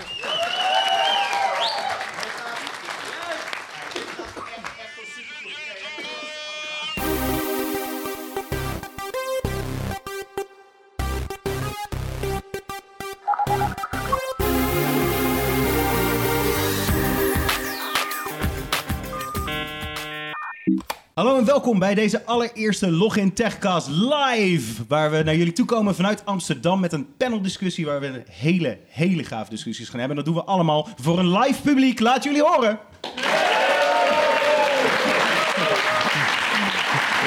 Yeah. Hallo en welkom bij deze allereerste Login Techcast live. Waar we naar jullie toe komen vanuit Amsterdam met een paneldiscussie waar we een hele, hele gaaf discussies gaan hebben. En dat doen we allemaal voor een live publiek. Laat jullie horen.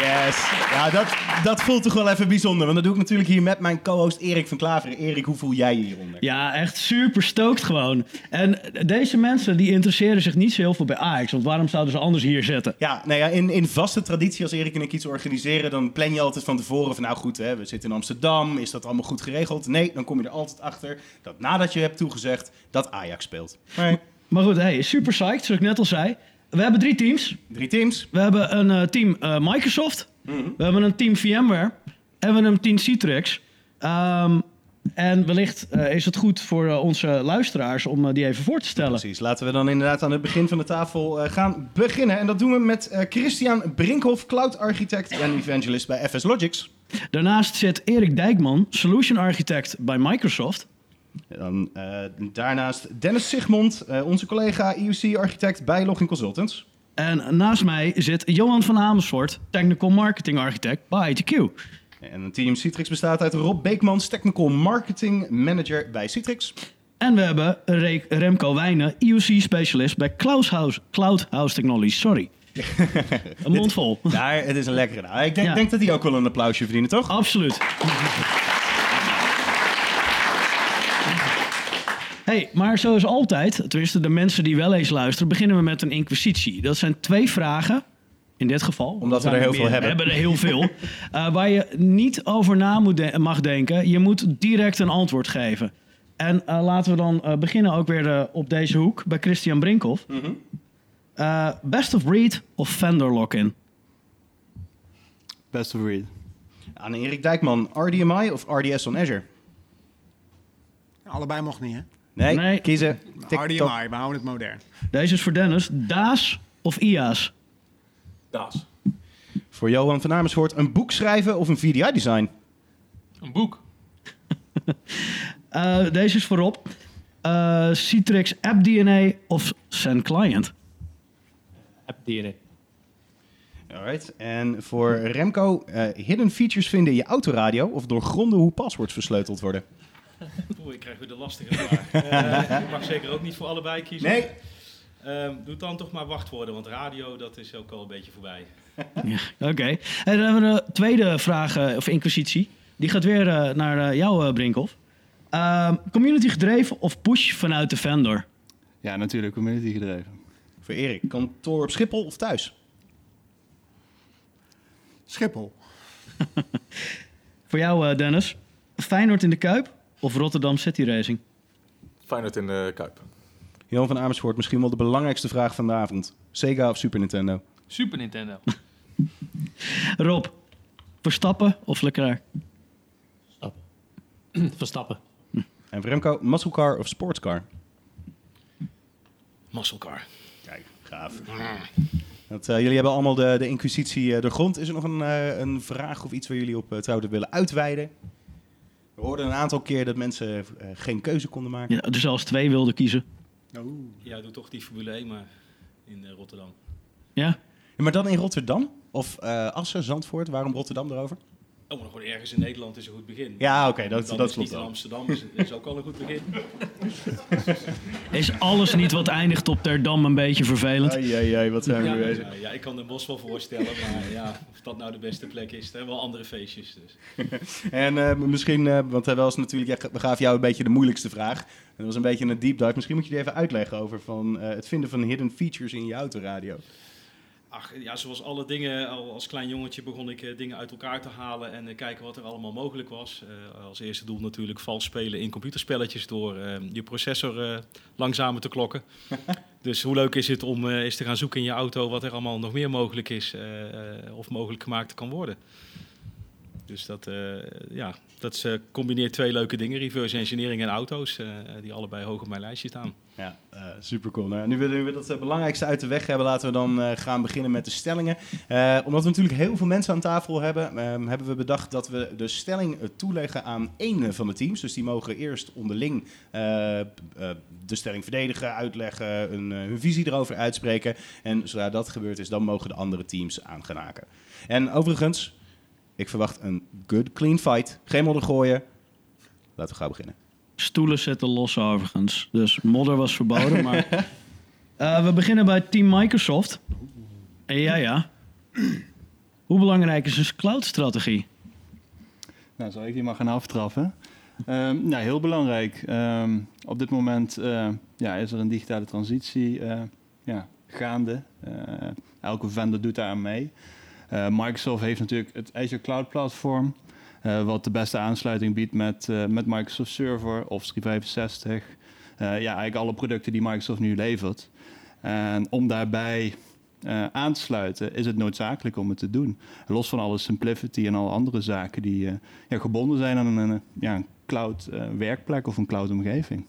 Yes. Ja, dat, dat voelt toch wel even bijzonder. Want dat doe ik natuurlijk hier met mijn co-host Erik van Klaveren. Erik, hoe voel jij je hieronder? Ja, echt super stookt gewoon. En deze mensen die interesseren zich niet zo heel veel bij Ajax. Want waarom zouden ze anders hier zitten? Ja, nou ja, in, in vaste traditie als Erik en ik iets organiseren, dan plan je altijd van tevoren van nou goed, hè, we zitten in Amsterdam, is dat allemaal goed geregeld? Nee, dan kom je er altijd achter dat nadat je hebt toegezegd dat Ajax speelt. Nee. Maar goed, hey, super psyched, zoals ik net al zei. We hebben drie teams. Drie teams. We hebben een eh, team eh, Microsoft. We hebben een team VMware. En we hebben een team Citrix. Ehm, en wellicht eh, is het goed voor onze luisteraars om die even voor te stellen. Precies, laten we dan inderdaad aan het begin van de tafel eh, gaan beginnen. En dat doen we met eh, Christian Brinkhoff, cloud architect en evangelist bij FS Logics. Daarnaast zit Erik Dijkman, solution architect bij Microsoft. Dan, eh, daarnaast Dennis Sigmond, eh, onze collega IUC-architect bij Login Consultants. En naast mij zit Johan van Amersfoort, technical marketing architect bij ITQ. En een team Citrix bestaat uit Rob Beekmans, Technical Marketing Manager bij Citrix. En we hebben Re- Remco Wijnen, IOC specialist bij Cloud House, Cloud House Technologies. Sorry. Een mond vol. Ja, het is een lekkere naam. Ik denk, Ja. denk dat die ook wel een applausje verdienen, toch? Absoluut. Hey, maar zoals altijd, tenminste de mensen die wel eens luisteren, beginnen we met een inquisitie. Dat zijn twee vragen, in dit geval. Omdat we er heel meer- veel hebben. We hebben er heel veel. eh, waar je niet over na moet de- mag denken. Je moet direct een antwoord geven. En eh, laten we dan eh, beginnen ook weer op deze hoek bij Christian Brinkhoff. Mhm. Eh, best of breed of vendor lock-in? Best of breed. Aan Erik Dijkman, RDMI of RDS on Azure? Allebei mocht niet, hè? Nee, Nee. kiezen. TikTok. RDMI, we houden het modern. Deze is voor Dennis. DAS of IAS? Daas. Voor Johan van Amersfoort, een boek schrijven of een VDI-design? Een boek. Eh, deze is voorop. Eh, Citrix App DNA of Send Client? App DNA. Alright. En voor Remco, eh, hidden features vinden in je autoradio of doorgronden hoe paswords versleuteld worden? Oeh, ik krijg weer de lastige vraag. Eh, ik mag zeker ook niet voor allebei kiezen. Nee. Ehm, doe dan toch maar wachtwoorden, want radio dat is ook al een beetje voorbij. Oké. En dan hebben we de tweede vraag, eh, of inquisitie. Die gaat weer eh, naar jou, Brinkhoff. Ehm, community gedreven of push vanuit de vendor? Ja, natuurlijk, community gedreven. Voor Erik, kantoor op Schiphol of thuis? Schiphol. Voor jou, Dennis. Feyenoord in de Kuip of Rotterdam City Racing? Feyenoord in de Kuip. Johan van Amersfoort, misschien wel de belangrijkste vraag van de avond. Sega of Super Nintendo? Super Nintendo. Rob, Verstappen of Leclerc? Verstappen. En voor Remco, muscle car of sportscar? Musclecar. Kijk, gaaf. Dat, eh, jullie hebben allemaal de, de inquisitie eh, de grond. Is er nog een, eh, een vraag of iets waar jullie op zouden willen uitweiden? We hoorden een aantal keer dat mensen eh, geen keuze konden maken. Ja, er zelfs twee wilden kiezen. Ja, doe toch die Formule 1 maar in eh, Rotterdam. Ja? Ja, maar dan in Rotterdam? Of eh Assen, Zandvoort? Waarom Rotterdam erover? Oh, maar gewoon ergens in Nederland is een goed begin. Ja, oké, dat- Dan dat is klopt niet in. Amsterdam is, is ook al een goed begin. Is alles niet wat eindigt op Ter Dam een beetje vervelend? Ai, ai, ai, wat zijn we Ja, nu bezig. ja, ja, ik kan de bos wel voorstellen, maar ja, of dat nou de beste plek is. Er zijn wel andere feestjes. Dus. En eh, misschien, eh, want dat was natuurlijk, ja, we gaven jou een beetje de moeilijkste vraag. Dat was een beetje een deep dive. Misschien moet je die even uitleggen over van, eh, het vinden van hidden features in je autoradio. Ach, ja, zoals alle dingen, al als klein jongetje begon ik eh, dingen uit elkaar te halen en eh, kijken wat er allemaal mogelijk was. Eh, als eerste doel natuurlijk vals spelen in computerspelletjes door eh, je processor langzamer te klokken. dus hoe leuk is het om eens te gaan zoeken in je auto wat er allemaal nog meer mogelijk is of mogelijk gemaakt kan worden. Dus dat, eh, ja, dat eh, combineert twee leuke dingen, reverse engineering en auto's, eh, die allebei hoog op mijn lijstje staan. Ja, super cool. Nou, nu, nu we dat eh, belangrijkste uit de weg hebben, laten we dan eh, gaan beginnen met de stellingen. Eh, omdat we natuurlijk heel veel mensen aan tafel hebben, ehm, hebben we bedacht dat we de stelling eh, toeleggen aan één van de teams. Dus die mogen eerst onderling eh, eh, de stelling verdedigen, uitleggen, hun, eh, hun visie erover uitspreken. En zodra dat gebeurd is, dan mogen de andere teams aan gaan haken. En overigens, ik verwacht een good, clean fight. Geen modder gooien. Laten we gaan beginnen. Stoelen zitten los overigens. Dus modder was verboden. Maar Eh, we beginnen bij Team Microsoft. En ja, ja. Hoe belangrijk is een cloud-strategie? Nou, zal ik die maar gaan aftrappen? Ehm, nou, heel belangrijk. Ehm, op dit moment eh, ja, is er een digitale transitie eh, ja, gaande. Eh, elke vendor doet daar aan mee. Eh, Microsoft heeft natuurlijk het Azure Cloud Platform, eh, wat de beste aansluiting biedt met, eh, met Microsoft Server, Office 365. Eh, ja, eigenlijk alle producten die Microsoft nu levert. En om daarbij eh, aan te sluiten, is het noodzakelijk om het te doen. Los van alle simplicity en alle andere zaken die eh, ja, gebonden zijn aan een, ja, een cloud eh, werkplek of een cloud omgeving.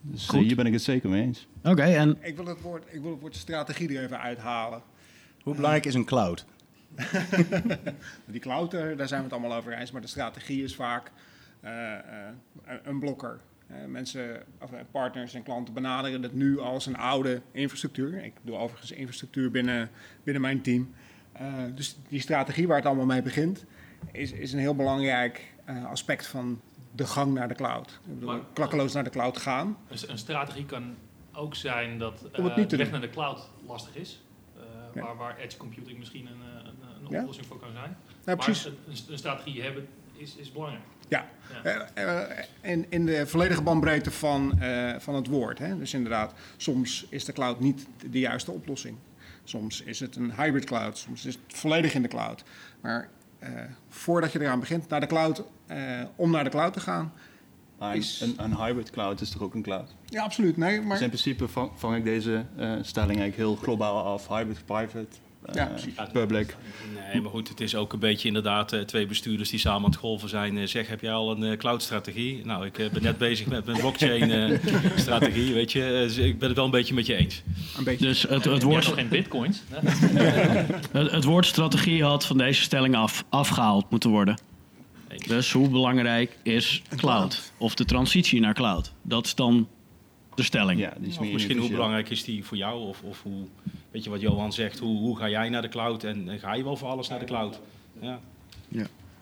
Dus Goed. hier ben ik het zeker mee eens. Oké, en Ik wil, het woord, ik wil het woord strategie er even uithalen. Hoe belangrijk is een cloud? Die cloud, daar zijn we het allemaal over eens. Maar de strategie is vaak eh, eh, een blokker. Eh, mensen, of, partners en klanten benaderen het nu als een oude infrastructuur. Ik doe overigens infrastructuur binnen, binnen mijn team. Dus die strategie waar het allemaal mee begint, is, is een heel belangrijk aspect van de gang naar de cloud. Ik bedoel, Maar- klakkeloos naar de cloud gaan. Een, een strategie kan ook zijn dat de weg naar de cloud lastig is. Ja. waar, waar edge computing misschien een, een, Ja. oplossing voor kan zijn. Nou, maar precies. een, een- strategie hebben is, is belangrijk. Ja, Ja. Eh, eh, in, in de volledige bandbreedte van, eh, van het woord. Hè? Dus inderdaad, soms is de cloud niet de, juiste oplossing. Soms is het een hybrid cloud, soms is het volledig in de cloud. Maar eh, voordat je eraan begint naar de cloud, eh, om naar de cloud te gaan. Maar Is- een, een hybrid cloud is toch ook een cloud? Ja, absoluut. Nee, maar Dus in principe vang, vang ik deze eh, stelling eigenlijk heel globaal af. Hybrid, private, Ja, precies. public. Nee, maar goed, het is ook een beetje inderdaad eh, twee bestuurders die samen aan het golven zijn. Eh, zeg, heb jij al een eh, cloud-strategie? Nou, ik eh, ben net bezig met mijn blockchain-strategie, weet je. Eh, dus ik ben het wel een beetje met je eens. een beetje. dus het, het, Je hebt woord, nog geen bitcoins. hè? het, het woord strategie had van deze stelling af, afgehaald moeten worden. Eens. Dus hoe belangrijk is cloud? Of de transitie naar cloud? Dat is dan de stelling. Ja, die is Of meer misschien hoe belangrijk is die voor jou? Of, of hoe, weet je wat Johan zegt, hoe, hoe ga jij naar de cloud? En, en ga je wel voor alles naar de cloud? Ja.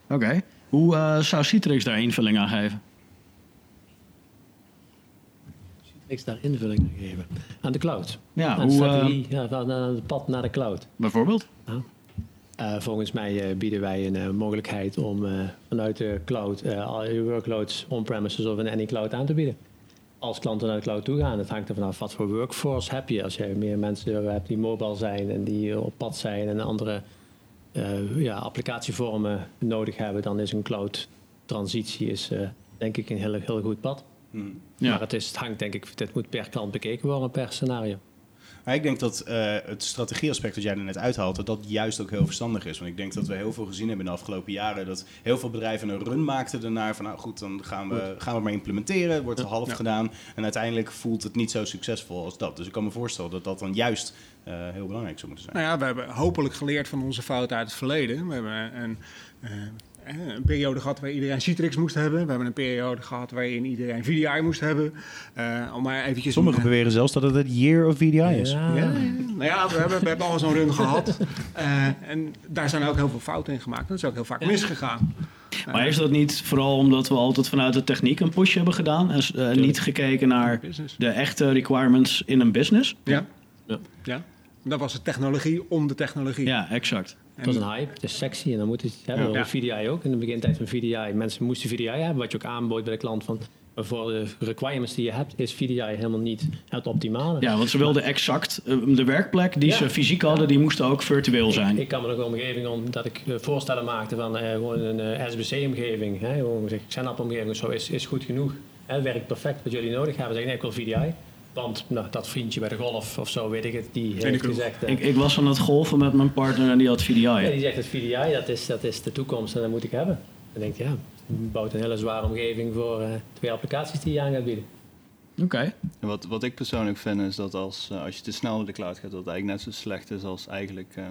Oké. Hoe eh, zou Citrix daar invulling aan geven? niks daar invulling aan geven. Aan de cloud. Ja, aan hoe, eh, strategie, ja, van- aan het pad naar de cloud. bijvoorbeeld? Eh, volgens mij eh, bieden wij een eh, mogelijkheid om eh, vanuit de cloud eh, al je workloads on-premises of in any cloud aan te bieden. Als klanten naar de cloud toe gaan, het hangt er vanaf wat voor workforce heb je. Als je meer mensen hebt die mobile zijn en die op pad zijn en andere eh, ja, applicatievormen nodig hebben, dan is een cloud transitie is, eh, denk ik een heel, heel goed pad. Ja. Maar het, is, het hangt denk ik, dit moet per klant bekeken worden, per scenario. Maar ik denk dat eh, het strategieaspect dat jij er net uithaalt, dat dat juist ook heel verstandig is. Want ik denk dat we heel veel gezien hebben in de afgelopen jaren. Dat heel veel bedrijven een run maakten ernaar van nou goed, dan gaan we, gaan we maar implementeren. Het wordt half gedaan. En uiteindelijk voelt het niet zo succesvol als dat. Dus ik kan me voorstellen dat dat dan juist eh, heel belangrijk zou moeten zijn. Nou ja, we hebben hopelijk geleerd van onze fouten uit het verleden. We hebben een, eh, een periode gehad waar iedereen Citrix moest hebben. We hebben een periode gehad waarin iedereen VDI moest hebben. Eh, om maar eventjes... Sommigen een- beweren zelfs dat het het year of VDI is. Ja. Ja, nou ja, we hebben, we hebben al zo'n run gehad. Eh, en daar zijn ook heel veel fouten in gemaakt. Dat is ook heel vaak misgegaan. Maar is dat niet vooral omdat we altijd vanuit de techniek een push hebben gedaan en eh, niet gekeken naar de echte requirements in een business? Ja. Ja. ja. Dat was de technologie om de technologie. Ja, exact. Het was een hype, het is sexy en dan moet het hebben. Ja. VDI ook, in de begintijd van VDI. Mensen moesten VDI hebben, wat je ook aanbood bij de klant. Van, maar voor de requirements die je hebt, is VDI helemaal niet het optimale. Ja, want ze wilden exact eh, de werkplek die Ja. ze fysiek hadden, die moest ook virtueel zijn. Ik kan me nog een omgeving om dat ik eh, voorstellen maakte van eh, gewoon een SBC-omgeving. Gewoon zeg, XenApp-omgeving of zo is, is goed genoeg. Hè, werkt perfect wat jullie nodig hebben. Zeg ik, nee, ik wil VDI. Want nou, dat vriendje bij de golf of zo, weet ik het, die heeft gezegd... eh, Ik, ik was aan het golfen met mijn partner en die had VDI. ja, die zegt het VDI, dat is, dat is de toekomst en dat moet ik hebben. Dan denk je, ja, je bouwt een hele zware omgeving voor eh, twee applicaties die je aan gaat bieden. Oké. En wat, wat ik persoonlijk vind is dat als, eh, als je te snel naar de cloud gaat, dat het eigenlijk net zo slecht is als eigenlijk eh,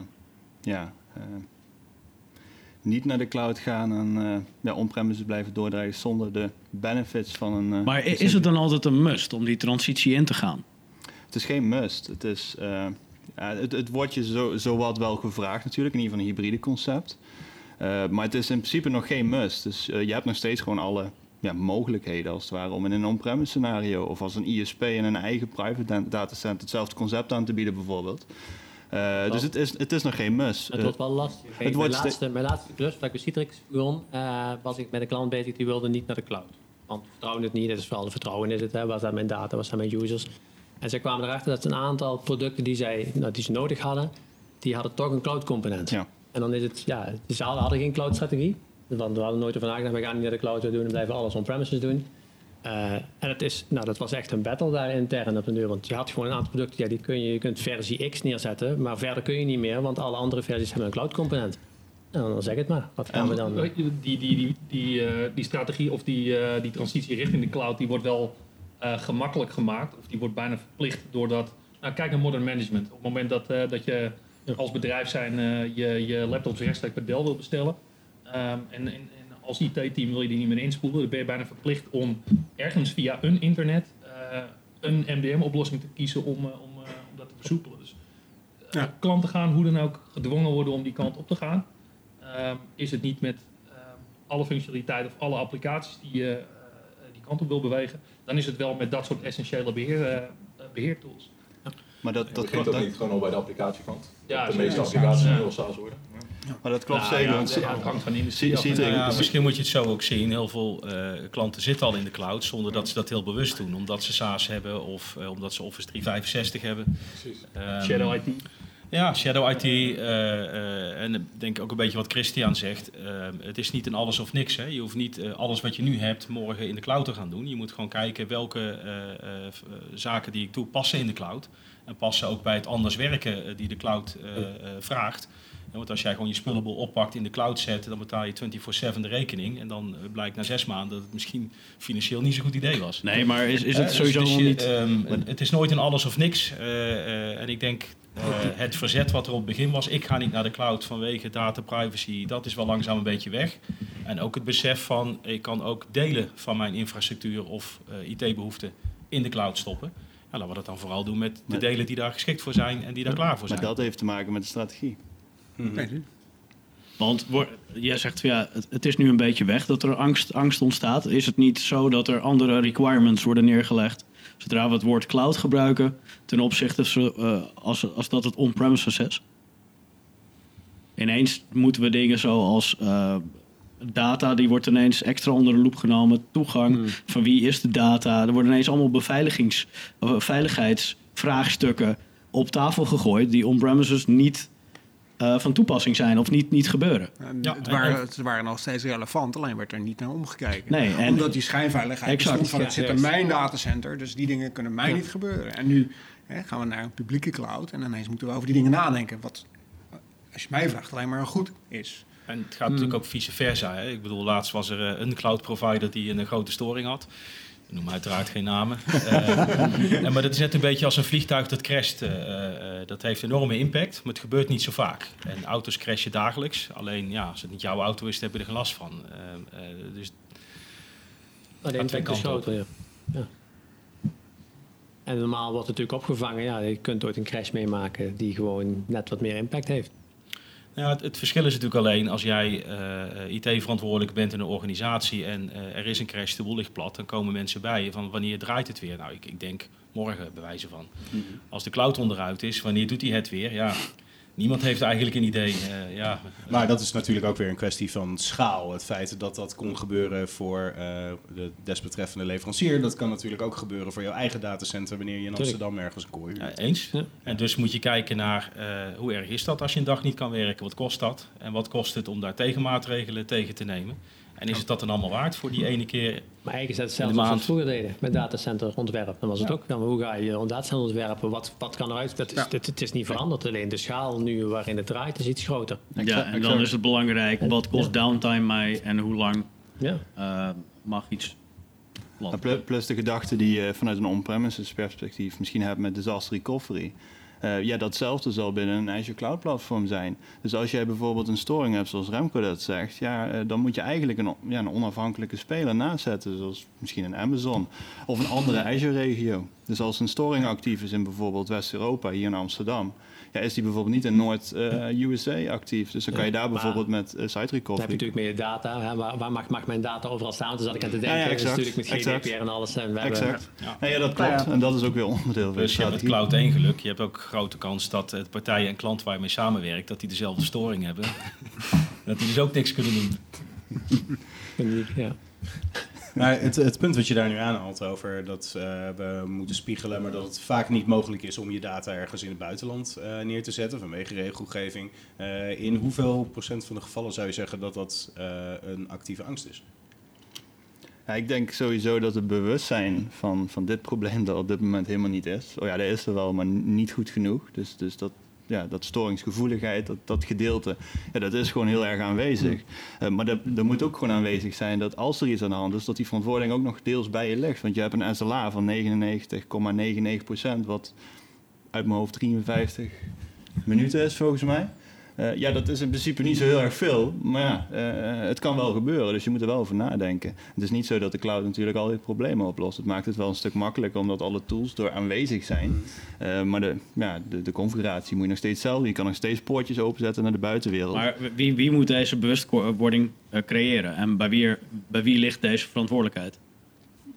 ja, eh, niet naar de cloud gaan en eh ja, on-premises blijven doordraaien zonder de benefits van een. eh, Maar is het dan altijd een must om die transitie in te gaan? Het is geen must. Het, is, eh, het, het wordt je zo, zowat wel gevraagd natuurlijk, in ieder geval een hybride concept. Maar het is in principe nog geen must. Dus je hebt nog steeds gewoon alle ja, mogelijkheden als het ware om in een on-premise scenario of als een ISP in een eigen private da- datacenter hetzelfde concept aan te bieden bijvoorbeeld. Eh, dus het is, het is nog geen must. Het Eh, wordt wel lastig. Kijk, mijn, wordt laatste, mijn laatste klus, dat ik Citrix begon, eh, was ik met een klant bezig die wilde niet naar de cloud. Want we vertrouwen het niet, het is vooral vertrouwen is het. Hè. Dat mijn data, was dat mijn users. En zij kwamen erachter dat een aantal producten die, zij, nou, die ze nodig hadden, die hadden toch een cloud component. Ja. En dan is het, ja, ze hadden, hadden geen cloud strategie. Want we hadden nooit over nagedacht, we gaan niet naar de cloud we doen, blijven alles on-premises doen. Eh, en het is, nou, dat was echt een battle daar intern op de deur. Want je had gewoon een aantal producten, ja, die kun je, je kunt versie X neerzetten, maar verder kun je niet meer, want alle andere versies hebben een cloud component. Nou, dan zeg het maar. Wat gaan we dan? Je, Die, die, die, die, eh, die strategie of die, eh, die transitie richting de cloud, die wordt wel gemakkelijk gemaakt. Of die wordt bijna verplicht doordat... Nou, kijk naar modern management. Op het moment dat, dat je als bedrijf zijn je, je laptops rechtstreeks bij Dell wil bestellen... ehm, en, en, en als IT-team wil je die niet meer inspoelen... dan ben je bijna verplicht om ergens via een internet... eh, een MDM-oplossing te kiezen om, eh, om, eh, om dat te versoepelen. Dus eh, Ja. klanten gaan hoe dan ook gedwongen worden om die kant op te gaan. Ehm, is het niet met ehm, alle functionaliteiten of alle applicaties die je die kant op wil bewegen, dan is het wel met dat soort essentiële beheer, eh, eh, beheertools. maar dat, Dat dat, begint dat, ook niet gewoon al bij de applicatiekant. Ja, de meeste applicaties zijn wel SaaS worden. Maar dat klopt Nou, zeker. ja, want- ja, het hangt van de industrie ja, misschien moet je het zo ook zien. Heel veel eh, klanten zitten al in de cloud zonder dat ze dat heel bewust doen. Omdat ze SaaS hebben of eh, omdat ze Office 365 hebben. Precies. Ehm, Shadow IT. Ja, Shadow IT. eh, eh, en ik denk ook een beetje wat Christian zegt. eh, het is niet een alles of niks. Hè. Je hoeft niet alles wat je nu hebt morgen in de cloud te gaan doen. Je moet gewoon kijken welke eh, eh, eh, zaken die ik doe passen in de cloud. En passen ook bij het anders werken die de cloud eh, eh, vraagt. Ja, want als jij gewoon je spullenbol oppakt in de cloud zet, dan betaal je 24-7 de rekening. En dan eh, blijkt na zes maanden dat het misschien financieel niet zo'n goed idee was. Nee, maar is, is het Eh, sowieso dus je- niet... ehm, het- het is nooit een alles of niks. Eh, eh, en ik denk eh, het verzet wat er op het begin was, ik ga niet naar de cloud vanwege data privacy, dat is wel langzaam een beetje weg. En ook het besef van, ik kan ook delen van mijn infrastructuur of eh, IT-behoeften in de cloud stoppen. Ja, laten we dat dan vooral doen met de Maar- delen die daar geschikt voor zijn en die daar klaar voor maar zijn. dat heeft te maken met de strategie. Nee, Want wor- jij zegt, ja, het, het is nu een beetje weg dat er angst, angst ontstaat. Is het niet zo dat er andere requirements worden neergelegd zodra we het woord cloud gebruiken ten opzichte van eh, als, als dat het on-premises is? Ineens moeten we dingen zoals eh, data, die wordt ineens extra onder de loep genomen. Toegang, van wie is de data? Er worden ineens allemaal beveiligings, of veiligheidsvraagstukken op tafel gegooid die on-premises niet eh, van toepassing zijn of niet, niet gebeuren. En Ja, het, en- waren, en- het waren nog steeds relevant, alleen werd er niet naar omgekeken. Nee, en- Omdat die schijnveiligheid Exact, bestond van het zit in mijn datacenter, dus die dingen kunnen mij niet gebeuren. En nu hè, gaan we naar een publieke cloud en ineens moeten we over die dingen nadenken. Wat, als je mij vraagt, alleen maar een goed is. En het gaat natuurlijk ook vice versa. Hè. Ik bedoel, laatst was er eh, een cloud provider die een grote storing had. Ik noem uiteraard geen namen. Eh, en, maar dat is net een beetje als een vliegtuig dat crasht. eh, eh, dat heeft enorme impact, maar het gebeurt niet zo vaak. En auto's crashen dagelijks. Alleen ja, als het niet jouw auto is, dan heb je er geen last van. Dus de impact is groter, ja. ja. En normaal wordt het natuurlijk opgevangen. Ja, je kunt ooit een crash meemaken die gewoon net wat meer impact heeft. Nou, het, het verschil is natuurlijk alleen als jij eh, IT-verantwoordelijk bent in een organisatie en eh, er is een crash, de boel ligt plat, dan komen mensen bij je van wanneer draait het weer? Nou, ik, ik denk morgen bij wijze van. Als de cloud onderuit is, wanneer doet hij het weer? Ja, niemand heeft eigenlijk een idee. Eh, ja, Maar dat is natuurlijk ook weer een kwestie van schaal. Het feit dat dat kon gebeuren voor eh, de desbetreffende leverancier, dat kan natuurlijk ook gebeuren voor jouw eigen datacenter wanneer je in. Amsterdam ergens een kooi Ja, eens. Ja. En dus moet je kijken naar eh, hoe erg is dat als je een dag niet kan werken? Wat kost dat? En wat kost het om daar tegenmaatregelen tegen te nemen? En is het dat dan allemaal waard voor die ene keer? Maar eigenlijk is dat hetzelfde de als we vroeger deden met datacenter ontwerp. Dan was het ook, dan, hoe ga je een datacenter ontwerpen? Wat, wat kan eruit? Dat is, Ja. het, het is niet veranderd, alleen de schaal nu waarin het draait is iets groter. Ja, en dan is het belangrijk, wat kost downtime mij en hoe lang Ja. eh, mag iets landen. Plus de gedachte die je vanuit een on-premises perspectief misschien hebt met disaster recovery. Eh, ja, datzelfde zal binnen een Azure Cloud Platform zijn. Dus als jij bijvoorbeeld een storing hebt, zoals Remco dat zegt, ja, eh, dan moet je eigenlijk een, ja, een onafhankelijke speler nazetten, zoals misschien een Amazon of een andere Azure-regio. Dus als een storing actief is in bijvoorbeeld West-Europa, hier in Amsterdam, ja, is die bijvoorbeeld niet in Noord-USA actief. Dus dan kan je daar maar- bijvoorbeeld met eh, site Dan heb je recovery. natuurlijk meer data. Hè? Waar, waar mag, mag mijn data overal staan? Dus dat ik aan te denken. Ja, ja, dat is exact, natuurlijk met GDPR exact. en alles. En we hebben, Exact. Ja. Ja, ja, dat klopt. En dat is ook weer onderdeel van de Dus je hebt strategie. Cloud 1 geluk. Je hebt ook grote kans dat de partijen en klanten waar je mee samenwerkt, dat die dezelfde storing hebben. dat die dus ook niks kunnen doen. ja. Maar het, het punt wat je daar nu aanhaalt over dat eh, we moeten spiegelen, maar dat het vaak niet mogelijk is om je data ergens in het buitenland eh, neer te zetten vanwege regelgeving. Eh, in hoeveel procent van de gevallen zou je zeggen dat dat een actieve angst is? Ja, ik denk sowieso dat het bewustzijn van, van dit probleem er op dit moment helemaal niet is. Oh ja, dat is er wel, maar niet goed genoeg. Dus, dus dat, ja, dat storingsgevoeligheid, dat, dat gedeelte, ja, dat is gewoon heel erg aanwezig. Eh, maar er er moet ook gewoon aanwezig zijn dat als er iets aan de hand is, dat die verantwoording ook nog deels bij je ligt. Want je hebt een SLA van 99,99%, wat uit mijn hoofd 53 minuten is volgens mij. Eh, ja, dat is in principe niet zo heel erg veel, maar ja, eh, het kan wel gebeuren, dus je moet er wel over nadenken. Het is niet zo dat de cloud natuurlijk al die problemen oplost. Het maakt het wel een stuk makkelijker omdat alle tools door aanwezig zijn. Eh, maar de, ja, de, de configuratie moet je nog steeds hetzelfde. Je kan nog steeds poortjes openzetten naar de buitenwereld. Maar wie, wie moet deze bewustwording creëren? En bij wie, bij wie ligt deze verantwoordelijkheid?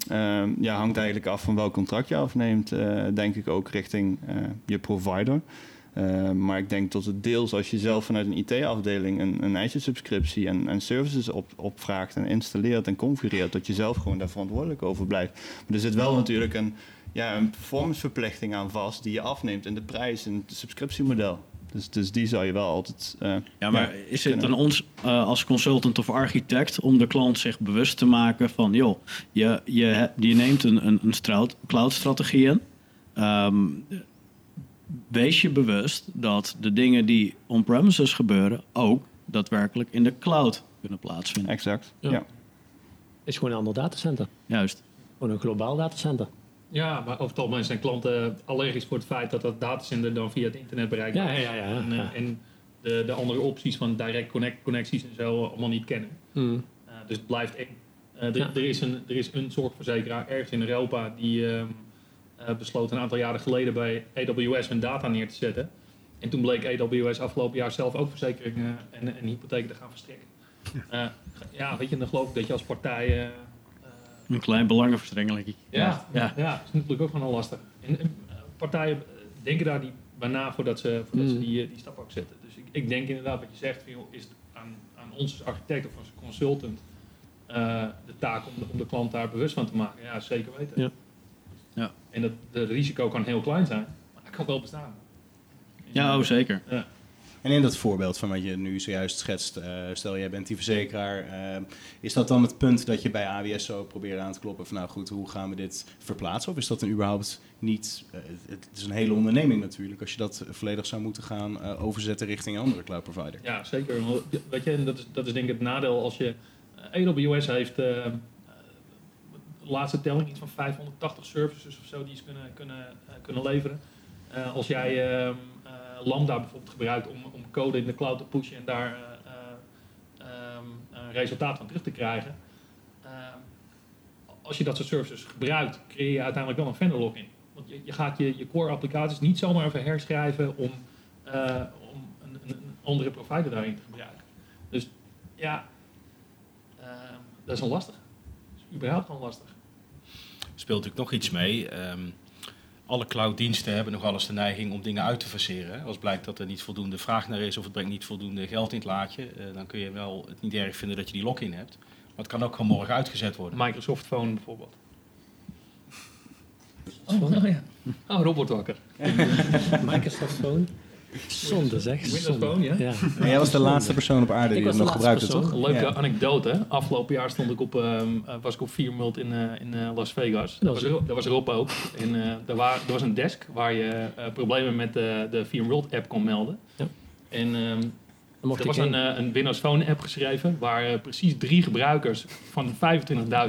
Ehm, ja, hangt eigenlijk af van welk contract je afneemt, denk ik ook richting je provider. Eh, maar ik denk dat het deels als je zelf vanuit een IT-afdeling een, een Azure-subscriptie en, en services op, opvraagt en installeert en configureert, dat je zelf gewoon daar verantwoordelijk over blijft. Maar er zit wel natuurlijk een, ja, een performanceverplichting aan vast die je afneemt in de prijs en het subscriptiemodel. Dus, dus die zou je wel altijd. eh, Ja, maar is het aan ons eh, als consultant of architect om de klant zich bewust te maken van, joh, je, je, je neemt een, een, cloud-strategie in. Ehm, wees je bewust dat de dingen die on-premises gebeuren ook daadwerkelijk in de cloud kunnen plaatsvinden. Exact. Ja. Ja. is gewoon een ander datacenter. Juist. Gewoon een globaal datacenter. Ja, maar over het algemeen zijn klanten allergisch voor het feit dat dat datacenter dan via het internet bereikt Ja, wordt. ja, ja. En, eh, ja. en de, de andere opties van direct connect, connecties en zo allemaal niet kennen. Hmm. Uh, dus het blijft eng. Uh, er, Ja. er, is een, er is een zorgverzekeraar ergens in Europa die ehm, eh, besloot een aantal jaren geleden bij AWS hun data neer te zetten. En toen bleek AWS afgelopen jaar zelf ook verzekeringen en, en hypotheken te gaan verstrekken. Uh, ja, weet je, dan geloof ik dat je als partij. eh, eh, Een klein belangenverstrengeling. ja, Ja. ja. dat is natuurlijk ook gewoon al lastig. En, en, eh, partijen eh, denken daar niet bij na voordat ze, voordat ze Mm. die, eh, die stap ook zetten. Dus ik, ik denk inderdaad wat je zegt, van, joh, is het aan, aan ons als architect of als consultant eh, de taak om de, om de klant daar bewust van te maken. Ja, zeker weten. Ja. Ja. En dat risico kan heel klein zijn, maar het kan wel bestaan. Ja, oh, zeker. Ja. En in dat voorbeeld van wat je nu zojuist schetst, eh, stel jij bent die verzekeraar, eh, is dat dan het punt dat je bij AWS zo probeert aan te kloppen van nou goed, hoe gaan we dit verplaatsen? Of is dat dan überhaupt niet, eh, het is een hele onderneming natuurlijk, als je dat volledig zou moeten gaan eh, overzetten richting een andere cloud provider. Ja, zeker. Weet je, dat is, dat is denk ik het nadeel als je... AWS heeft laatste telling iets van 580 services of zo die ze kunnen, kunnen, eh, kunnen leveren. Eh, als jij ehm, eh, Lambda bijvoorbeeld gebruikt om, om code in de cloud te pushen en daar eh, eh, ehm, een resultaat van terug te krijgen. als je dat soort services gebruikt, creëer je uiteindelijk wel een vendor login. Want je, gaat je, je core applicaties niet zomaar even herschrijven om, om een, andere provider daarin te gebruiken. Dus ja, ehm, dat is wel lastig. Dat is überhaupt gewoon lastig. Speelt natuurlijk nog iets mee. Ehm, alle clouddiensten hebben nogal eens de neiging om dingen uit te faceren. hè. Als blijkt dat er niet voldoende vraag naar is of het brengt niet voldoende geld in het laadje, eh, dan kun je wel het niet erg vinden dat je die lock-in hebt. Maar het kan ook gewoon morgen uitgezet worden. Microsoft Phone bijvoorbeeld. Oh, oh ja. Oh, Robert Wakker. Microsoft Phone. Zonde zeg. Windows zonde. Phone, ja? ja. En jij was de laatste persoon op aarde Ik die het nog gebruikte, toch? Een leuke Ja. anekdote. Afgelopen jaar stond ik op, ehm, eh, was ik op Vier Mult in, eh, in eh, Las Vegas. Dat Daar was- daar Rob ook. En eh daar, wa- er was een desk waar je eh, problemen met de, de Vier Mult app kon melden. Ja. En ehm, mocht er ik was een, een Windows Phone app geschreven waar precies drie gebruikers van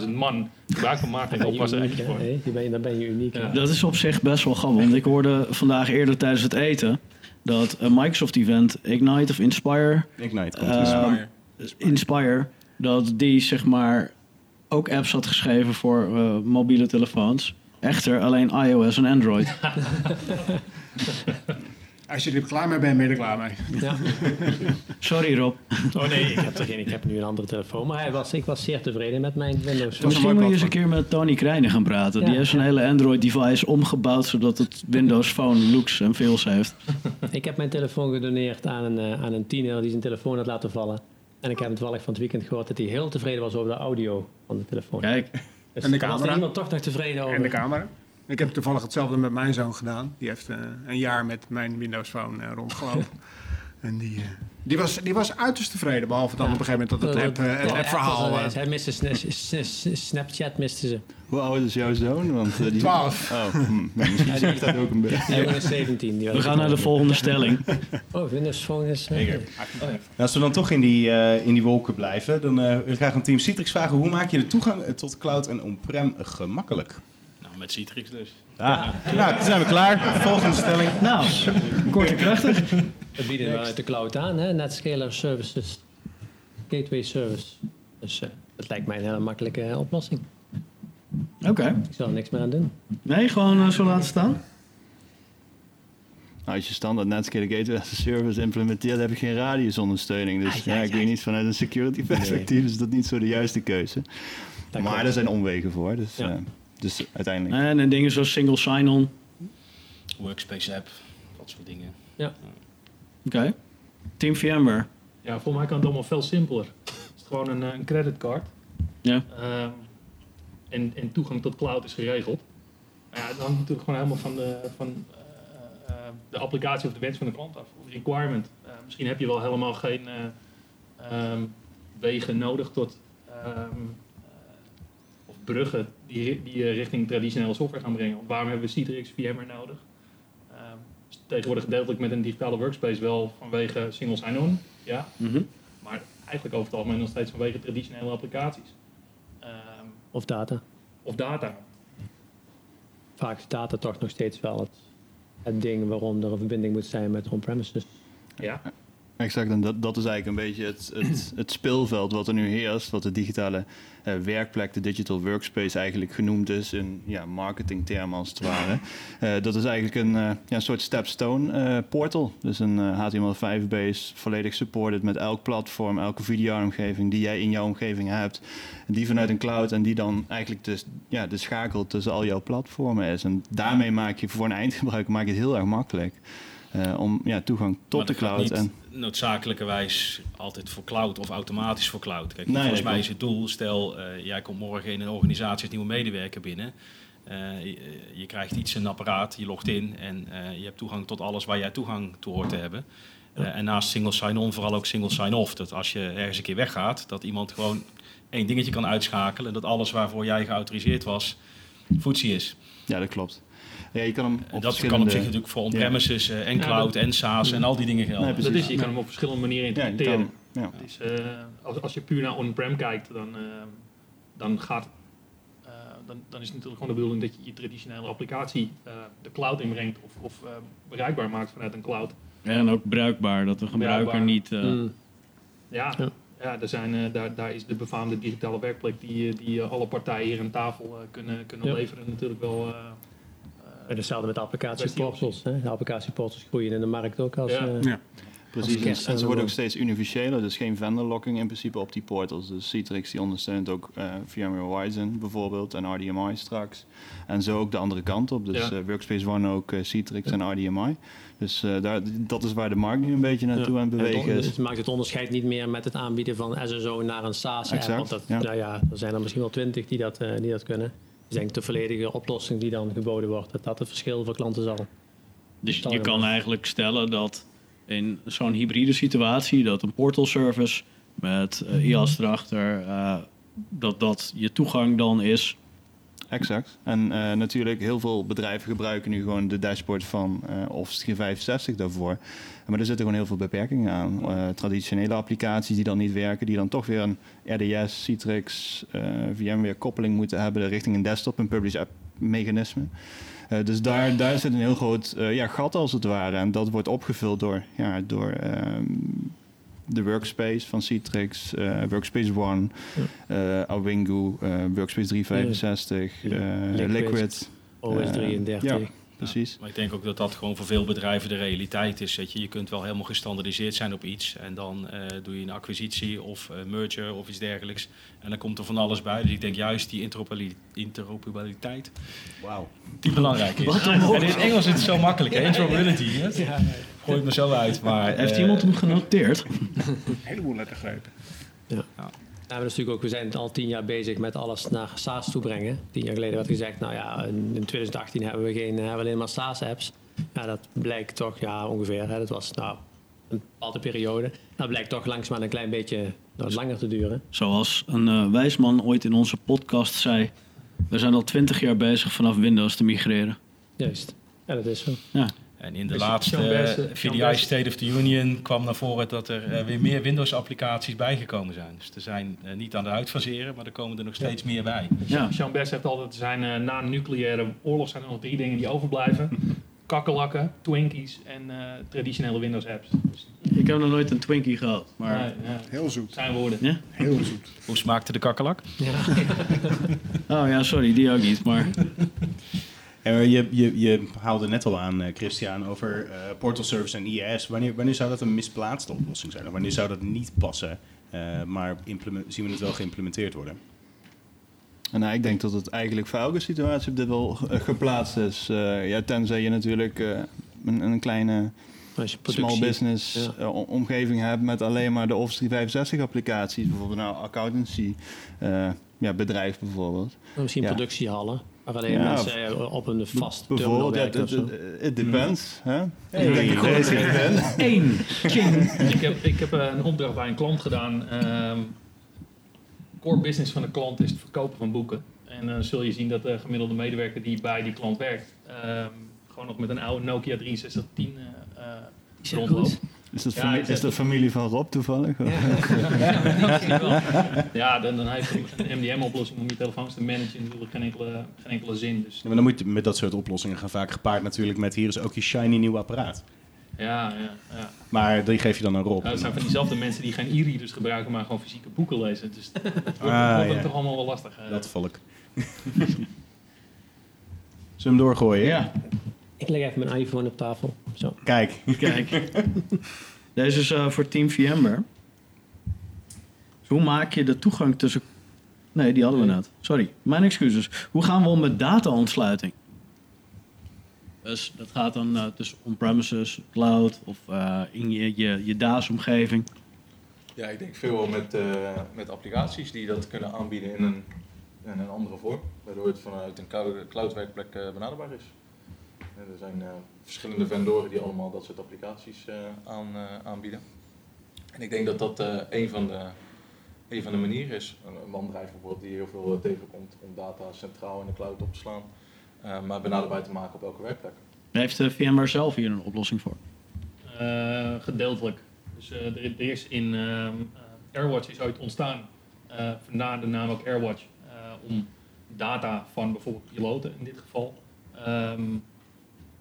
25.000 man gebruik van maakten. En je was er voor. Dan ben je uniek. Ja. Dat is op zich best wel grappig. Want ik hoorde vandaag eerder tijdens het eten dat een Microsoft-event, Ignite of Inspire, Ignite komt. eh, Inspire, dat die zeg maar ook apps had geschreven voor eh, mobiele telefoons. Echter alleen iOS en Android. Als je er klaar mee bent, ben je er klaar mee. Ja. Sorry Rob. Oh nee, ik heb, er geen, ik heb nu een andere telefoon. Maar hij was, ik was zeer tevreden met mijn Windows Phone. Misschien moet je eens een keer met Tony Krijnen gaan praten. Ja. Die heeft zijn hele Android-device omgebouwd zodat het Windows Phone looks en feels heeft. Ik heb mijn telefoon gedoneerd aan een, eh, aan een tiener die zijn telefoon had laten vallen. En ik heb toevallig van het weekend gehoord dat hij heel tevreden was over de audio van de telefoon. Kijk, Dus En de daar was er camera? iemand toch nog tevreden over. En de camera. Ik heb toevallig hetzelfde met mijn zoon gedaan. Die heeft eh, een jaar met mijn Windows Phone eh, rondgelopen. en die, eh, die, was, die was uiterst tevreden. Behalve dan Ja. op een gegeven moment dat het, app, het ja, appverhaal... app was, Hij miste sna- sna- sna- Snapchat, miste ze. Hoe oud is jouw zoon? Want, die... 12. Oh, hm, misschien zegt dat ook een beetje. Windows 17. Die we was gaan naar de volgende stelling. Oh, Windows Phone is... eh, Nou, als we dan toch in die, eh, in die wolken blijven, dan eh, wil ik graag aan Team Citrix vragen: hoe maak je de toegang tot cloud en on-prem gemakkelijk? Met Citrix dus. Ah, nou, dan zijn we klaar. Volgende stelling. Nou, kort en krachtig. We bieden uit de cloud aan, hè? Netscaler Services, Gateway Service. Dus eh, dat lijkt mij een hele makkelijke eh, oplossing. Oké. Ik zal er niks meer aan doen. Nee, gewoon eh, zo laten staan. Nou, als je standaard Netscaler Gateway as a Service implementeert, heb je geen radiusondersteuning. Dus Ah, ja, ja, ik ja. weet niet, vanuit een security perspectief is dat niet zo de juiste keuze. Dat maar er zijn omwegen voor. Dus, Ja. Dus uiteindelijk. En, en dingen zoals single sign-on. Workspace app, dat soort dingen. Oké. Team VMware. Ja, voor mij kan het allemaal veel simpeler. Het is gewoon een, eh, een creditcard. Ja. Ehm, en, en toegang tot cloud is geregeld. Maar ja, het hangt natuurlijk gewoon helemaal van de, van, eh, eh, de applicatie of de wens van de klant af. Of requirement. Eh, misschien heb je wel helemaal geen eh, ehm, wegen nodig tot ehm, eh, bruggen die, die je richting traditionele software gaan brengen. Want waarom hebben we Citrix VMware nodig? Ehm, is tegenwoordig gedeeltelijk met een digitale workspace wel vanwege single sign-on. Ja, Mhm. maar eigenlijk over het algemeen nog steeds vanwege traditionele applicaties. Ehm, Of data. of data. Vaak is data toch nog steeds wel het, het ding waarom er een verbinding moet zijn met on-premises. Ja, Exact, en dat, dat is eigenlijk een beetje het, het, het speelveld wat er nu heerst, wat de digitale eh, werkplek, de digital workspace eigenlijk genoemd is in ja, marketingtermen als het ware. Eh, dat is eigenlijk een eh, ja, soort stepstone portal, dus een eh, HTML5-base, volledig supported met elk platform, elke VR-omgeving die jij in jouw omgeving hebt, die vanuit een cloud en die dan eigenlijk de, ja, de schakel tussen al jouw platformen is. En daarmee maak je voor een eindgebruiker maak je het heel erg makkelijk. Eh, om ja, toegang tot Maar de cloud. niet En, noodzakelijkerwijs altijd voor cloud of automatisch voor cloud. Kijk, Nee, volgens nee, mij is het doel, stel eh, jij komt morgen in een organisatie als nieuwe medewerker binnen. Eh, je, je krijgt iets, een apparaat, je logt in en eh, je hebt toegang tot alles waar jij toegang toe hoort te hebben. Eh, en naast single sign-on vooral ook single sign-off. Dat als je ergens een keer weggaat, dat iemand gewoon één dingetje kan uitschakelen. Dat alles waarvoor jij geautoriseerd was, voetzie is. ja, dat klopt. Ja, je kan hem op dat kan op zich natuurlijk voor on-premises eh, en Ja, cloud dat- en SaaS en al die dingen gelden. Nee, dat is, je kan hem op verschillende manieren Ja, je interpreteren. kan, ja. Eh, als, als je puur naar on-prem kijkt, dan, eh, dan, gaat, eh, dan, dan is het natuurlijk gewoon de bedoeling dat je je traditionele applicatie eh, de cloud inbrengt of, of eh, bereikbaar maakt vanuit een cloud. En ook bruikbaar, dat de gebruiker Bruikbaar. niet... eh, Mm. Ja, Ja. daar, zijn, eh, daar, daar is de befaamde digitale werkplek die, die alle partijen hier aan tafel kunnen, kunnen Ja. leveren natuurlijk wel. En hetzelfde met applicatieportals. hè. De applicatieportals groeien in de markt ook als... Ja. eh, Ja. Precies, en, ze en worden ook steeds universeler, dus geen vendor locking in principe op die portals. Dus Citrix die ondersteunt ook eh VMware Horizon bijvoorbeeld en RDMI straks. En zo ook de andere kant op, dus Ja. eh, Workspace ONE ook eh, Citrix en RDMI. Dus eh, daar, dat is waar de markt nu een beetje naartoe aan het En het bewegen on- is. Het maakt het onderscheid niet meer met het aanbieden van SSO naar een SaaS-app. Want dat. Nou ja, er zijn er misschien wel twintig die dat, eh, die dat kunnen. Ik denk de volledige oplossing die dan geboden wordt, dat dat het verschil voor klanten zal. Dus je kan eigenlijk stellen dat in zo'n hybride situatie dat een portal service met IaaS erachter, eh, dat dat je toegang dan is. Exact. En eh, natuurlijk, heel veel bedrijven gebruiken nu gewoon de dashboard van eh, Office 365 daarvoor. Maar er zitten gewoon heel veel beperkingen aan. Eh, traditionele applicaties die dan niet werken, die dan toch weer een RDS, Citrix, VMware koppeling moeten hebben richting een desktop, een publish app mechanisme. Dus daar, daar zit een heel groot ja, gat als het ware. En dat wordt opgevuld door, ja, door ehm, de workspace van Citrix, eh, Workspace ONE, eh Awingu, eh, Workspace 365, Ja. eh, Liquid. OS Eh, 33. Ja. Precies. Maar ik denk ook dat dat gewoon voor veel bedrijven de realiteit is. Weet je. je kunt wel helemaal gestandardiseerd zijn op iets. En dan eh, doe je een acquisitie of eh, merger of iets dergelijks. En dan komt er van alles bij. Dus ik denk juist die interoperabili- interoperabiliteit Wauw. die belangrijk is. En in het Engels is het zo makkelijk. hè? Interoperability. hè? Gooi het me zo uit. Maar, Heeft eh, iemand hem genoteerd? Een heleboel lettergrepen. Ja, maar dat is natuurlijk ook, we zijn al tien jaar bezig met alles naar SaaS toe brengen. Tien jaar geleden werd gezegd, nou ja, in in 2018 hebben we, geen, hebben we alleen maar SaaS-apps. Ja, dat blijkt toch, ja, ongeveer. Hè, dat was nou een bepaalde periode. Dat blijkt toch langzaam een klein beetje nou, langer te duren. Zoals een eh, wijsman ooit in onze podcast zei, we zijn al twintig jaar bezig vanaf Windows te migreren. Juist. Ja, dat is zo. En in de Dus laatste VDI State of the Union kwam naar voren dat er eh, weer meer Windows-applicaties bijgekomen zijn. Dus er zijn eh, niet aan de uitfaseren, maar er komen er nog steeds meer bij. Ja. Jean Bers heeft altijd, er zijn eh, na een nucleaire oorlog zijn er nog drie dingen die overblijven. Kakkelakken, Twinkies en eh, traditionele Windows apps. Dus, Ik heb nog nooit een Twinkie gehad, maar ja, Heel zoet. zijn woorden. Ja? Heel zoet. Hoe smaakte de kakkelak? Oh ja, sorry, die ook niet. Maar En je, je, je haalde net al aan, eh, Christian, over eh, portal service en IaaS. Wanneer, wanneer zou dat een misplaatste oplossing zijn? Of wanneer zou dat niet passen, eh, maar zien we het wel geïmplementeerd worden? En nou, ik denk dat het eigenlijk voor elke situatie op dit wel geplaatst is. Eh, ja, tenzij je natuurlijk eh, een, een kleine small business ja. omgeving hebt met alleen maar de Office 365 applicaties. Bijvoorbeeld nou accountancy eh, ja, bedrijf bijvoorbeeld. Misschien Ja. productiehallen. Waar alleen Ja, mensen eh, op een vast terminal Bijvoorbeeld, ja, het of zo. het- het depends. Hè? één. ik heb, ik heb eh, een opdracht bij een klant gedaan. Ehm, core business van de klant is het verkopen van boeken. En dan zul je zien dat de gemiddelde medewerker die bij die klant werkt, ehm, gewoon nog met een oude Nokia 6310 eh, eh, rondloopt. Is dat, Ja, is dat familie van Rob toevallig? Ja, dan, dan heeft een MDM-oplossing om je telefoons te managen natuurlijk geen enkele, geen enkele zin. Dus Ja, maar dan moet je met dat soort oplossingen gaan vaak gepaard natuurlijk met hier is ook je shiny nieuw apparaat. ja, ja, ja. Maar die geef je dan aan Rob. Nou, dat zijn van diezelfde mensen die geen e-readers gebruiken, maar gewoon fysieke boeken lezen. Dus dat wordt, Ah, ja. toch allemaal wel lastig. eh. Dat volk. Zullen we hem doorgooien? Ja, Ik leg even mijn iPhone op tafel. Zo. Kijk, kijk. Deze is eh, voor Team VMware. Dus hoe maak je de toegang tussen... Nee, die hadden we net. Sorry, mijn excuses. Hoe gaan we om met data-ontsluiting? Dus dat gaat dan eh, tussen on-premises, cloud of eh, in je, je, je DAS-omgeving. Ja, ik denk veel met, eh, met applicaties die dat kunnen aanbieden in een, in een andere vorm, waardoor het vanuit een cloud- cloud-werkplek eh, benaderbaar is. Er zijn eh, verschillende vendoren die allemaal dat soort applicaties eh, aan, eh, aanbieden. En ik denk dat dat eh, een, van de, een van de manieren is. Een, een OneDrive bijvoorbeeld die heel veel tegenkomt om data centraal in de cloud op te slaan, eh, maar benaderbaar te maken op elke werkplek. Heeft de VMware zelf hier een oplossing voor? Eh, gedeeltelijk. Dus eh, er, er is in ehm, eh, AirWatch is ooit ontstaan, eh vandaar de naam ook AirWatch, eh, om data van bijvoorbeeld piloten in dit geval ehm,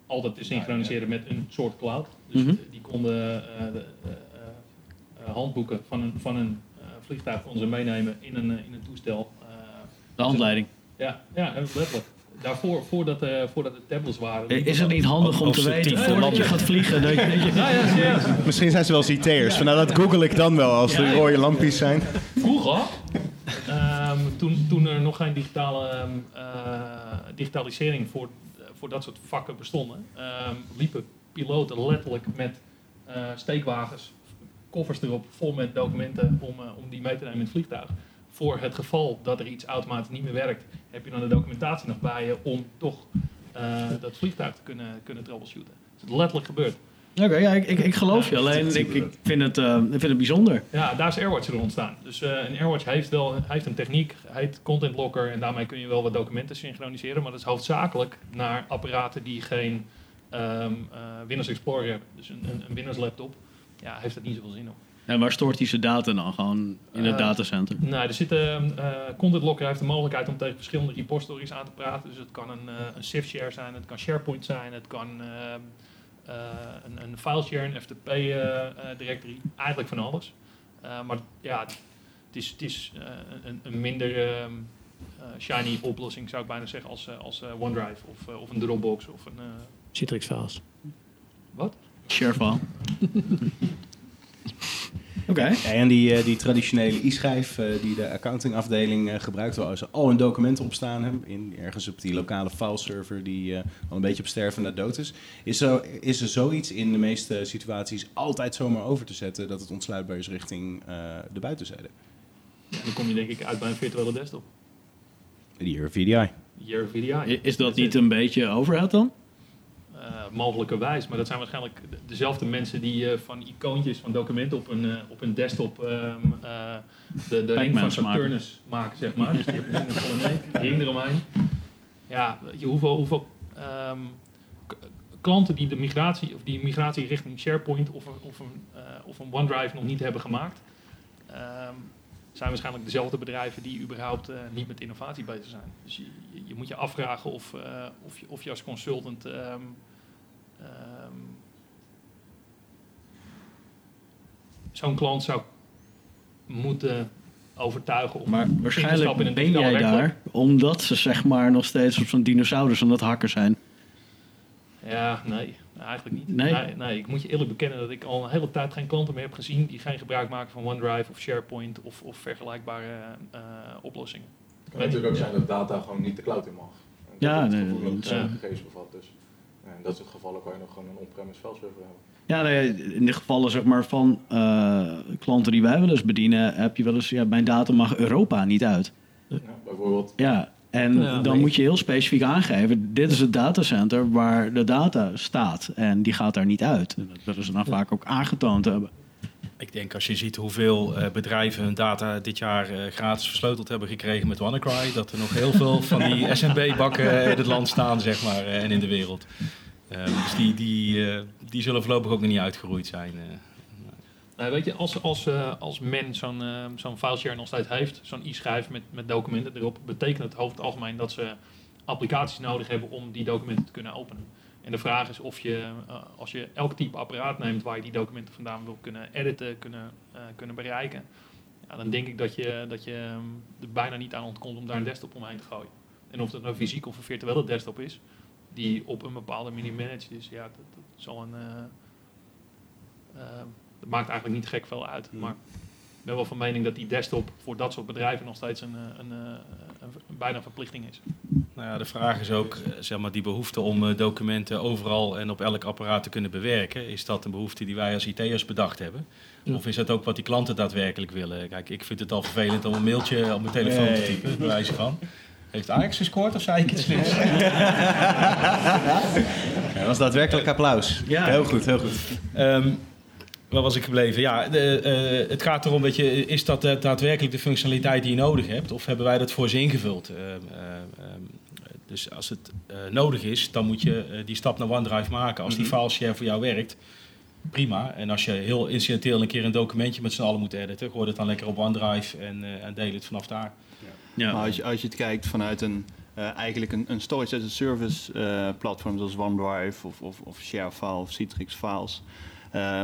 altijd te synchroniseren met een soort cloud. Dus Mhm. die konden eh, de, eh, eh, handboeken van een, van een eh, vliegtuig ze meenemen in een, in een toestel. eh, De handleiding. ja, ja, letterlijk. Daarvoor, voordat, eh, voordat de tablets waren. Is het niet handig om Of te weten voordat je gaat vliegen? Dat je, dat je- Ja, misschien zijn ze wel CT'ers. Van, nou, dat google ik dan wel als er rode lampjes zijn. Vroeger, ehm, toen, toen er nog geen digitale ehm, eh, digitalisering voor, voor dat soort vakken bestonden, ehm, liepen piloten letterlijk met eh, steekwagens, koffers erop, vol met documenten om, eh, om die mee te nemen in het vliegtuig. Voor het geval dat er iets automatisch niet meer werkt, heb je dan de documentatie nog bij je om toch eh, dat vliegtuig te kunnen, kunnen troubleshooten. Dat is letterlijk gebeurd. Oké, ja, ik, ik, ik geloof je. Alleen ik, ik, vind het, eh, ik vind het bijzonder. Ja, daar is AirWatch er ontstaan. Dus eh, een AirWatch heeft wel heeft een techniek, heet Content Locker. En daarmee kun je wel wat documenten synchroniseren. Maar dat is hoofdzakelijk naar apparaten die geen ehm, eh, Windows Explorer hebben. Dus een, een, een Windows laptop. Ja, heeft dat niet zoveel zin op. En waar stoort hij zijn data dan? Gewoon in het Eh, datacenter? Nou, er zit, eh, eh, Content Locker heeft de mogelijkheid om tegen verschillende repositories aan te praten. Dus het kan een, eh, een SIF share zijn, het kan SharePoint zijn, het kan ehm, eh, een, een file share, een FTP eh, eh, directory. Eigenlijk van alles. Eh, maar ja, het is, het is eh, een, een minder ehm, eh, shiny oplossing, zou ik bijna zeggen, als, eh, als eh, OneDrive of, eh, of een Dropbox of een... eh, Citrix files. wat? Sharefile. Ja, en die, eh, die traditionele e-schijf eh, die de accountingafdeling eh, gebruikt, waar ze al hun documenten op staan hebben, in, ergens op die lokale fileserver die eh, al een beetje op sterven na dood is. Is, zo, is er zoiets in de meeste situaties altijd zomaar over te zetten dat het ontsluitbaar is richting eh, de buitenzijde? Ja, dan kom je denk ik uit bij een virtuele desktop. Die hier VDI. Hier VDI. Is dat niet een beetje overhead dan? Eh, mogelijkerwijs, maar dat zijn waarschijnlijk de- dezelfde mensen die eh, van icoontjes van documenten op een, eh, op een desktop ehm, eh, de, de ring van maken. Zeg maar. Dus die hebben een ring eromheen. Ja, je, hoeveel, hoeveel ehm, klanten die de migratie, of die migratie richting SharePoint of een, of een, of een OneDrive nog niet hebben gemaakt, ehm, zijn waarschijnlijk dezelfde bedrijven die überhaupt niet met innovatie bezig zijn. Dus je, je, moet je afvragen of, of, je, of je als consultant ehm, zo'n klant zou moeten overtuigen om Maar waarschijnlijk in een ben jij daar omdat ze zeg maar nog steeds op zo'n dinosaurus aan het hakken zijn. Ja, nee, eigenlijk niet. Nee? Nee? nee, ik moet je eerlijk bekennen dat ik al een hele tijd geen klanten meer heb gezien die geen gebruik maken van OneDrive of SharePoint of, of vergelijkbare eh, oplossingen. Het kan natuurlijk ook zijn dat data gewoon niet de cloud in mag. En dat Ja, het nee, dat- ja. gegevens bevat. Dus ja, in dat soort gevallen kan je nog gewoon een on-premise fileserver hebben. Ja, nee, in de gevallen zeg maar, van eh, klanten die wij wel eens bedienen, heb je wel eens, ja, mijn data mag Europa niet uit. Ja, bijvoorbeeld, Ja, en Ja, dan nee. moet je heel specifiek aangeven, dit is het datacenter waar de data staat en die gaat daar niet uit. En dat willen ze dan vaak ook aangetoond hebben. Ik denk als je ziet hoeveel eh, bedrijven hun data dit jaar eh, gratis versleuteld hebben gekregen met WannaCry, dat er nog heel veel van die SMB-bakken in het land staan, zeg maar, eh, en in de wereld. Eh, dus die, die, eh, die zullen voorlopig ook nog niet uitgeroeid zijn. eh. Nou, weet je, als, als, eh, als men zo'n eh, zo'n fileshare nog steeds heeft, zo'n e-schijf met, met documenten erop, betekent het over het algemeen dat ze applicaties nodig hebben om die documenten te kunnen openen. En de vraag is of je, eh, als je elk type apparaat neemt waar je die documenten vandaan wil kunnen editen, kunnen, eh, kunnen bereiken, ja, dan denk ik dat je, dat je ehm, er bijna niet aan ontkomt om daar een desktop omheen te gooien. En of dat nou fysiek of een virtuele desktop is, die op een bepaalde manier managed is, ja, dat, dat zal een... eh, dat maakt eigenlijk niet gek veel uit. Hmm. Maar ik ben wel van mening dat die desktop voor dat soort bedrijven nog steeds een, een, een, een bijna verplichting is. Nou ja, de vraag is ook, eh, zeg maar, die behoefte om eh, documenten overal en op elk apparaat te kunnen bewerken. Is dat een behoefte die wij als IT'ers bedacht hebben? Of is dat ook wat die klanten daadwerkelijk willen? Kijk, ik vind het al vervelend om een mailtje op mijn telefoon te typen, bij wijze van. Heeft Ajax gescoord of zei ik iets slims? Ja, dat was daadwerkelijk applaus. Ja. Heel goed, heel goed. Ehm, waar was ik gebleven? Ja, de, eh, het gaat erom, weet je, is dat daadwerkelijk de functionaliteit die je nodig hebt? Of hebben wij dat voor ze ingevuld? Ehm, dus als het eh, nodig is, dan moet je eh, die stap naar OneDrive maken. Als die Mhm. fileshare voor jou werkt, prima. En als je heel incidenteel een keer een documentje met z'n allen moet editen, gooi het dan lekker op OneDrive en, eh, en deel het vanaf daar. Ja. Maar als je, als je het kijkt vanuit een, eh, eigenlijk een, een storage as a service eh, platform zoals OneDrive of, of, of ShareFile of Citrix Files, eh,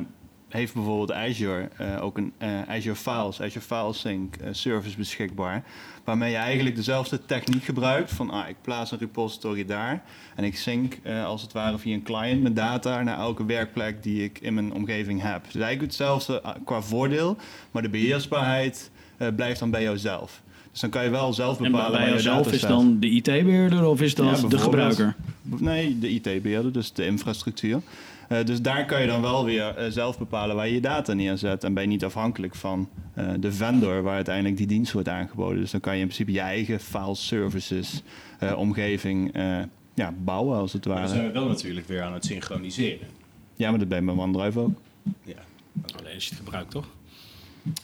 heeft bijvoorbeeld Azure eh, ook een eh, Azure Files, Azure File Sync eh, service beschikbaar. Waarmee je eigenlijk dezelfde techniek gebruikt van ah, ik plaats een repository daar en ik sync als het ware via een client mijn data naar elke werkplek die ik in mijn omgeving heb. Dus eigenlijk hetzelfde qua voordeel, maar de beheersbaarheid eh, blijft dan bij jouzelf. Dus dan kan je wel zelf En bepalen bij waar je jouzelf is dan de IT-beheerder of is Ja, dat de gebruiker? Nee, de IT-beheerder, dus de infrastructuur. Eh, dus daar kan je dan wel weer eh, zelf bepalen waar je je data neerzet. En ben je niet afhankelijk van eh, de vendor waar uiteindelijk die dienst wordt aangeboden. Dus dan kan je in principe je eigen file services omgeving ja, bouwen als het Maar dan ware. zijn we wel natuurlijk weer aan het synchroniseren. Ja, maar dat ben je met OneDrive ook. Alleen als je het gebruikt, toch?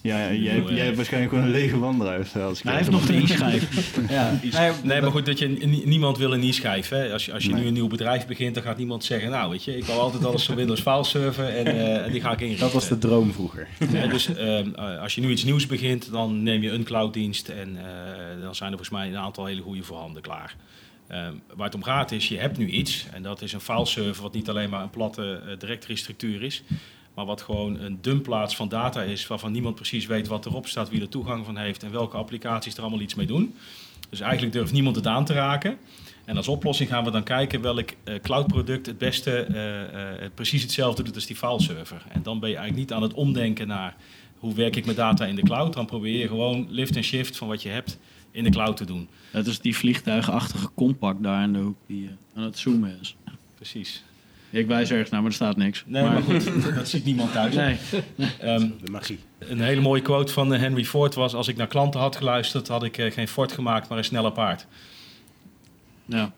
Ja, ja, jij, hebt- jij hebt waarschijnlijk gewoon een lege OneDrive. Als ik Hij heeft nog de e-schijf. Ja. Nee, maar goed, dat je, nie- niemand wil een e-schijf. Hè? Als je, als je Nee. nu een nieuw bedrijf begint, dan gaat niemand zeggen... nou, weet je, ik wil altijd alles van Windows File Server en, eh, en die ga ik inrichten. Dat was de droom vroeger. Ja, dus ehm, eh, als je nu iets nieuws begint, dan neem je een clouddienst... en eh, dan zijn er volgens mij een aantal hele goede voorhanden klaar. Ehm, waar het om gaat is, je hebt nu iets... en dat is een fileserver wat niet alleen maar een platte eh, directory structuur is... maar wat gewoon een dumpplaats van data is... waarvan niemand precies weet wat erop staat, wie er toegang van heeft... en welke applicaties er allemaal iets mee doen. Dus eigenlijk durft niemand het aan te raken... En als oplossing gaan we dan kijken welk eh, cloudproduct het beste eh, eh, precies hetzelfde doet als die fileserver. En dan ben je eigenlijk niet aan het omdenken naar hoe werk ik met data in de cloud. Dan probeer je gewoon lift en shift van wat je hebt in de cloud te doen. Het is die vliegtuigachtige compact daar in de hoek die aan het zoomen is. Precies. Ik wijs ergens naar, maar er staat niks. Nee, maar, goed, dat ziet niemand thuis. Nee. Ehm, De magie. een hele mooie quote van eh, Henry Ford was: Als ik naar klanten had geluisterd, had ik eh, geen Ford gemaakt, maar een sneller paard. Ja.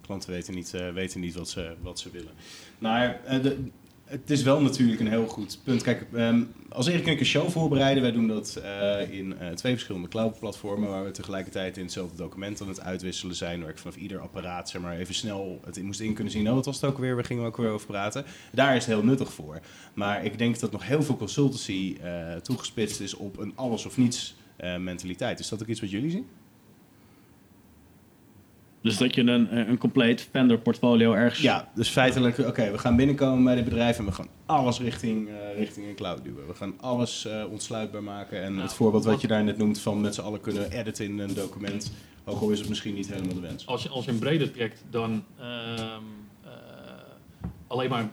Klanten weten niet, eh, weten niet wat, ze, wat ze willen. Maar eh, de, het is wel natuurlijk een heel goed punt. Kijk, ehm, als Erik en ik een show voorbereiden, wij doen dat eh, in eh, twee verschillende cloud-platformen, waar we tegelijkertijd in hetzelfde document aan het uitwisselen zijn, waar ik vanaf ieder apparaat zeg maar, even snel het moest in kunnen zien. Oh, wat was het ook weer? Waar gingen we ook weer over praten? Daar is het heel nuttig voor. Maar ik denk dat nog heel veel consultancy eh, toegespitst is op een alles of niets eh, mentaliteit. Is dat ook iets wat jullie zien? Dus dat je een, een compleet vendor portfolio ergens... Ja, dus feitelijk, oké, we gaan binnenkomen bij dit bedrijf en we gaan alles richting, eh, richting een cloud duwen. We gaan alles eh, ontsluitbaar maken. En het voorbeeld wat je daar net noemt van met z'n allen kunnen editen in een document, ook al is het misschien niet helemaal de wens. Als je, als je een breder trekt dan ehm, eh, alleen maar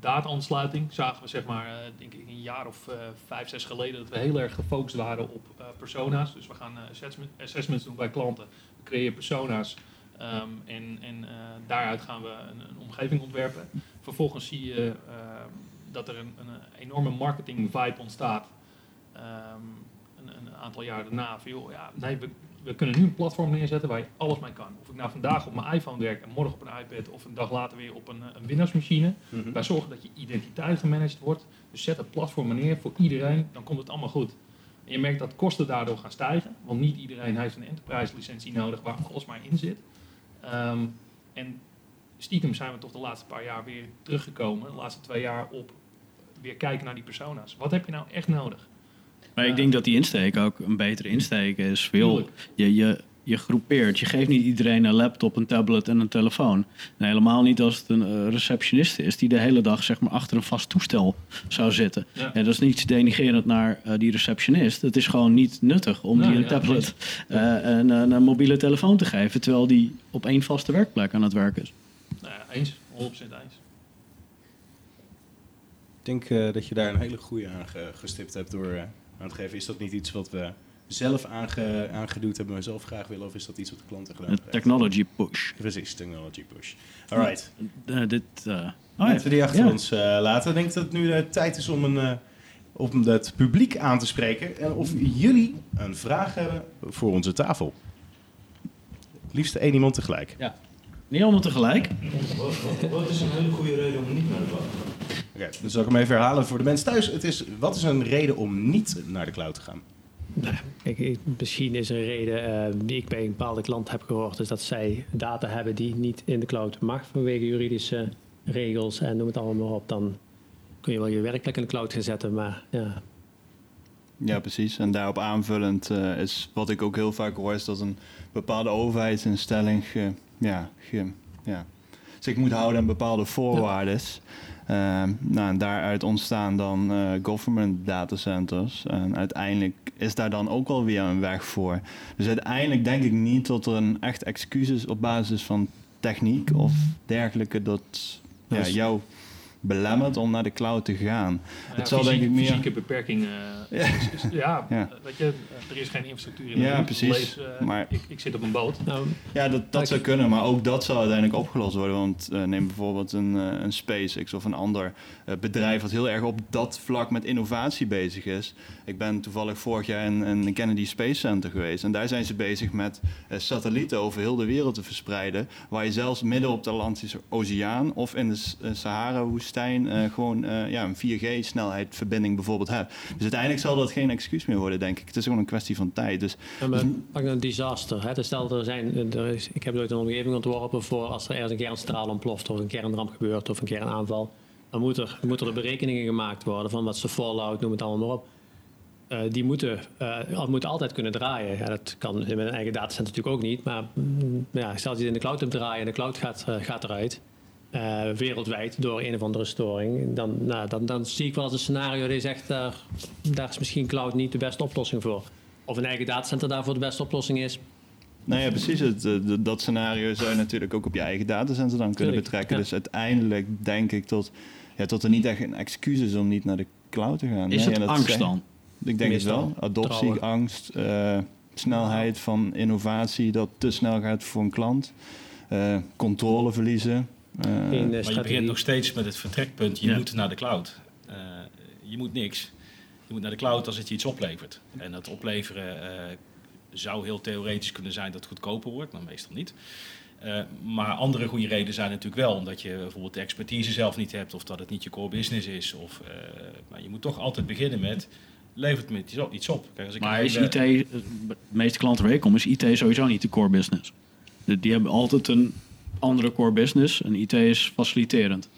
data-ontsluiting, zagen we zeg maar, eh, denk ik een jaar of eh, vijf, zes geleden, dat we heel erg gefocust waren op eh, persona's. Dus we gaan eh, assessment, assessments doen bij klanten. We creëren persona's ehm, en, en eh, daaruit gaan we een, een omgeving ontwerpen. Vervolgens zie je ehm, dat er een, een enorme marketing vibe ontstaat. Ehm, een, een aantal jaar daarna van joh, ja, nee, we, we kunnen nu een platform neerzetten waar je alles mee kan. Of ik nou vandaag op mijn iPhone werk en morgen op een iPad of een dag later weer op een, eh, een Windows-machine. Mhm. Wij zorgen dat je identiteit gemanaged wordt. Dus zet het platform neer voor iedereen, dan komt het allemaal goed. En je merkt dat kosten daardoor gaan stijgen, want niet iedereen heeft een enterprise-licentie nodig waar alles maar in zit. Ehm, en stiekem zijn we toch de laatste paar jaar weer teruggekomen, de laatste twee jaar, op weer kijken naar die persona's. Wat heb je nou echt nodig? Maar ik denk dat die insteek ook een betere insteek is. Veel, je, je, je groepeert. Je geeft niet iedereen een laptop, een tablet en een telefoon. En helemaal niet als het een eh, receptionist is die de hele dag zeg maar, achter een vast toestel zou zitten. Ja. En dat is niet denigerend naar eh, die receptionist. Het is gewoon niet nuttig om die een ja, tablet eh, en een, een mobiele telefoon te geven, terwijl die op één vaste werkplek aan het werk is. Nou ja, eens, 100% eens. Ik denk eh, dat je daar een hele goede aan ge- gestipt hebt door eh, aan te geven. Is dat niet iets wat we zelf aange, aangeduwd hebben, maar zelf graag willen, of is dat iets wat de klanten gedaan Een hebben? technology push. Precies, technology push. Dit, oh ja. Laten we die achter Ja. ons eh, laten. Ik denk dat het nu de tijd is om, een, eh, om het publiek aan te spreken. En of jullie een vraag hebben voor onze tafel. Het liefst één iemand tegelijk. Niet allemaal tegelijk. Wat is een hele goede reden om niet naar de cloud te gaan? Oké, dan zal ik hem even herhalen voor de mensen thuis. Het is, wat is een reden om niet naar de cloud te gaan? Kijk, ik- misschien is een reden eh, die ik bij een bepaalde klant heb gehoord, is dat zij data hebben die niet in de cloud mag vanwege juridische regels en noem het allemaal maar op. Dan kun je wel je werkplek in de cloud gaan zetten, maar ja, Ja, precies. En daarop aanvullend eh, is wat ik ook heel vaak hoor, is dat een bepaalde overheidsinstelling ge- ja, ge- ja, zich moet houden aan bepaalde voorwaarden. Nou, en daaruit ontstaan dan eh, government datacenters. En uiteindelijk is daar dan ook wel weer een weg voor. Dus uiteindelijk denk ik niet dat er een echt excuus is op basis van techniek of dergelijke dat ja, Dus- jou belemmert om naar de cloud te gaan. Ja, zal denk ik meer- Fysieke beperking. eh, Ja. is- is- ja, Ja. weet je, er is geen infrastructuur in de Ja, buurt. precies. Lees, eh, Maar- ik, ik zit op een boot. nou, Ja, dat, dat zou kunnen, maar ook dat zou uiteindelijk opgelost worden. Want eh, neem bijvoorbeeld een, eh, een SpaceX of een ander eh, bedrijf wat heel erg op dat vlak met innovatie bezig is. Ik ben toevallig vorig jaar in, in de Kennedy Space Center geweest. En daar zijn ze bezig met eh, satellieten over heel de wereld te verspreiden. Waar je zelfs midden op de Atlantische Oceaan of in de Sahara-woestijn eh, gewoon eh, ja, een 4G-snelheid verbinding bijvoorbeeld hebt. Dus uiteindelijk zal dat geen excuus meer worden, denk ik. Het is gewoon een kwestie van tijd. Dus Ja, maar een disaster. Hè. Dus Stel, er zijn, er ik heb ooit een omgeving ontworpen voor als er ergens een kernstraal ontploft of een kernramp gebeurt of een kernaanval. Dan moet er, moeten er berekeningen gemaakt worden van wat de fallout, noem het allemaal maar op. Eh, die moeten, al- moeten altijd kunnen draaien. Ja, dat kan met een eigen datacenter natuurlijk ook niet. Maar mm, ja, stel dat je het in de cloud hebt draaien en de cloud gaat, gaat eruit. Eh, wereldwijd door een of andere storing. Dan, nou, dan, dan zie ik wel eens een scenario die zegt, daar, daar is misschien cloud niet de beste oplossing voor. Of een eigen datacenter daarvoor de beste oplossing is. Nou ja, precies. Het, eh, dat scenario zou je natuurlijk ook op je eigen datacenter dan kunnen Tuurlijk, betrekken. ja. Dus uiteindelijk denk ik tot, ja, tot er niet echt een excuus is om niet naar de cloud te gaan. Is Nee, het angst dan? Ik denk het wel. Adoptie, Trouwen. angst, eh, snelheid van innovatie dat te snel gaat voor een klant. eh, controle verliezen. Eh, Maar je begint nog steeds met het vertrekpunt. Je Ja. moet naar de cloud. Eh, je moet niks. Je moet naar de cloud als het je iets oplevert. En dat opleveren eh, zou heel theoretisch kunnen zijn dat het goedkoper wordt, maar meestal niet. Eh, maar andere goede redenen zijn natuurlijk wel omdat je bijvoorbeeld de expertise zelf niet hebt of dat het niet je core business is. Of, eh, maar je moet toch altijd beginnen met levert het me iets op. Kijk, als ik Maar is IT, de meeste klanten waar ik kom, is IT sowieso niet de core business. Die hebben altijd een andere core business en IT is faciliterend.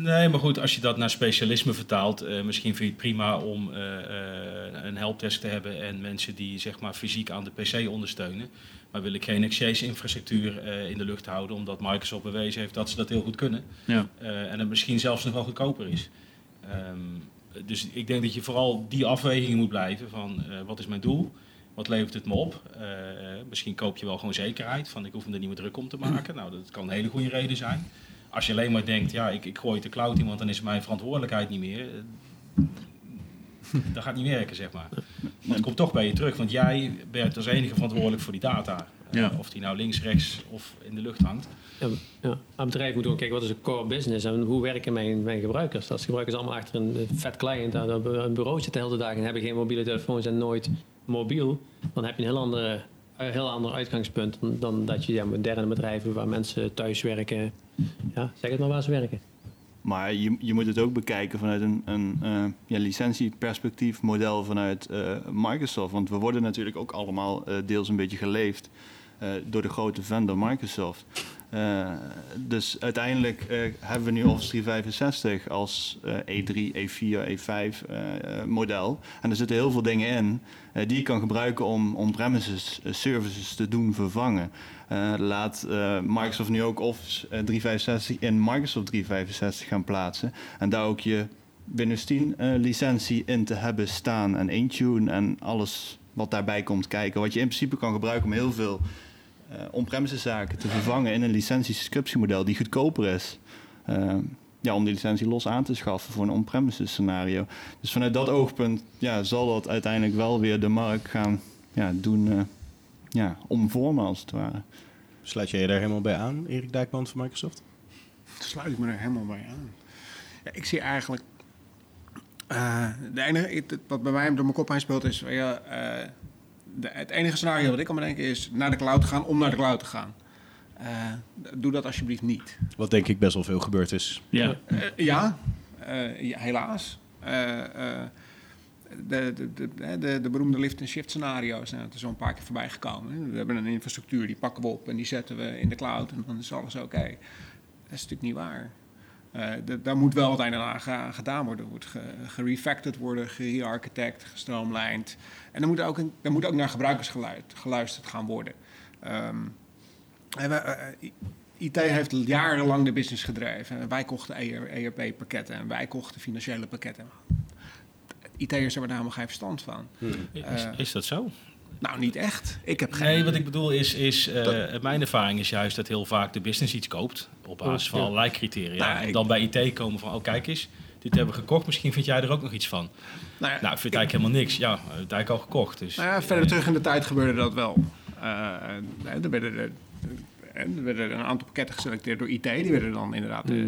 Nee, maar goed, als je dat naar specialisme vertaalt, eh, misschien vind je het prima om eh, eh, een helpdesk te hebben en mensen die zeg maar fysiek aan de PC ondersteunen. Maar wil ik geen exchange-infrastructuur in de lucht houden, omdat Microsoft bewezen heeft dat ze dat heel goed kunnen. Ja. En het misschien zelfs nog wel goedkoper is. Ehm, dus ik denk dat je vooral die afweging moet blijven van wat is mijn doel? Wat levert het me op? Eh, misschien koop je wel gewoon zekerheid van ik hoef me er niet meer druk om te maken. Nou, dat kan een hele goede reden zijn. Als je alleen maar denkt, ja, ik, ik gooi het de cloud in, want dan is mijn verantwoordelijkheid niet meer. eh, dat gaat niet werken, zeg maar. Want het komt toch bij je terug, want jij bent als enige verantwoordelijk voor die data. Eh, Ja. Of die nou links, rechts of in de lucht hangt. Ja, ja. Een bedrijf moet ook kijken wat is de core business en hoe werken mijn, mijn gebruikers. Als gebruikers allemaal achter een vet client aan een bureau zitten de hele dag en hebben geen mobiele telefoons en nooit mobiel, dan heb je een heel, andere, heel ander uitgangspunt dan, dat je ja, moderne bedrijven waar mensen thuis werken, ja, zeg het maar waar ze werken. Maar je, je moet het ook bekijken vanuit een, een eh, ja, licentieperspectief model vanuit eh, Microsoft. Want we worden natuurlijk ook allemaal eh, deels een beetje geleefd door de grote vendor Microsoft. Eh, dus uiteindelijk eh, hebben we nu Office 365 als eh, E3, E4, E5 eh, eh, model. En er zitten heel veel dingen in eh, die je kan gebruiken om on-premises services te doen vervangen. Laat Microsoft nu ook Office eh, 365 in Microsoft 365 gaan plaatsen. En daar ook je Windows 10 eh, licentie in te hebben staan. En Intune en alles wat daarbij komt kijken. Wat je in principe kan gebruiken om heel veel on-premises zaken te vervangen in een licentie-subscriptiemodel die goedkoper is. Eh, ja, om die licentie los aan te schaffen voor een on-premises scenario. Dus vanuit dat oogpunt ja, zal dat uiteindelijk wel weer de markt gaan ja, doen eh, ja, omvormen als het ware. Sluit jij je daar helemaal bij aan, Erik Dijkman van Microsoft? sluit ik me er helemaal bij aan. Ja, ik zie eigenlijk. eh, de enige, wat bij mij door mijn kop heen speelt is. ja, eh, de, het enige scenario wat ik kan bedenken is naar de cloud gaan om naar de cloud te gaan. Eh, doe dat alsjeblieft niet. Wat denk ik best wel veel gebeurd is. Ja. Eh, ja, eh, ja, helaas. Eh, eh, de, de, de, de, de beroemde lift- en shift scenario's zijn er zo een paar keer voorbij gekomen. We hebben een infrastructuur, die pakken we op en die zetten we in de cloud en dan is alles oké. Dat is natuurlijk niet waar. Eh, daar moet wel ander aan gedaan worden. Er moet ge- gerefactored worden, gere-architect, gestroomlijnd. En er moet ook, een, er moet ook naar gebruikers geluisterd gaan worden. Ehm, en we, eh, IT heeft jarenlang de business gedreven. En Wij kochten ERP-pakketten en wij kochten financiële pakketten. IT'ers hebben daar helemaal geen verstand van. Is, Eh, is dat zo? Nou, niet echt. Ik heb geen... Nee, wat ik bedoel is, is eh, Dat- mijn ervaring is juist dat heel vaak de business iets koopt op basis van Ja. allerlei criteria. Nou, en ik- dan bij IT komen van, oh kijk eens, dit hebben we gekocht, misschien vind jij er ook nog iets van. Nou ja, Nou, ik vind eigenlijk helemaal niks. Ja, het eigenlijk al gekocht. Dus, Nou ja, verder terug in de tijd gebeurde dat wel. Eh, er, werden er, werden een aantal pakketten geselecteerd door IT. Die werden dan inderdaad... eh, eh,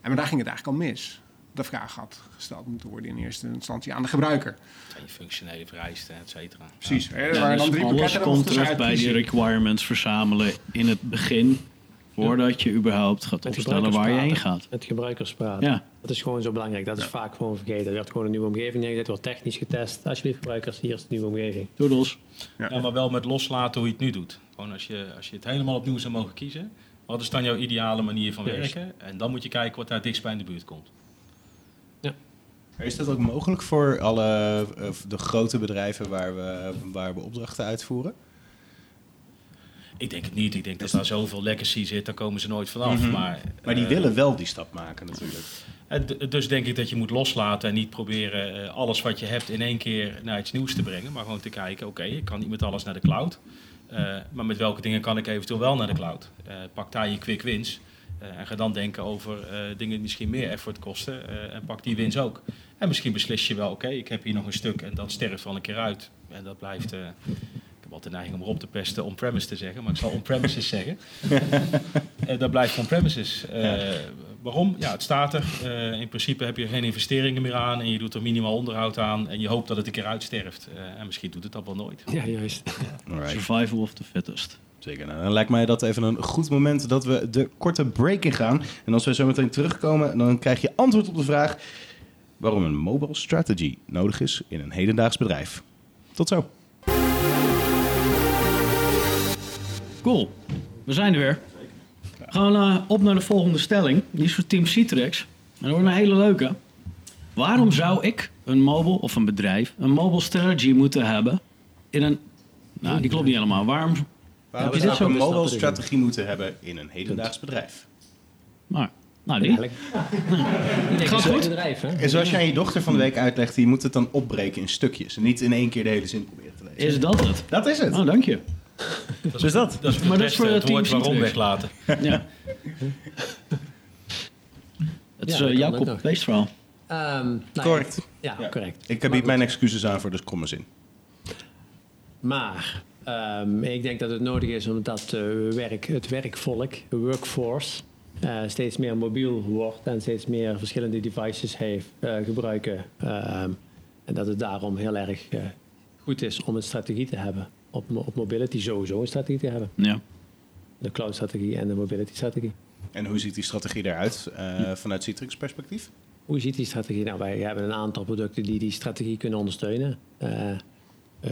en maar daar ging het eigenlijk al mis. De vraag had gesteld moeten worden in eerste instantie aan de gebruiker. zijn je functionele vereisten, et cetera. Precies. Er Ja, waren dus dan drie alles komt ze terug bij die requirements verzamelen in het begin. Voordat je überhaupt gaat Met opstellen waar je heen gaat. Met gebruikers praten. Ja, Dat is gewoon zo belangrijk. Dat is vaak gewoon vergeten. Er wordt gewoon een nieuwe omgeving neergezet, wordt technisch getest. Alsjeblieft gebruikers, hier is de nieuwe omgeving. doedels. Ja, maar wel met loslaten hoe je het nu doet. Gewoon als je, als je het helemaal opnieuw zou mogen kiezen. Wat is dan jouw ideale manier van werken? En dan moet je kijken wat daar dichtst bij in de buurt komt. Is dat ook mogelijk voor alle de grote bedrijven waar we, waar we opdrachten uitvoeren? Ik denk het niet. Ik denk dat daar zoveel legacy zit, daar komen ze nooit vanaf. Mhm. Maar, Maar die eh, willen wel die stap maken natuurlijk. Dus denk ik dat je moet loslaten en niet proberen eh, alles wat je hebt in één keer naar iets nieuws te brengen. Maar gewoon te kijken, oké, ik kan niet met alles naar de cloud. Eh, maar met welke dingen kan ik eventueel wel naar de cloud? Pak daar je quick wins. en ga dan denken over dingen die misschien meer effort kosten. en pak die wins ook. En misschien beslis je wel, oké, ik heb hier nog een stuk en dat sterft wel een keer uit. En dat blijft... eh, ik heb altijd de neiging om erop te pesten on-premise te zeggen, maar ik zal on-premises zeggen. Eh, dat blijft on-premises. Eh, Waarom? Ja, het staat er. Eh, in principe heb je geen investeringen meer aan en je doet er minimaal onderhoud aan en je hoopt dat het een keer uitsterft. Eh, en misschien doet het dat wel nooit. Ja, juist. Survival of the fittest. Zeker. Nou, dan lijkt mij dat even een goed moment dat we de korte break in gaan. En als we zo meteen terugkomen, dan krijg je antwoord op de vraag waarom een mobile strategy nodig is in een hedendaags bedrijf. Tot zo. Cool. We zijn er weer. We gaan eh, op naar de volgende stelling. Die is voor Team Citrix. En dat wordt een hele leuke. Waarom zou ik, een mobile of een bedrijf, een mobile strategy moeten hebben in een... Nou, die klopt niet helemaal. Waarom... Zou ik een mobile strategie moeten hebben in een hedendaags bedrijf? Maar, nou, die. Eigenlijk. Ik Gaat denk goed. bedrijf, hè? En zoals je aan je dochter van de week uitlegt, je moet het dan opbreken in stukjes. En niet in één keer de hele zin proberen te lezen. Is dat het? Dat is het. Oh, dank je. Dus dat. Dat is Maar dat is voor eh, het Team woord waarom weglaten. Ja. Het is Ja, eh, dat nog. copy-paste verhaal. Ehm, nou ja, Correct. Ja, Ja. correct. Ik bied mijn excuses aan voor de komme zin. Maar ehm, ik denk dat het nodig is omdat eh, werk, het werkvolk, de workforce, eh, steeds meer mobiel wordt en steeds meer verschillende devices heeft, eh, gebruiken. Ehm, en dat het daarom heel erg eh, goed is om een strategie te hebben. Op, op mobility sowieso een strategie te hebben. Ja. De cloud-strategie en de mobility-strategie. En hoe ziet die strategie eruit eh, vanuit Citrix perspectief? Hoe ziet die strategie? Nou, wij hebben een aantal producten die die strategie kunnen ondersteunen.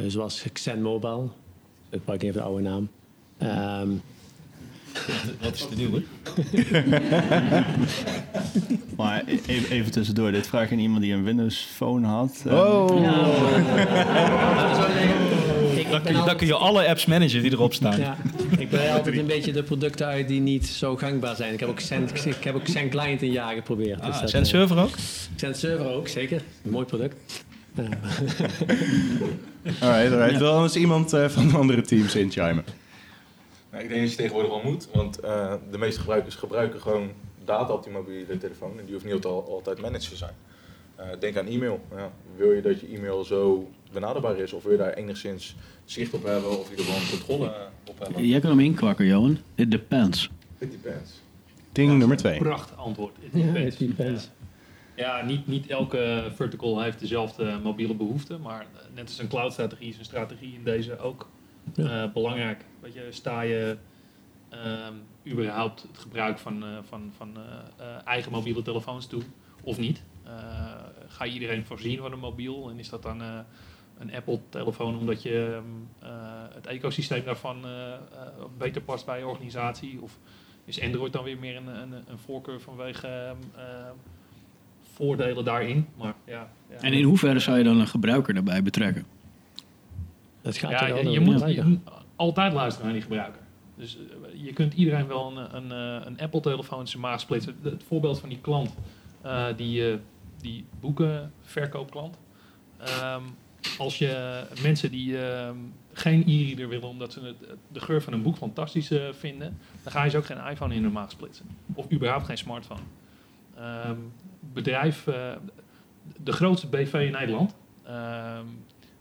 Zoals Xen Mobile. Ik gebruik even de oude naam. Ehm, Wat is de nieuwe? Maar e- even, even tussendoor, dit vraag aan iemand die een Windows Phone had. Oh! ik, Dan kun, je, dan altijd, kun je alle apps managen die erop staan. ja, ik ben altijd een beetje de producten uit die niet zo gangbaar zijn. Ik heb ook Xen, ik heb ook Client een jaar geprobeerd. Ah, dat, Zen eh, server ook? Xen Server ook, zeker. Een mooi product. Alright, alright. Wil anders iemand eh, van de andere teams inchimen? Nou, ik denk dat je tegenwoordig wel moet, want eh, de meeste gebruikers gebruiken gewoon data op die mobiele telefoon en die hoeft niet al- altijd managed te zijn. Eh, denk aan e-mail. Ja, wil je dat je e-mail zo benaderbaar is of wil je daar enigszins zicht op hebben of je er gewoon controle op hebben? Jij kan hem inkwakken, Johan. It depends. It depends. Ding nummer twee. Pracht antwoord. It Ja, depends. it depends. Ja, niet, niet elke vertical heeft dezelfde mobiele behoeften, maar eh, net als een cloud-strategie is een strategie in deze ook Ja. eh, belangrijk. Weet je, sta je ehm, überhaupt het gebruik van, eh, van, van eh, eh, eigen mobiele telefoons toe of niet? Eh, ga je iedereen voorzien van een mobiel en is dat dan eh, een Apple-telefoon omdat je ehm, eh, het ecosysteem daarvan beter past bij je organisatie? Of is Android dan weer meer een, een, een voorkeur vanwege ehm, voordelen daarin? Maar ja, ja. En in hoeverre zou je dan een gebruiker daarbij betrekken? Dat gaat Ja, je, wel je moet altijd luisteren naar die gebruiker. Dus eh, je kunt iedereen wel een, een, eh, een Apple-telefoon in zijn maag splitsen. Het voorbeeld van die klant, eh, die, eh, die boekenverkoopklant. Ehm, als je mensen die ehm, geen e-reader willen omdat ze de geur van een boek fantastisch vinden, dan ga je ze ook geen iPhone in hun maag splitsen. Of überhaupt geen smartphone. Ehm, bedrijf, de grootste BV in Nederland,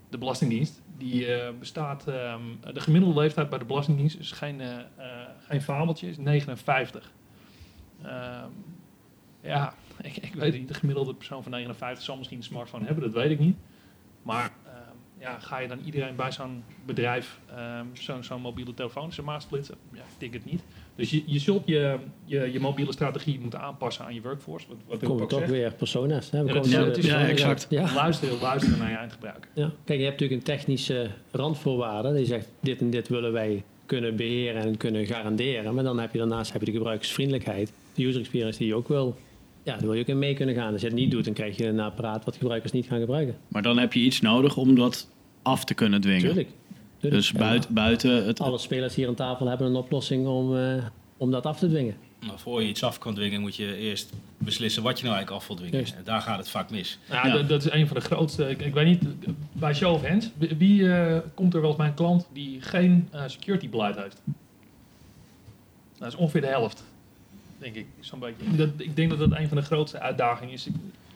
de Belastingdienst, die eh, bestaat, ehm, de gemiddelde leeftijd bij de Belastingdienst is geen, eh, eh, geen fabeltje, is 59. Ehm, ja, ik, ik weet niet, de gemiddelde persoon van 59 zal misschien een smartphone hebben, dat weet ik niet. Maar ja, ga je dan iedereen bij zo'n bedrijf ehm, zo'n zo'n mobiele telefoon zomaar splitsen? Ja, ik denk het niet. Dus je, je zult je, je, je mobiele strategie moeten aanpassen aan je workforce. Wat, wat ook toch zegt. weer persona's. Hè? We Ja, komen dat- ja, is- ja, exact. Ja. Luisteren, luisteren naar je eindgebruiker. Ja. Kijk, je hebt natuurlijk een technische randvoorwaarde. Die zegt, dit en dit willen wij kunnen beheren en kunnen garanderen. Maar dan heb je daarnaast heb je de gebruikersvriendelijkheid. De user experience die je ook wil. Ja, daar wil je ook in mee kunnen gaan. Als je het niet doet, dan krijg je een apparaat wat gebruikers niet gaan gebruiken. Maar dan heb je iets nodig om dat af te kunnen dwingen. Tuurlijk. Tuurlijk. Dus Ja, buiten, buiten het... Alle spelers hier aan tafel hebben een oplossing om, eh, om dat af te dwingen. Maar voor je iets af kan dwingen, moet je eerst beslissen wat je nou eigenlijk af wil dwingen. Juist. En daar gaat het vaak mis. Ja, Ja. Dat, dat is een van de grootste. Ik, ik weet niet, bij Show of Hands, wie- eh, komt er wel eens bij een klant die geen eh, security beleid heeft? Dat is ongeveer de helft, denk ik, zo'n beetje. Dat, ik denk dat dat een van de grootste uitdagingen is.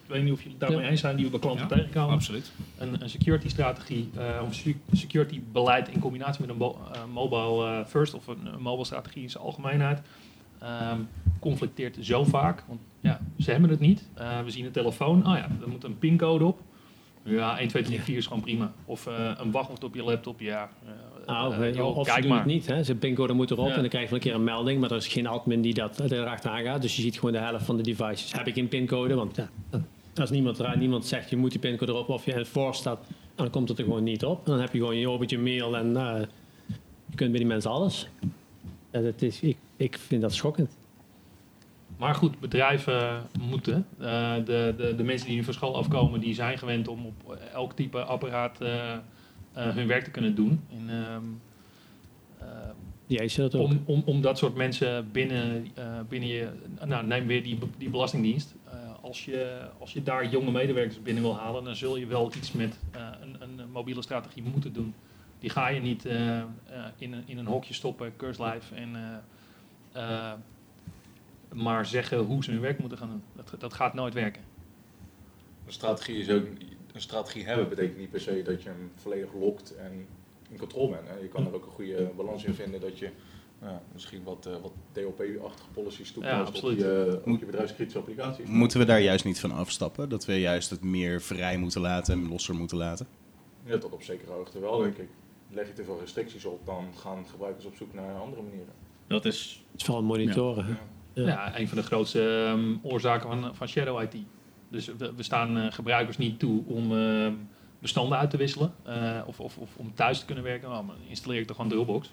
Ik, weet niet of jullie het daarmee Ja. eens zijn, die we bij klanten Ja, tegenkomen. Absoluut. Een, een security strategie, eh, of secu- security beleid in combinatie met een eh, mobile eh, first of een, een mobile strategie in zijn algemeenheid. ehm, conflicteert zo vaak. Want ja, ze hebben het niet. Eh, we zien een telefoon. Oh ja, er moet een pincode op. Ja, 1, 2, 3, 4 is gewoon prima. Of eh, een wachtwoord op je laptop. Ja, joh, of ze kijk doen maar. het niet. Hè. Zijn pincode moet erop Ja. en dan krijg je van een keer een melding. Maar er is geen admin die dat erachteraan gaat. Dus je ziet gewoon de helft van de devices. Heb ik geen pincode? Want ja, als niemand, eruit, niemand zegt je moet die pincode erop of je het voor staat, dan komt het er gewoon niet op. En dan heb je gewoon je opent je mail en eh, je kunt bij die mensen alles. Ja, dat is, ik, ik vind dat schokkend. Maar goed, bedrijven moeten. eh, de, de, de mensen die nu van school afkomen, die zijn gewend om op elk type apparaat eh, hun werk te kunnen doen. En, Die eisen dat ook. om, om, om dat soort mensen binnen, binnen je... Nou, neem weer die, die belastingdienst. Als, je, als je daar jonge medewerkers binnen wil halen, dan zul je wel iets met eh, een, een mobiele strategie moeten doen. Die ga je niet eh, eh, in, een, in een hokje stoppen, curse live, en maar zeggen hoe ze hun werk moeten gaan doen. Dat, dat gaat nooit werken. Een strategie, is ook, een strategie hebben betekent niet per se dat je hem volledig lokt en in controle bent. Hè. Je kan er ook een goede balans in vinden dat je ja, misschien wat, eh, wat DLP-achtige policies absoluut. je, op je bedrijfskritische applicaties. Moeten we daar juist niet van afstappen? Dat we juist het meer vrij moeten laten en losser moeten laten? Ja, tot op zekere hoogte wel, denk ik. Leg je te veel restricties op, dan gaan gebruikers op zoek naar andere manieren. Dat is... Het is vooral monitoren. Ja. Ja. Ja, een van de grootste ehm, oorzaken van, van shadow IT. Dus we, we staan eh, gebruikers niet toe om ehm, bestanden uit te wisselen. eh, of, of, of om thuis te kunnen werken. Nou, dan installeer ik toch gewoon Dropbox.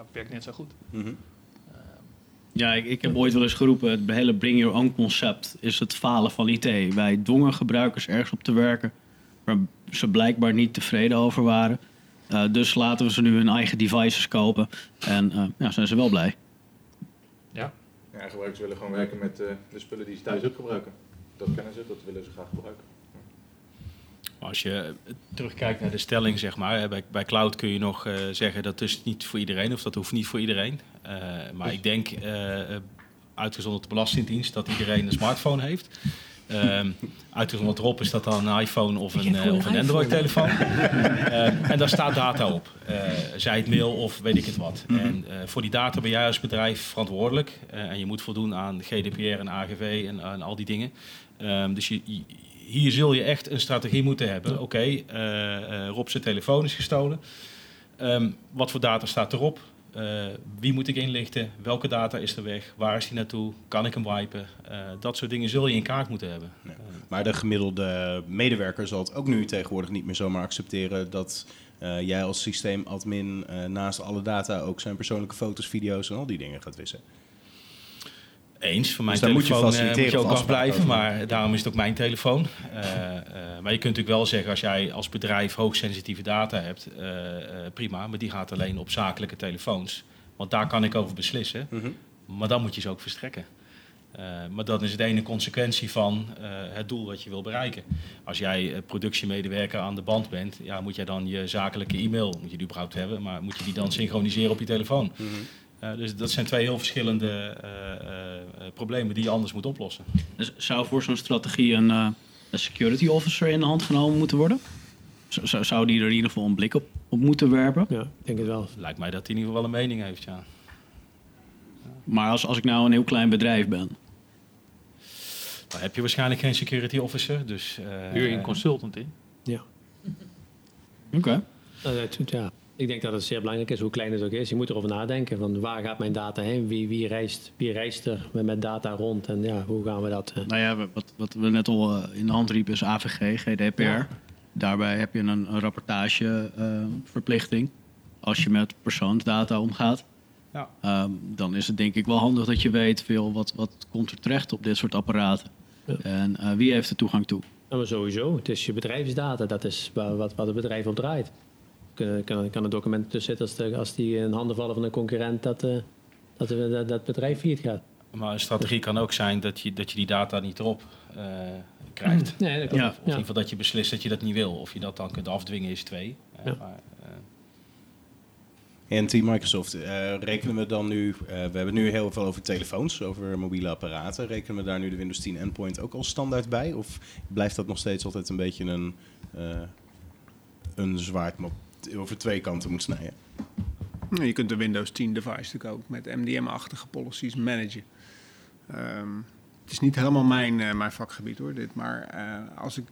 Ja, werkt net zo goed. Mhm. Ja, ik, ik heb ooit wel eens geroepen, het hele bring your own concept is het falen van IT. Wij dwongen gebruikers ergens op te werken waar ze blijkbaar niet tevreden over waren. Eh, dus laten we ze nu hun eigen devices kopen en eh, ja, zijn ze wel blij. Ja, Ja, gebruikers willen gewoon werken met eh, de spullen die ze thuis ook gebruiken. Dat kennen ze, dat willen ze graag gebruiken. Maar als je terugkijkt naar de stelling, zeg maar, bij, bij cloud kun je nog eh, zeggen dat is niet voor iedereen of dat hoeft niet voor iedereen. Eh, maar ik denk, eh, uitgezonderd de Belastingdienst, dat iedereen een smartphone heeft. Ehm uitgezonderd erop is dat dan een iPhone of een, of een Android-telefoon. Eh, en daar staat data op. Eh, zij het mail of weet ik het wat. En eh, voor die data ben jij als bedrijf verantwoordelijk. Eh, en je moet voldoen aan GDPR en AGV en, en al die dingen. Ehm, dus je- hier zul je echt een strategie moeten hebben. Oké, eh, eh, Rob zijn telefoon is gestolen. Ehm, wat voor data staat erop? Eh, wie moet ik inlichten? Welke data is er weg? Waar is die naartoe? Kan ik hem wipen? Dat soort dingen zul je in kaart moeten hebben. Ja. Maar de gemiddelde medewerker zal het ook nu tegenwoordig niet meer zomaar accepteren dat jij als systeemadmin naast alle data ook zijn persoonlijke foto's, video's en al die dingen gaat wissen. Eens, van mijn Dus daar moet je telefoon eh, faciliteren moet je ook afblijven, maar daarom is het ook mijn telefoon. Eh, eh, maar je kunt natuurlijk wel zeggen, als jij als bedrijf hoogsensitieve data hebt, eh, eh, prima, maar die gaat alleen op zakelijke telefoons. Want daar kan ik over beslissen, Mhm. maar dan moet je ze ook verstrekken. Eh, maar dat is de ene consequentie van eh, het doel wat je wil bereiken. Als jij productiemedewerker aan de band bent, ja, moet jij dan je zakelijke e-mail, moet je die überhaupt hebben, maar moet je die dan synchroniseren op je telefoon? Mhm. Eh, dus dat zijn twee heel verschillende eh, eh, problemen die je anders moet oplossen. Dus zou voor zo'n strategie een, eh, een security officer in de hand genomen moeten worden? Zou- Zou, zou die er in ieder geval een blik op, op moeten werpen? Ja, ik denk het wel. Lijkt mij dat hij in ieder geval wel een mening heeft, ja. Maar als, als ik nou een heel klein bedrijf ben, Dan heb je waarschijnlijk geen security officer, dus... eh, huur je een consultant in. Ja. Oké. Nou, dat- ja. Ik denk dat het zeer belangrijk is, hoe klein het ook is. Je moet erover nadenken, van waar gaat mijn data heen? Wie, wie, reist, wie reist er met, met data rond? En ja, hoe gaan we dat... eh, Nou ja, wat, wat we net al eh, in de hand riepen is AVG, GDPR. Ja. Daarbij heb je een, een rapportageverplichting. als je met persoonsdata omgaat. Ja. Ehm, dan is het denk ik wel handig dat je weet veel wat, wat komt er terecht op dit soort apparaten. Ja. En eh, wie heeft er toegang toe? Ja, maar sowieso. Het is je bedrijfsdata. Dat is waar, wat, wat het bedrijf op draait. Kan, kan, een document tussen zitten als, de, als die in handen vallen van een concurrent dat, eh, dat, dat, dat, dat bedrijf failliet gaat. Maar een strategie kan ook zijn dat je, dat je die data niet erop eh, krijgt. Nee, dat. Ja. Of in ieder geval dat je beslist dat je dat niet wil. Of je dat dan kunt afdwingen is twee. Eh, Ja. maar, En Team Microsoft, eh, rekenen we dan nu, eh, we hebben nu heel veel over telefoons, over mobiele apparaten. Rekenen we daar nu de Windows 10 endpoint ook als standaard bij? Of blijft dat nog steeds altijd een beetje een, eh, een zwaard over twee kanten moet snijden? Nou, Je kunt de Windows 10 device natuurlijk ook met MDM-achtige policies managen. Ehm, het is niet helemaal mijn, eh, mijn vakgebied hoor, dit. Maar eh, als, ik,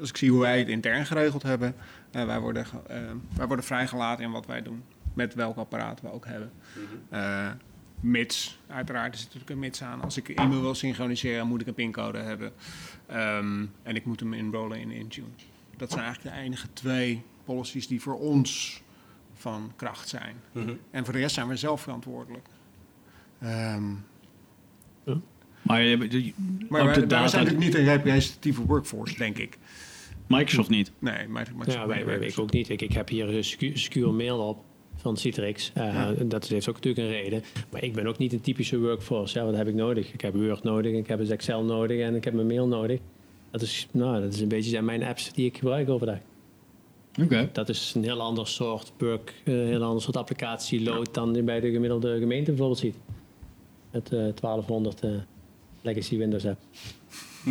als ik zie hoe wij het intern geregeld hebben, eh, wij, worden, wij worden vrijgelaten in wat wij doen. Met welk apparaat we ook hebben. Eh, mits, uiteraard is er natuurlijk een mits aan. Als ik e-mail wil synchroniseren, moet ik een pincode hebben. Ehm, en ik moet hem inrollen in Intune. Dat zijn eigenlijk de enige twee policies die voor ons van kracht zijn. En voor de rest zijn we zelf verantwoordelijk. Ehm, Maar je, je- maar wij, wij zijn natuurlijk niet een representatieve workforce, denk ik. Microsoft niet. Nee, maar, maar Ja, wij, wij, ik ook niet. Ik, ik heb hier een scu- secure mail op van Citrix. Eh, Ja. Dat heeft ook natuurlijk een reden. Maar ik ben ook niet een typische workforce. Ja, wat heb ik nodig? Ik heb Word nodig, ik heb een Excel nodig en ik heb mijn mail nodig. Dat is, nou, dat is een beetje zijn mijn apps die ik gebruik overdag. Dat is een heel ander soort work, eh, een heel ander soort applicatieload dan je bij de gemiddelde gemeente bijvoorbeeld ziet. Eh 1200 eh, legacy Windows app.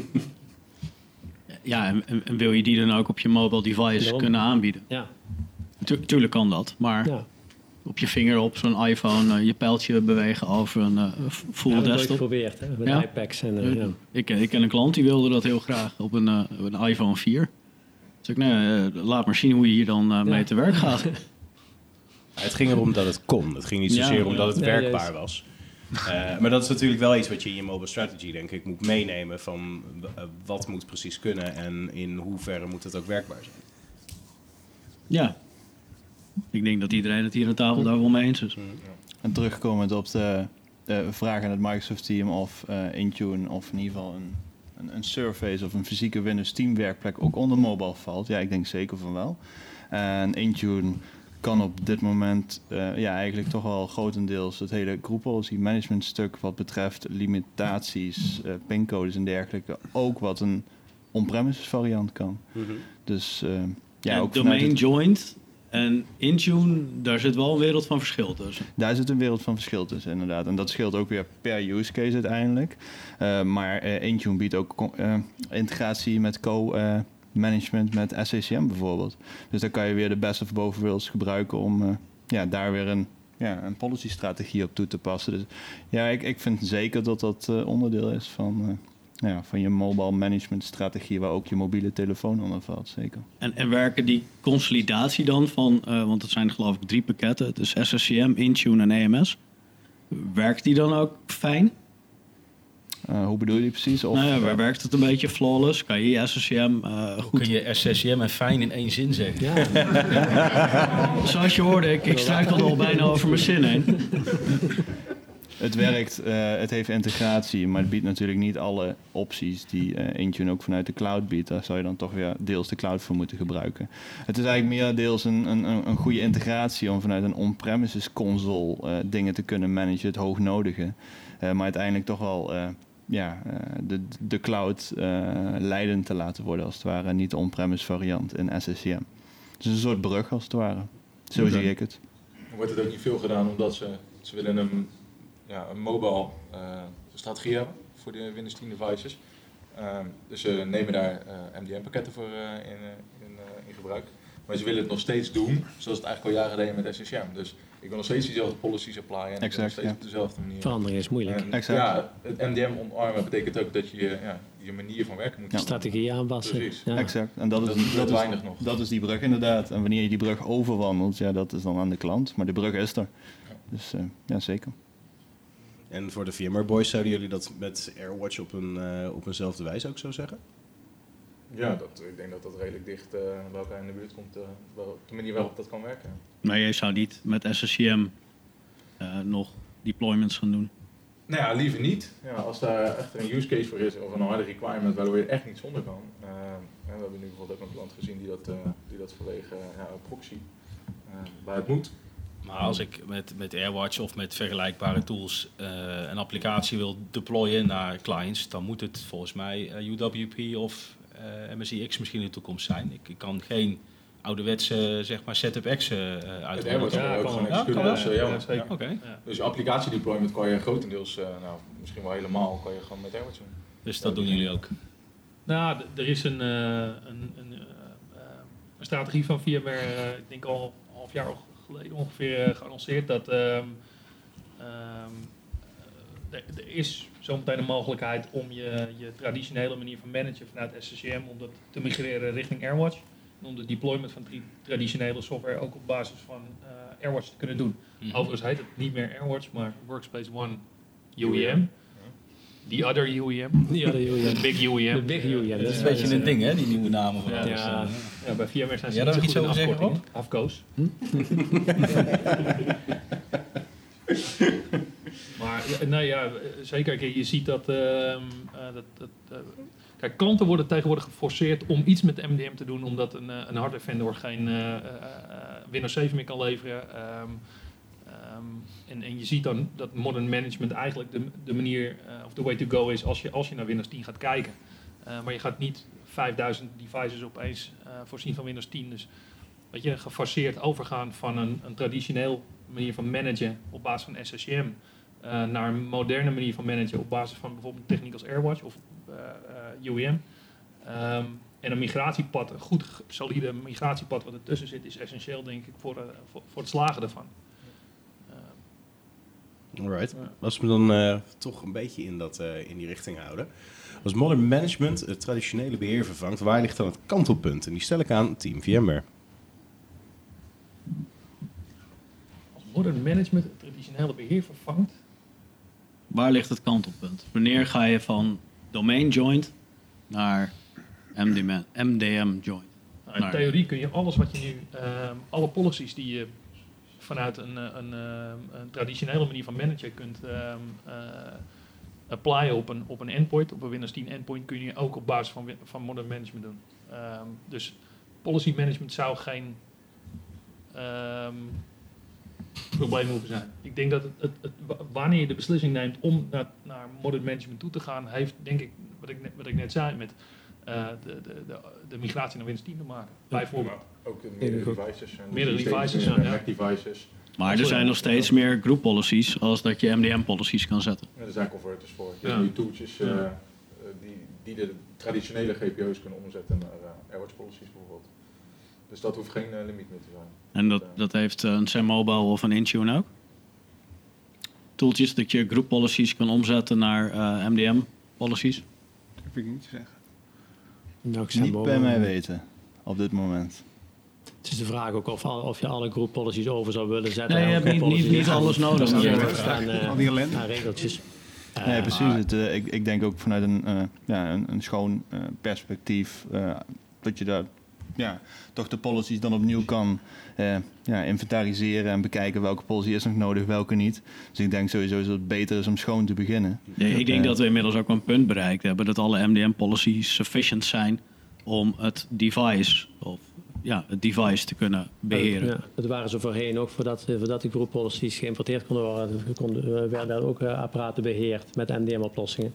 Ja, en, en- wil je die dan ook op je mobile device Daarom. kunnen aanbieden? Ja, Tu- tuurlijk kan dat, maar ja. op je vinger op zo'n iPhone eh, je pijltje bewegen over een eh, f- full ja dat heb ik desktop. geprobeerd hè, met Ja. iPads. En, eh, ja. Ik, ken- ik ken een klant die wilde dat heel graag op een, eh, een iPhone 4. Ik, nee, eh, laat maar zien hoe je hier dan eh, mee Ja. te werk gaat. Het ging erom dat het kon. Het ging niet Ja, zozeer om dat het ja, werkbaar juist. was. Eh, maar dat is natuurlijk wel iets wat je in je mobile strategy, denk ik, moet meenemen. Van wat moet precies kunnen en in hoeverre moet het ook werkbaar zijn. ja. Ik denk dat iedereen het hier aan tafel daar wel mee eens is. En terugkomend op de, de vraag aan het Microsoft team of eh, Intune of in ieder geval een, een, een Surface of een fysieke Windows Team werkplek ook onder mobile valt. Ja, ik denk zeker van wel. En Intune kan op dit moment eh, ja, eigenlijk toch wel grotendeels het hele group policy management stuk wat betreft limitaties, eh, pincodes en dergelijke, ook wat een on-premises variant kan. Dus eh, ja, En ook domain het- joint en Intune, daar zit wel een wereld van verschil tussen. Daar zit een wereld van verschil tussen, inderdaad. En dat scheelt ook weer per use case uiteindelijk. Eh, maar eh, Intune biedt ook eh, integratie met co-management met SCCM bijvoorbeeld. Dus dan kan je weer de best of both gebruiken om ja, daar weer een, ja, een policy-strategie op toe te passen. Dus ja, ik, ik vind zeker dat dat onderdeel is van, ja, van je mobile management strategie, waar ook je mobiele telefoon onder valt, zeker. En, en werken die consolidatie dan van, eh, want het zijn geloof ik drie pakketten, is SSCM, Intune en EMS. Werkt die dan ook fijn? Eh, hoe bedoel je die precies? Of, nou ja, eh, waar werkt het een beetje flawless? Kan je je SSCM eh, Hoe goed... kun je SCCM en fijn in één zin zeggen? Ja, Zoals je hoorde, ik, ik struikelde al bijna over mijn zin heen. Het werkt, eh, het heeft integratie, maar het biedt natuurlijk niet alle opties die eh, Intune ook vanuit de cloud biedt. Daar zou je dan toch weer deels de cloud voor moeten gebruiken. Het is eigenlijk meer deels een, een, een goede integratie om vanuit een on-premises console eh, dingen te kunnen managen, het hoognodige. Maar uiteindelijk toch wel ja, de, de cloud leidend te laten worden als het ware, niet de on-premise variant in SSCM. Het is een soort brug als het ware. Zo zie ik het. Wordt het ook niet veel gedaan omdat ze, ze willen een, ja, een mobile eh, strategie hebben voor de Windows 10 devices. Ehm, dus ze nemen daar eh, MDM-pakketten voor eh, in, eh, in, eh, in gebruik. Maar ze willen het nog steeds doen zoals het eigenlijk al jaren deden met SCCM. Dus ik wil nog steeds diezelfde policies applyen en wil nog Exact, steeds ja. op dezelfde manier. Verandering is moeilijk. En, Exact. Ja, het MDM omarmen betekent ook dat je ja, je manier van werken moet Ja. Strategie aanpassen. Precies. Ja. Exact. En dat is, Dat is dat, is, weinig nog. dat is die brug inderdaad. En wanneer je die brug overwandelt, ja, dat is dan aan de klant. Maar de brug is er. Dus eh, ja, zeker. En voor de VMware Boys zouden jullie dat met AirWatch op, een, eh, op eenzelfde wijze ook zo zeggen? Ja, dat, ik denk dat dat redelijk dicht eh, bij elkaar in de buurt komt. eh, wel, de manier waarop dat kan werken. Maar je zou niet met SSCM eh, nog deployments gaan doen. Nou ja, liever niet. Ja, als daar echt een use case voor is of een harde requirement waardoor je echt niet zonder kan. We hebben nu bijvoorbeeld ook een klant gezien die dat, eh, die dat vanwege eh, proxy, eh, waar het moet. Maar als ik met, met AirWatch of met vergelijkbare tools eh, een applicatie wil deployen naar clients, dan moet het volgens mij eh, UWP of eh MSIX misschien in de toekomst zijn. Ik, ik kan geen ouderwetse zeg maar setup X. AirWatch Ja, kan je ook gewoon Ja, kan wel. ja, Ja, ja. Ja. Dus je applicatiedeployment kan je grotendeels, eh, nou, misschien wel helemaal, kan je gewoon met AirWatch doen. dus dat doen jullie ook. Nou, er is een, eh, een, een, een strategie van VMware, eh, ik denk al een half jaar geleden ongeveer, eh, geannonceerd dat ehm, ehm, eh, er- er is zometeen een mogelijkheid om je, je traditionele manier van managen vanuit SCCM, om dat te migreren richting AirWatch. En om de deployment van die traditionele software ook op basis van eh, AirWatch te kunnen doen. Mhm. Overigens heet het niet meer AirWatch, maar Workspace One UEM. The other UEM. Die hadden jullie. The big UEM. De big UEM. Dat is een beetje een ding, hè, die nieuwe namen van Ja. alles. Ja. Ja, bij VMware zijn ze niet zo goed iets in afkortingen. Afkoos. maar ja, nou ja, zeker. Je ziet dat, ehm, eh, dat, dat eh, kijk, klanten worden tegenwoordig geforceerd om iets met MDM te doen, omdat een, eh, een hardware vendor geen Windows 7 meer kan leveren. Ehm, ehm, en, en je ziet dan dat modern management eigenlijk de, de manier of de way to go is als je, als je naar Windows 10 gaat kijken. Maar je gaat niet 5000 devices opeens eh, voorzien van Windows 10. Dus weet je, gefaseerd overgaan van een, een traditioneel manier van managen op basis van SSCM eh, naar een moderne manier van managen op basis van bijvoorbeeld een techniek als AirWatch of eh, UEM. Ehm, en een migratiepad, een goed solide migratiepad wat ertussen zit, is essentieel denk ik voor, voor, voor het slagen ervan. Ehm, Alright. Als we dan toch een beetje in, dat, in die richting houden. Als modern management het traditionele beheer vervangt, waar ligt dan het kantelpunt? En die stel ik aan Team VMware. als modern management het traditionele beheer vervangt, Waar ligt het kantelpunt? Wanneer ga je van domain joint naar MDM, MDM joint? Nou, in theorie kun je alles wat je nu, ehm, alle policies die je vanuit een, eh, een, ehm, een traditionele manier van managen kunt ehm eh, applyen op een, op een endpoint, op een Windows 10 endpoint, kun je ook op basis van, win- van modern management doen. Ehm, dus policy management zou geen ehm, probleem hoeven zijn. Ik denk dat het, het, het- wa- wanneer je de beslissing neemt om naar, naar modern management toe te gaan, heeft denk ik, wat ik, net- wat ik net zei, met eh, de, de, de, de migratie naar Windows 10 te maken. Bijvoorbeeld. Ook de meerdere devices. En Meerdere devices. Mac devices. Maar er zijn nog steeds meer group policies als dat je MDM policies kan zetten. En er zijn converters voor. Je Ja. hebt nu toeltjes eh, die, die de traditionele GPO's kunnen omzetten naar eh, AirWatch policies bijvoorbeeld. Dus dat hoeft geen eh, limiet meer te zijn. En dat, dat heeft een Sam Mobile of een Intune ook. Tooltjes dat je group policies kan omzetten naar eh, MDM policies. Dat heb ik niet te zeggen. Nou, ik Niet bij mij weten, op dit moment. Het is de vraag ook of, of je alle group policies over zou willen zetten. Nee, je hebt niet- niet- alles nodig eh, Al die ellende. aan regeltjes. Nee, Eh, precies. Het, eh, ik, ik denk ook vanuit een, eh, ja, een, een schoon eh, perspectief eh, dat je daar ja, toch de policies dan opnieuw kan eh, ja, inventariseren en bekijken welke policy is nog nodig, welke niet. Dus ik denk sowieso dat het beter is om schoon te beginnen. Nee, ik denk dat we inmiddels ook een punt bereikt hebben dat alle MDM policies sufficient zijn om het device of ja, het device te kunnen beheren. Ja, dat waren ze voorheen ook, voordat, eh, voordat die group policies geïmporteerd konden worden, konden, eh, werden ook eh, apparaten beheerd met MDM-oplossingen.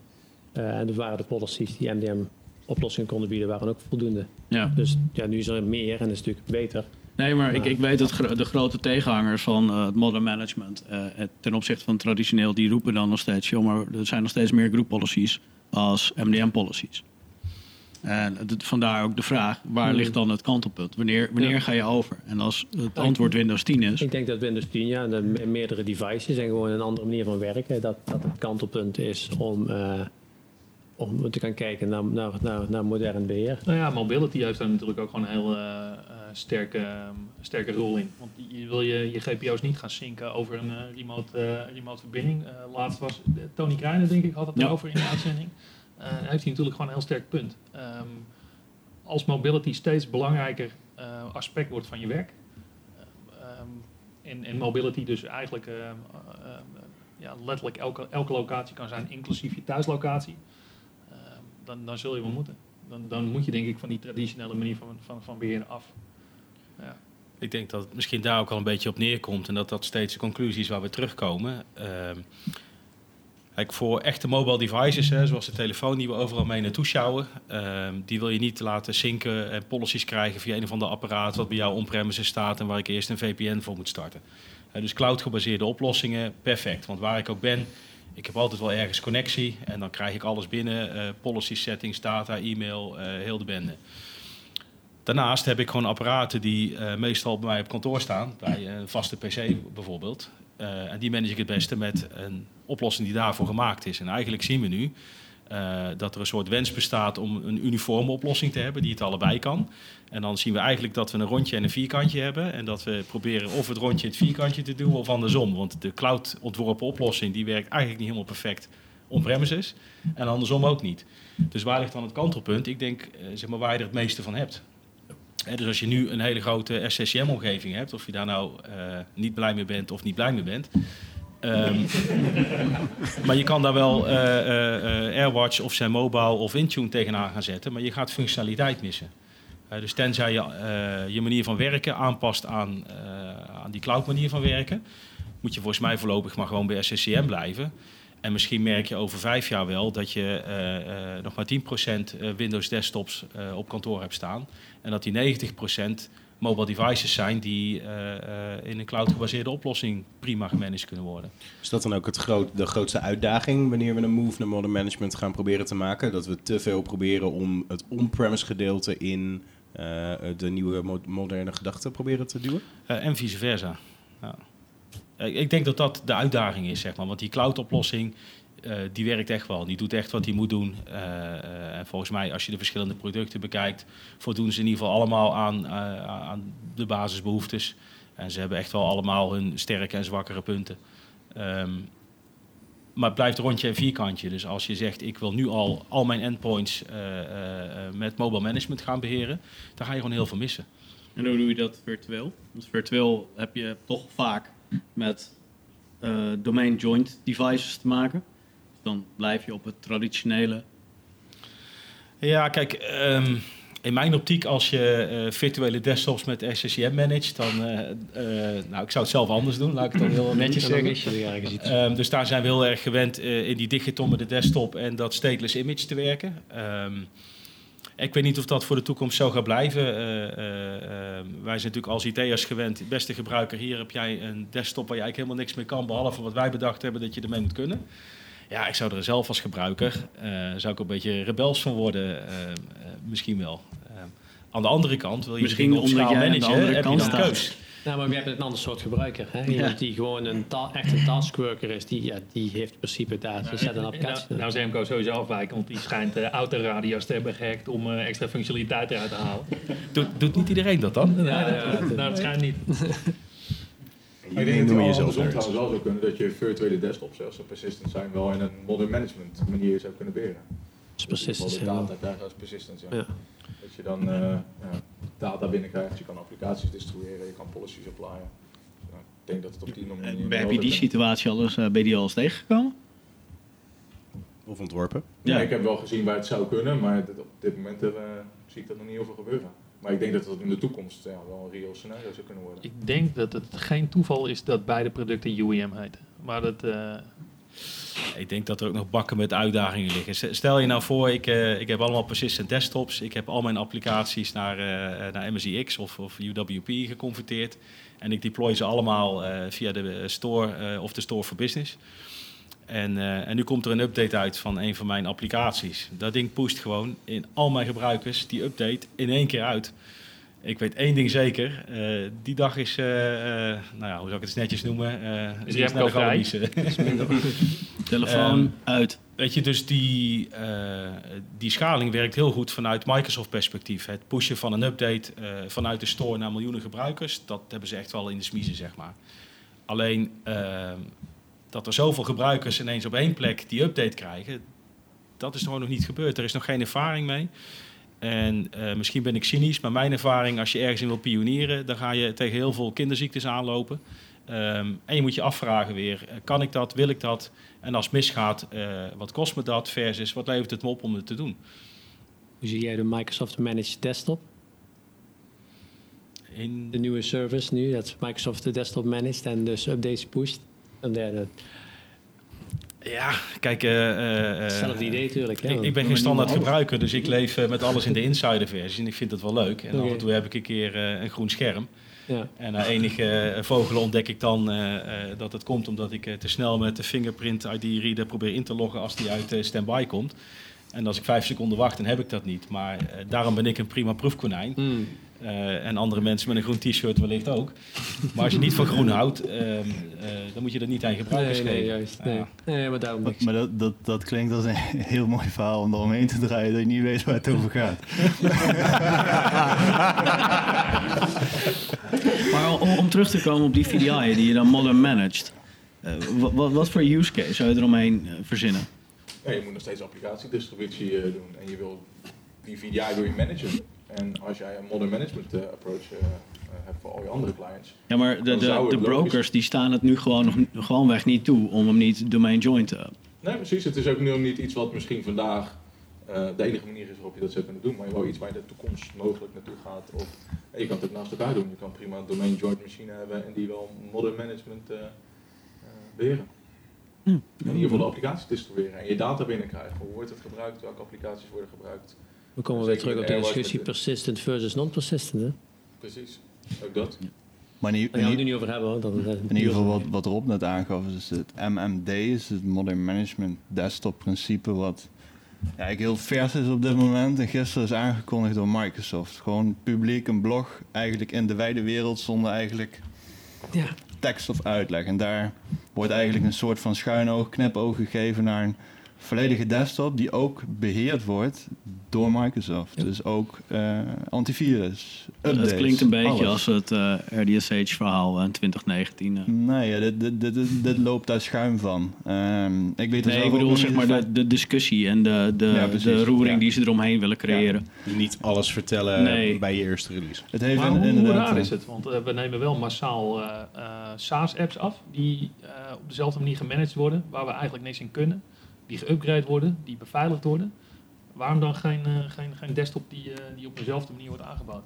En dat waren de policies die MDM-oplossingen konden bieden, waren ook voldoende. Ja. Dus ja, nu is er meer en is natuurlijk beter. Nee, maar ik, ik weet dat gro- de grote tegenhangers van het modern management het- ten opzichte van traditioneel, die roepen dan nog steeds, joh, maar er zijn nog steeds meer group policies als MDM policies. En het- vandaar ook de vraag, waar Hmm. ligt dan het kantelpunt? Wanneer, wanneer Ja. ga je over? En als het antwoord Windows 10 is, Ik denk dat Windows 10, ja, de me- meerdere devices en gewoon een andere manier van werken, dat, dat het kantelpunt is om, eh, om te gaan kijken naar, naar, naar, naar modern beheer. Nou ja, mobility heeft daar natuurlijk ook gewoon een heel eh, eh, sterke, ehm, sterke rol in. Want je wil je, je GPO's niet gaan zinken over een eh, remote, remote verbinding. Eh, laatst was Tony Krijnen, denk ik, had het Ja. erover in de uitzending. Eh, heeft hij natuurlijk gewoon een heel sterk punt. Ehm, als mobility steeds belangrijker eh, aspect wordt van je werk. ehm, en, en mobility dus eigenlijk ehm, eh, ja, letterlijk elke, elke locatie kan zijn, inclusief je thuislocatie. Ehm, dan, dan zul je wel moeten. Dan, dan moet je denk ik van die traditionele manier van, van, van beheren af. Ik denk dat het misschien daar ook al een beetje op neerkomt en dat dat steeds de conclusie is waar we terugkomen. Ehm, kijk, voor echte mobile devices, hè, zoals de telefoon die we overal mee naartoe sjouwen, ehm, die wil je niet laten zinken en policies krijgen via een of ander apparaat wat bij jou on-premises staat en waar ik eerst een VPN voor moet starten. Eh, dus cloud-gebaseerde oplossingen, perfect. Want waar ik ook ben, ik heb altijd wel ergens connectie en dan krijg ik alles binnen, eh, policy settings, data, e-mail, eh, heel de bende. Daarnaast heb ik gewoon apparaten die meestal bij mij op kantoor staan, bij een vaste PC bijvoorbeeld. Eh, en die manage ik het beste met een oplossing die daarvoor gemaakt is. En eigenlijk zien we nu eh, dat er een soort wens bestaat om een uniforme oplossing te hebben die het allebei kan. En dan zien we eigenlijk dat we een rondje en een vierkantje hebben. En dat we proberen of het rondje het vierkantje te doen of andersom. Want de cloud ontworpen oplossing die werkt eigenlijk niet helemaal perfect on-premises. En andersom ook niet. Dus waar ligt dan het kantelpunt? Ik denk eh, zeg maar, waar je er het meeste van hebt. Dus als je nu een hele grote SCCM-omgeving hebt, of je daar nou eh, niet blij mee bent of niet blij mee bent. ehm, maar je kan daar wel eh, eh, AirWatch of zijn mobile of Intune tegenaan gaan zetten, maar je gaat functionaliteit missen. Dus tenzij je je manier van werken aanpast aan, aan die cloud manier van werken, moet je volgens mij voorlopig maar gewoon bij SCCM blijven. En misschien merk je over vijf jaar wel dat je eh, eh, nog maar 10% eh, Windows desktops op kantoor hebt staan. En dat die 90% mobile devices zijn die in een cloud-gebaseerde oplossing prima gemanaged kunnen worden. Is dat dan ook het groot, de grootste uitdaging wanneer we een move naar modern management gaan proberen te maken? Dat we te veel proberen om het on-premise gedeelte in de nieuwe mo- moderne gedachten proberen te duwen? En vice versa. Ja. Eh, Ik denk dat dat de uitdaging is, zeg maar. Want die cloud-oplossing, eh, die werkt echt wel. Die doet echt wat die moet doen. Eh, en volgens mij, als je de verschillende producten bekijkt, voldoen ze in ieder geval allemaal aan, aan de basisbehoeftes. En ze hebben echt wel allemaal hun sterke en zwakkere punten. Ehm, maar het blijft rondje en vierkantje. Dus als je zegt, ik wil nu al al mijn endpoints met mobile management gaan beheren, dan ga je gewoon heel veel missen. En hoe doe je dat virtueel? Want virtueel heb je toch vaak met eh, domain joint devices te maken. Dan blijf je op het traditionele. Ja, kijk, ehm, in mijn optiek, als je eh, virtuele desktops met SCCM managt, dan, eh, eh, nou, ik zou het zelf anders doen, laat ik het dan heel netjes zeggen. Ehm, dus daar zijn we heel erg gewend eh, in die digitommerde desktop en dat stateless image te werken. Ehm, ik weet niet of dat voor de toekomst zo gaat blijven. Eh, eh, eh, wij zijn natuurlijk als IT'ers gewend, beste gebruiker, hier heb jij een desktop waar je eigenlijk helemaal niks mee kan, behalve wat wij bedacht hebben dat je ermee moet kunnen. Ja, ik zou er zelf als gebruiker, zou ik een beetje rebels van worden, misschien wel. Aan de andere kant wil je Misschien dingen op omdat schaal jij aan de managen, heb je dan keus. Nou, maar we hebben een ander soort gebruiker. Hè? Ja. Iemand die gewoon een ta- echt een taskworker is, die, ja, die heeft in principe daar, die zet een applicatie. Nou, nou is Remco sowieso afwijken, want die schijnt eh autoradio's te hebben gehackt om eh, extra functionaliteit eruit te halen. Doet, doet niet iedereen dat dan? Ja, nou, dat schijnt niet. Ik denk dat het wel andersom trouwens wel zou kunnen dat je virtuele desktops, als ze persistent zijn, wel in een modern management manier zou kunnen beheren. is persistent, Dus data persistent. Ja. Dat je dan eh, ja, data binnenkrijgt, je kan applicaties distribueren, je kan policies applyen. Ja, ik denk dat het op die manier... Heb je die situatie al eens, eh, ben je die al eens tegengekomen? Of ontworpen? Ja. Ja, ik heb wel gezien waar het zou kunnen, maar dit- op dit moment eh, zie ik dat nog niet heel veel gebeuren. Maar ik denk dat dat in de toekomst ja, wel een real scenario zou kunnen worden. Ik denk dat het geen toeval is dat beide producten UEM heten. Maar dat, eh, Ik denk dat er ook nog bakken met uitdagingen liggen. Stel je nou voor, ik, eh, ik heb allemaal persistent desktops. Ik heb al mijn applicaties naar, eh, naar MSIX of, of UWP geconverteerd. En ik deploy ze allemaal eh, via de store eh, of de store for business. En, eh, en nu komt er een update uit van een van mijn applicaties. Dat ding pusht gewoon in al mijn gebruikers die update in één keer uit. Ik weet één ding zeker. eh, die dag is, eh, eh, nou ja, hoe zou ik het netjes noemen? eh Is die is Telefoon Ehm, uit. Weet je, dus die, eh, die schaling werkt heel goed vanuit Microsoft perspectief. Het pushen van een update eh, vanuit de store naar miljoenen gebruikers, dat hebben ze echt wel in de smiezen, zeg maar. Alleen eh, dat er zoveel gebruikers ineens op één plek die update krijgen, dat is gewoon nog niet gebeurd. Er is nog geen ervaring mee. En eh, misschien ben ik cynisch, maar mijn ervaring, als je ergens in wil pionieren, dan ga je tegen heel veel kinderziektes aanlopen. Ehm, en je moet je afvragen weer, kan ik dat, wil ik dat? En als het misgaat, eh, wat kost me dat versus wat levert het me op om het te doen? Hoe zie jij de Microsoft Managed Desktop? In, De nieuwe service nu, dat Microsoft de desktop managt en dus updates pusht. En derde, ja, kijk, eh, hetzelfde idee natuurlijk. Ik, ben geen standaard gebruiker, dus ik leef met alles in de insider versie. En ik vind dat wel leuk. En af en toe heb ik een keer een groen scherm. Ja. En na enige eh, vogelen ontdek ik dan eh, eh, dat het komt omdat ik eh, te snel met de fingerprint ID reader probeer in te loggen als die uit eh, standby komt. En als ik vijf seconden wacht, dan heb ik dat niet. Maar eh, daarom ben ik een prima proefkonijn. Hmm. Eh, en andere mensen met een groen t-shirt wellicht ook. Maar als je niet van groen houdt, ehm, eh, dan moet je dat niet aan je gebruikers Nee, nee, geven. juist. Ja. Nee. nee, maar daarom... Maar, maar dat, dat, dat klinkt als een heel mooi verhaal om eromheen te draaien dat je niet weet waar het over gaat. Maar om, om terug te komen op die VDI die je dan modern managed. eh, wat, wat, voor use case zou je eromheen verzinnen? Ja, je moet nog steeds applicatiedistributie eh, doen en je wil die VDI wil je managen. En als jij een modern management eh, approach eh, eh, hebt voor al je andere clients, Ja, maar de, de, de logisch- brokers die staan het nu gewoon nog gewoonweg niet toe om hem niet domain joint te hebben. Nee, precies. Het is ook nu niet iets wat misschien vandaag de enige manier is waarop je dat zou kunnen doen. Maar wel iets waar je de toekomst mogelijk naartoe gaat. Of je kan het ook naast elkaar doen. Je kan prima een domain joint machine hebben en die wel modern management eh, eh, beheren. Hm. En in ieder geval de applicatie distribueren. En je data binnenkrijgen. Hoe wordt het gebruikt? Welke applicaties worden gebruikt? We komen weer Zeker terug op de discussie persistent versus non-persistent. Hè? Precies. Ook dat. Maar in, we het nu niet over hebben. Hoor. Dat, In ieder geval wat, wat Rob net aangaf, is het MMD, is het Modern Management Desktop principe, wat ja, eigenlijk heel vers is op dit moment en gisteren is aangekondigd door Microsoft. Gewoon publiek, een blog, eigenlijk in de wijde wereld zonder eigenlijk Ja. tekst of uitleg. En daar wordt eigenlijk een soort van schuin oog, knipoog gegeven naar een volledige desktop die ook beheerd wordt door Microsoft. Dus ook eh, antivirus, updates, Het klinkt een beetje alles. als het eh, RDSH-verhaal in 2019. eh. Nee, ja, dit, dit, dit, loopt daar schuim van. Ehm, ik weet er Nee, zelf ik ook bedoel zeg maar de, de discussie en de, de, Ja, precies. de roering Ja. die ze eromheen willen creëren. Niet alles vertellen Nee. bij je eerste release. Het heeft Maar in- hoe, raar is het? Want eh, we nemen wel massaal eh, eh, SaaS-apps af die eh, op dezelfde manier gemanaged worden, waar we eigenlijk niks in kunnen. Die geüpgrade worden, die beveiligd worden. Waarom dan geen, eh, geen, geen desktop die, eh, die op dezelfde manier wordt aangebouwd?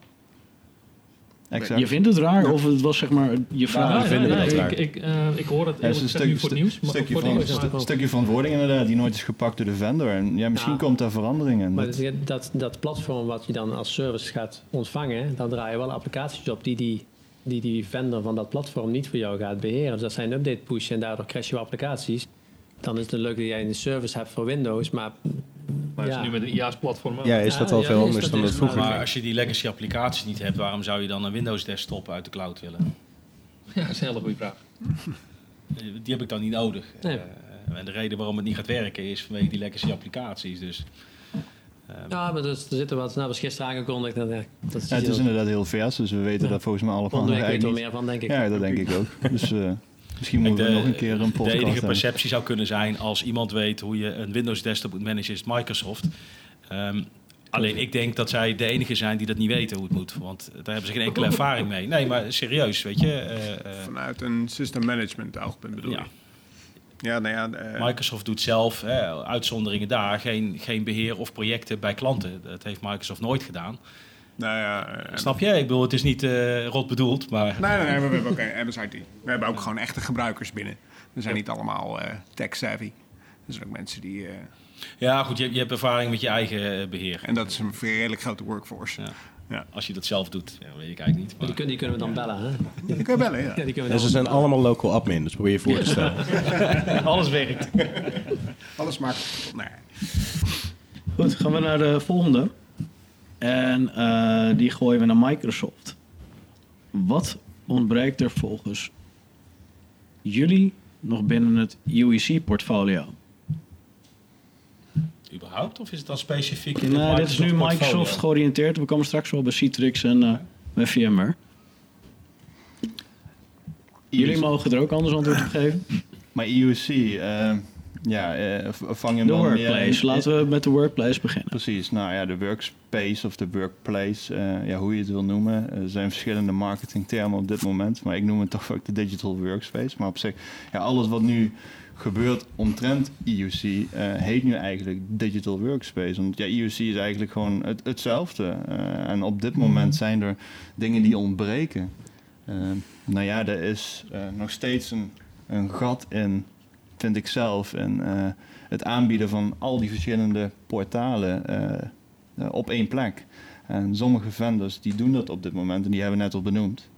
Exact. Je vindt het raar of het was zeg maar je vraag? dat nee, raar. ik, ik, eh, ik hoor het Ja, het is een gezegd nu stuk- voor het nieuws. maar stukje, voor van, nieuws, stu- maar- stukje verantwoording inderdaad, die nooit is gepakt door de vendor. En ja, misschien Ja. komt daar verandering in. Maar Dat- dat, dat, dat platform wat je dan als service gaat ontvangen, dan draai je wel applicaties op die die, die die vendor van dat platform niet voor jou gaat beheren. Dus dat zijn update push en daardoor crash je applicaties. Dan is het leuk dat jij een service hebt voor Windows, maar Maar Ja. is nu met een IaaS-platform. Ja, is dat Ja, al ja, veel is anders dat dan dat vroeger? maar- als je die legacy applicaties niet hebt, waarom zou je dan een Windows desktop uit de cloud willen? Ja, dat is een hele goede vraag. Eh, Die heb ik dan niet nodig. Nee. Eh, en de reden waarom het niet gaat werken is vanwege die legacy applicaties. Dus, eh, ja, maar dus, er zitten wat, nou was gisteren aangekondigd. Dat, dat ja, het is inderdaad heel vers, dus we weten Ja. dat volgens mij allemaal Volgende week weten we meer van, denk ik. Ja, dat denk ik ook. Dus eh, misschien moeten we de- nog een keer een De podcast enige hebben. perceptie zou kunnen zijn als iemand weet hoe je een Windows desktop moet managen, is Microsoft. Ehm, alleen ik denk dat zij de enige zijn die dat niet weten hoe het moet. Want daar hebben ze geen enkele ervaring mee. Nee, maar serieus, weet je. eh, eh, Vanuit een system management oogpunt bedoel ja. je? Ja, nou ja, eh, Microsoft doet zelf, hè, uitzonderingen daar, geen, geen beheer of projecten bij klanten. Dat heeft Microsoft nooit gedaan. Nou ja, eh, Snap je? Ik bedoel, het is niet eh, rot bedoeld, maar... Nee, nee, nee, maar we hebben ook een MSIT. We hebben ook gewoon echte gebruikers binnen. We zijn niet allemaal eh, tech-savvy. Er zijn ook mensen die... eh, Ja, goed, je, je hebt ervaring met je eigen eh, beheer. en dat is een redelijk grote workforce. Ja. Ja. Als je dat zelf doet, ja, weet ik eigenlijk niet. Die, Maar, kun- die kunnen we dan bellen, hè? Die kun je bellen, ja. Ja, die kunnen we En dan ze zijn allemaal local admin, dus probeer je voor te stellen. alles werkt. Alles maakt... Nee. Goed, gaan we naar de volgende. En eh, die gooien we naar Microsoft. Wat ontbreekt er volgens jullie nog binnen het UEC-portfolio? Überhaupt? Of is het dan specifiek in het Nou, dit is nu portfolio? Microsoft georiënteerd. We komen straks wel bij Citrix en eh, bij VMware. Jullie mogen er ook anders antwoord op geven. Maar IOC, eh, ja, eh, vang je hem De dan meer workplace. in- Laten we met de workplace beginnen. Precies, nou ja, de workspace of de workplace, eh, ja, hoe je het wil noemen. Er zijn verschillende marketingtermen op dit moment, maar ik noem het toch ook de digital workspace. Maar op zich, ja, alles wat nu gebeurt omtrent IUC eh, heet nu eigenlijk digital workspace. Want ja, IUC is eigenlijk gewoon het, hetzelfde. Eh, en op dit moment zijn er dingen die ontbreken. Eh, nou ja, er is eh, nog steeds een, een gat in, vind ik zelf, in eh, het aanbieden van al die verschillende portalen eh, eh, op één plek. En sommige vendors die doen dat op dit moment en die hebben we net al benoemd.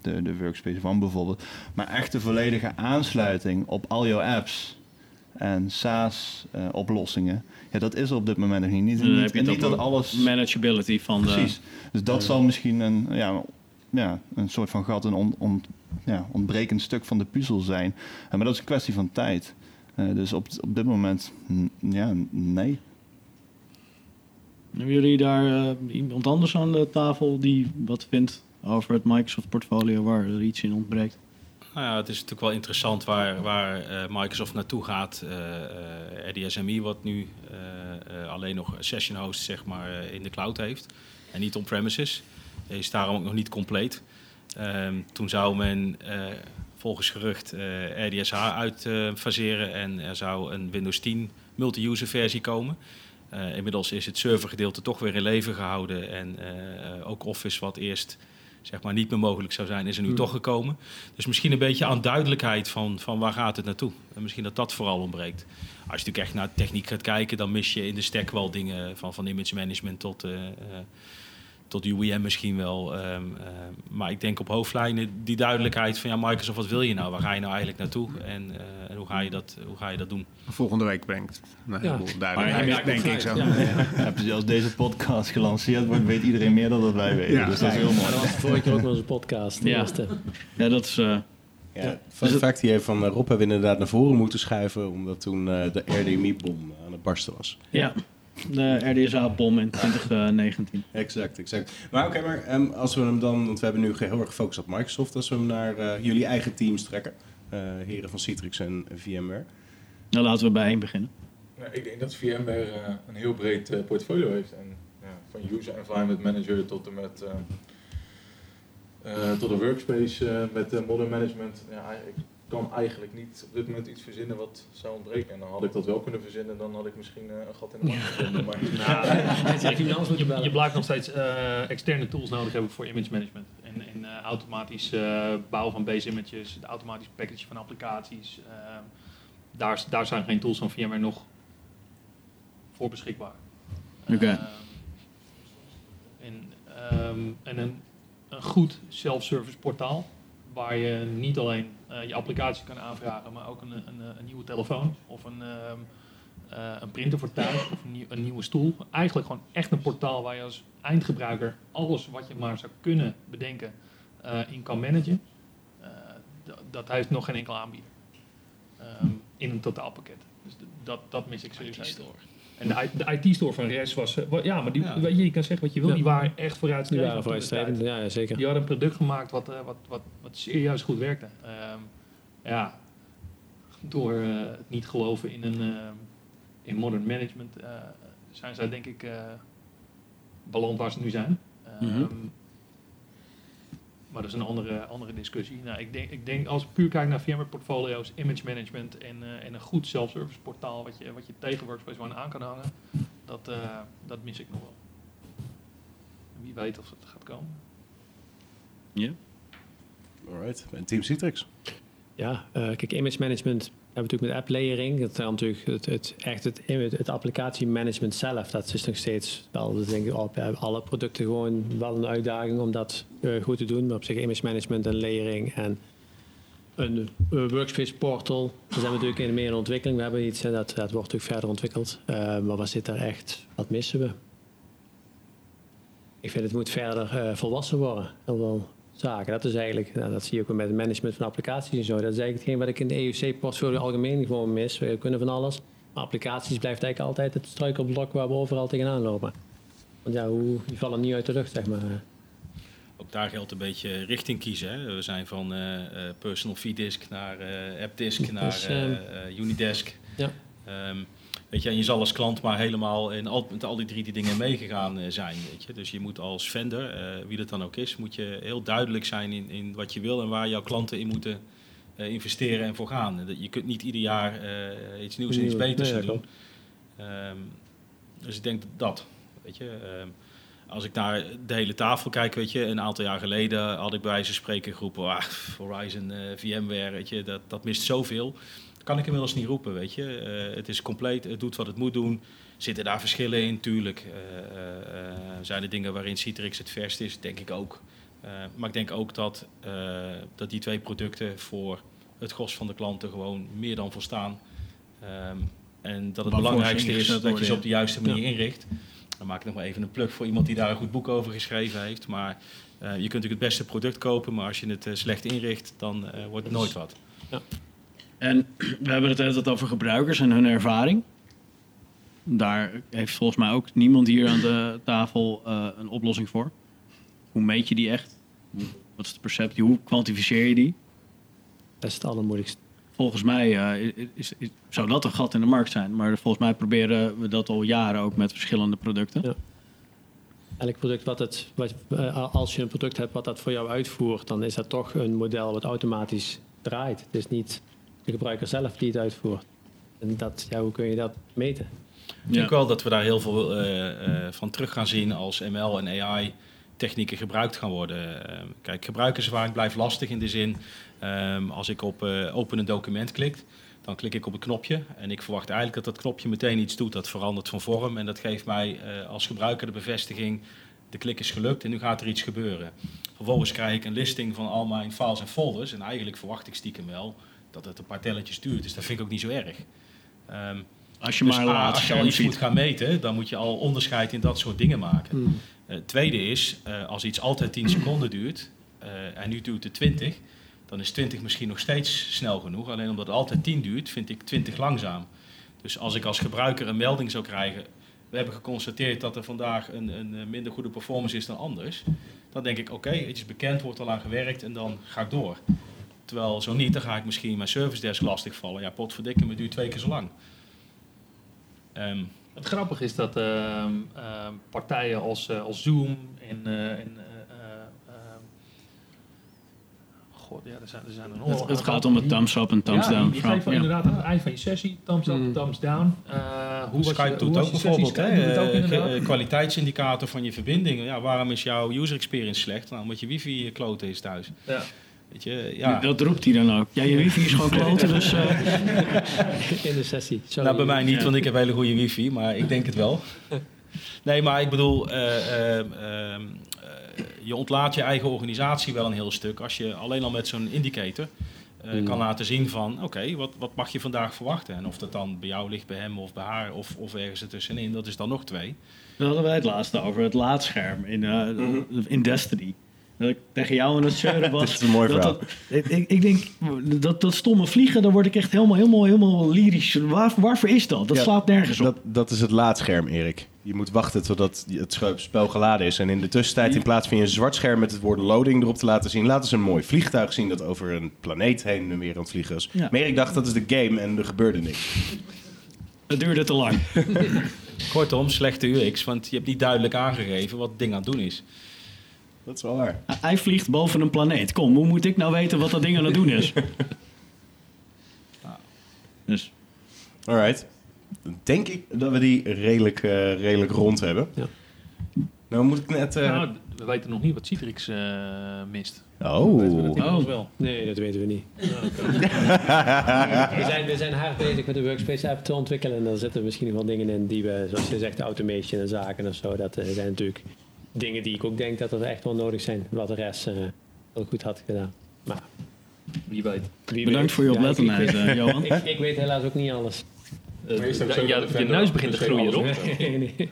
De, de Workspace ONE bijvoorbeeld. Maar echt de volledige aansluiting op al jouw apps en SaaS-oplossingen, ja, dat is er op dit moment nog niet. Niet, en niet dat alles... Manageability van de... Precies. Dus dat zal misschien een, ja, ja, een soort van gat, een on, on- ja, ontbrekend stuk van de puzzel zijn. Eh, maar dat is een kwestie van tijd. Eh, dus op, op dit moment, ja, nee. Hebben jullie daar eh, iemand anders aan de tafel die wat vindt over het Microsoft portfolio waar er iets in ontbreekt? Nou ja, het is natuurlijk wel interessant waar, waar eh, Microsoft naartoe gaat. Eh eh, RDSMI, wat nu eh, eh, alleen nog session host zeg maar, eh, in de cloud heeft. En niet on-premises. Is daarom ook nog niet compleet. Ehm, toen zou men eh, volgens gerucht eh, RDSH uitfaseren en er zou een Windows 10 multi-user versie komen. Eh, inmiddels is het servergedeelte toch weer in leven gehouden. En eh, ook Office, wat eerst zeg maar, niet meer mogelijk zou zijn, is er nu toch gekomen. Dus misschien een beetje aan duidelijkheid van, van waar gaat het naartoe. En misschien dat dat vooral ontbreekt. Als je natuurlijk echt naar techniek gaat kijken, dan mis je in de stack wel dingen van, van image management tot, eh, eh, tot UEM misschien wel. Ehm, eh, maar ik denk op hoofdlijnen die duidelijkheid van ja, Microsoft, wat wil je nou? Waar ga je nou eigenlijk naartoe? En, eh, en hoe, ga je dat, hoe ga je dat doen? Volgende week brengt Ja. duidelijkheid, ja, denk ik zo. Ja. Als deze podcast gelanceerd wordt, weet iedereen meer dan dat wij weten. Ja. Dus dat is heel Dat mooi. was vorige keer ook wel eens een podcast. de Ja. eerste. Ja, dat is... eh, Ja, fun fact hier van eh, Rob hebben we inderdaad naar voren moeten schuiven, omdat toen eh, de RDMI-bom aan het barsten was. ja, de RDSA-bom in 2019. Exact, exact. Maar oké, maar ehm, als we hem dan, want we hebben nu heel erg gefocust op Microsoft, als we hem naar eh, jullie eigen teams trekken, eh, heren van Citrix en VMware. Nou, laten we bij één beginnen. Nou, ik denk dat VMware eh, een heel breed eh, portfolio heeft. En, ja, van user environment manager tot en met eh, eh, tot de workspace eh, met eh, modern management. Ja, ik kan eigenlijk niet op dit moment iets verzinnen wat zou ontbreken. En dan had ik dat wel kunnen verzinnen, dan had ik misschien eh, een gat in de markt gevonden. Maar moet je Je, blijft nog steeds eh, externe tools nodig hebben voor image management. En, en eh, automatisch eh, bouwen van base images, het automatisch package van applicaties. daar, daar zijn geen tools van VMware nog voor beschikbaar. Oké. Ehm, en ehm, en een, een goed self-service portaal waar je niet alleen eh, je applicatie kan aanvragen, maar ook een, een, een nieuwe telefoon of een, eh, een printer voor thuis of een, nieuw- een nieuwe stoel. Eigenlijk gewoon echt een portaal waar je als eindgebruiker alles wat je maar zou kunnen bedenken eh, in kan managen. Dat heeft nog geen enkel aanbieder Ehm, in een totaalpakket. Dus dat, dat mis ik serieus. En de, I- de IT-store van RES was... eh, ja, maar die, Ja. weet je, je kan zeggen wat je wil. Ja. Die waren echt Die vooruitstrevend. waren toen de vooruitstrevend, ja, ja, zeker. Die hadden een product gemaakt wat, eh, wat, wat, wat serieus goed werkte. Ehm, ja, door eh, het niet geloven in, een, in modern management eh, zijn zij denk ik eh beland waar ze nu zijn. Ehm, Mhm. Maar dat is een andere, andere discussie. Nou, ik, denk, ik denk als ik puur kijk naar VMware-portfolio's, image management en, eh, en een goed self-service portaal wat je, wat je tegen Workspace ONE aan kan hangen, dat, eh, dat mis ik nog wel. Wie weet of het gaat komen. Ja. Alright, en Team Citrix. Ja, eh, kijk, image management hebben natuurlijk met app layering. Dat is natuurlijk het, het, echt het, het, applicatiemanagement zelf. Dat is nog steeds wel, dat denk ik, op alle producten gewoon wel een uitdaging om dat eh, goed te doen. Maar op zich image management en layering en een eh, workspace portal. Daar zijn we natuurlijk in meer in ontwikkeling. We hebben iets en dat, dat wordt natuurlijk verder ontwikkeld. Eh, maar wat zit daar echt? Wat missen we? Ik vind het moet verder volwassen worden. Heel veel zaken. Dat is eigenlijk, nou, dat zie je ook met het management van applicaties en zo. Dat is eigenlijk hetgeen wat ik in de EUC-portfolio algemeen gewoon mis. We kunnen van alles. Maar applicaties blijft eigenlijk altijd het struikelblok waar we overal tegenaan lopen. Want ja, hoe, die vallen niet uit de lucht, zeg maar. Ook daar geldt een beetje richting kiezen. Hè. We zijn van eh, eh, personal disk naar eh appdisk naar Dus, eh, ehm, eh, Unidesk. Ja. Ehm, weet je, en je zal als klant maar helemaal in al, met al die drie die dingen meegegaan eh, zijn. Weet je. Dus je moet als vendor, eh, wie dat dan ook is, moet je heel duidelijk zijn in, in wat je wil en waar jouw klanten in moeten eh, investeren en voor gaan. Je kunt niet ieder jaar iets nieuws en iets Nee, beters doen. Ehm, dus ik denk dat, weet je. ehm, als ik naar de hele tafel kijk, weet je, een aantal jaar geleden had ik bij wijze van spreken geroepen, ah, Horizon, VMware, weet je, dat, dat mist zoveel. Kan ik inmiddels niet roepen, weet je. Eh, het is compleet, het doet wat het moet doen. Zitten daar verschillen in? Tuurlijk. Eh, eh, zijn er dingen waarin Citrix het verst is? Denk ik ook. Maar ik denk ook dat, dat die twee producten voor het gros van de klanten gewoon meer dan volstaan. Ehm, en dat het belangrijkste is dat je ze ja. op de juiste manier inricht. Dan maak ik nog maar even een plug voor iemand die daar een goed boek over geschreven heeft. Maar je kunt natuurlijk het beste product kopen, maar als je het slecht inricht, dan wordt het nooit wat. En we hebben het altijd over gebruikers en hun ervaring. Daar heeft volgens mij ook niemand hier aan de tafel eh, een oplossing voor. Hoe meet je die echt? Wat is de perceptie? Hoe kwantificeer je die? Dat is het allermoeilijkste. Volgens mij eh, is, is- zou dat een gat in de markt zijn. Maar volgens mij proberen we dat al jaren ook met verschillende producten. Ja. Elk product wat het, wat, eh, als je een product hebt wat dat voor jou uitvoert, dan is dat toch een model wat automatisch draait. Het is niet de gebruiker zelf die het uitvoert. En dat, ja, hoe kun je dat meten? Ik denk wel dat we daar heel veel eh, eh, van terug gaan zien als ML en AI technieken gebruikt gaan worden. Eh, kijk, gebruikerservaring blijft lastig in de zin, ehm, als ik op eh, open een document klik, dan klik ik op een knopje en ik verwacht eigenlijk dat dat knopje meteen iets doet dat verandert van vorm en dat geeft mij eh, als gebruiker de bevestiging, de klik is gelukt en nu gaat er iets gebeuren. Vervolgens krijg ik een listing van al mijn files en folders en eigenlijk verwacht ik stiekem wel dat het een paar telletjes duurt, dus dat vind ik ook niet zo erg. Ehm, Als je dus maar laat als je al iets moet gaan meten, dan moet je al onderscheid in dat soort dingen maken. Het tweede is, eh, als iets altijd 10 seconden duurt eh, en nu duurt het 20, dan is 20 misschien nog steeds snel genoeg. Alleen omdat het altijd 10 duurt, vind ik 20 langzaam. Dus als ik als gebruiker een melding zou krijgen, we hebben geconstateerd dat er vandaag een, een minder goede performance is dan anders. Dan denk ik, oké, het is bekend, wordt al aan gewerkt en dan ga ik door. Terwijl zo niet, dan ga ik misschien mijn service desk lastigvallen. Ja, potverdikke, me duurt twee keer zo lang. Ehm, Het grappige is dat ehm, ehm, partijen als, eh, als Zoom en, eh, en eh, God, ja, er zijn, er zijn een Het, het gaat om het thumbs up en thumbs ja, down. Je geeft Ja. inderdaad aan het eind van je sessie, thumbs up, Mm. thumbs down. Eh, hoe was Skype je, doet hoe was ook bijvoorbeeld Skype hè, doet het ook inderdaad. ge- kwaliteitsindicator van je verbinding. Ja, waarom is jouw user experience slecht? Nou, omdat je wifi kloten is thuis. Ja. Weet je, ja. Dat roept hij dan ook. Ja, je wifi is gewoon kloten, dus... eh, In de sessie. Sorry. Nou, bij mij niet, Ja. want ik heb hele goede wifi, maar ik denk het wel. Nee, maar ik bedoel, eh, eh, eh, eh, je ontlaat je eigen organisatie wel een heel stuk als je alleen al met zo'n indicator eh, Mm. kan laten zien van, oké, wat, wat mag je vandaag verwachten? En of dat dan bij jou ligt, bij hem of bij haar of, of ergens ertussenin, dat is dan nog twee. Daar hadden wij het laatste over, het laadscherm in, eh, in Destiny. Dat ik tegen jou aan het zeuren was. Dit is een mooi dat verhaal. dat- ik, ik, ik denk, dat, dat stomme vliegen, daar word ik echt helemaal, helemaal, helemaal lyrisch. Waar, waarvoor is dat? Dat Ja, slaat nergens op. Dat, dat is het laadscherm, Erik. Je moet wachten totdat het spel geladen is. En in de tussentijd, in plaats van je een zwart scherm met het woord loading erop te laten zien, laten ze een mooi vliegtuig zien dat over een planeet heen en weer aan het vliegen is. Ja. Maar Erik dacht, dat is de game en er gebeurde niks. Het duurde te lang. Kortom, slechte UX, want je hebt niet duidelijk aangegeven wat het ding aan het doen is. Dat is wel waar. Hij vliegt boven een planeet. Kom, hoe moet ik nou weten wat dat ding aan het doen is? Dus Alright. Dan denk ik dat we die redelijk, eh, redelijk rond hebben. Ja. Nou moet ik net... eh, Nou, we weten nog niet wat Citrix eh, mist. oh. Weten we dat inmiddels Oh. wel. Nee, dat weten we niet. We zijn, we zijn hard bezig met de workspace app te ontwikkelen. En daar zitten misschien wel dingen in die we, zoals je zegt, automation en zaken of zo. Dat eh, zijn natuurlijk dingen die ik ook denk dat er echt wel nodig zijn. Wat de rest eh heel goed had gedaan. Maar Wie weet. wie Bedankt weet. voor je Ja, ik- oplettendheid, ik, eh, Johan. ik, ik weet helaas ook niet alles. Eh, ja, je neus begint te groeien, heeft? Nee, nee.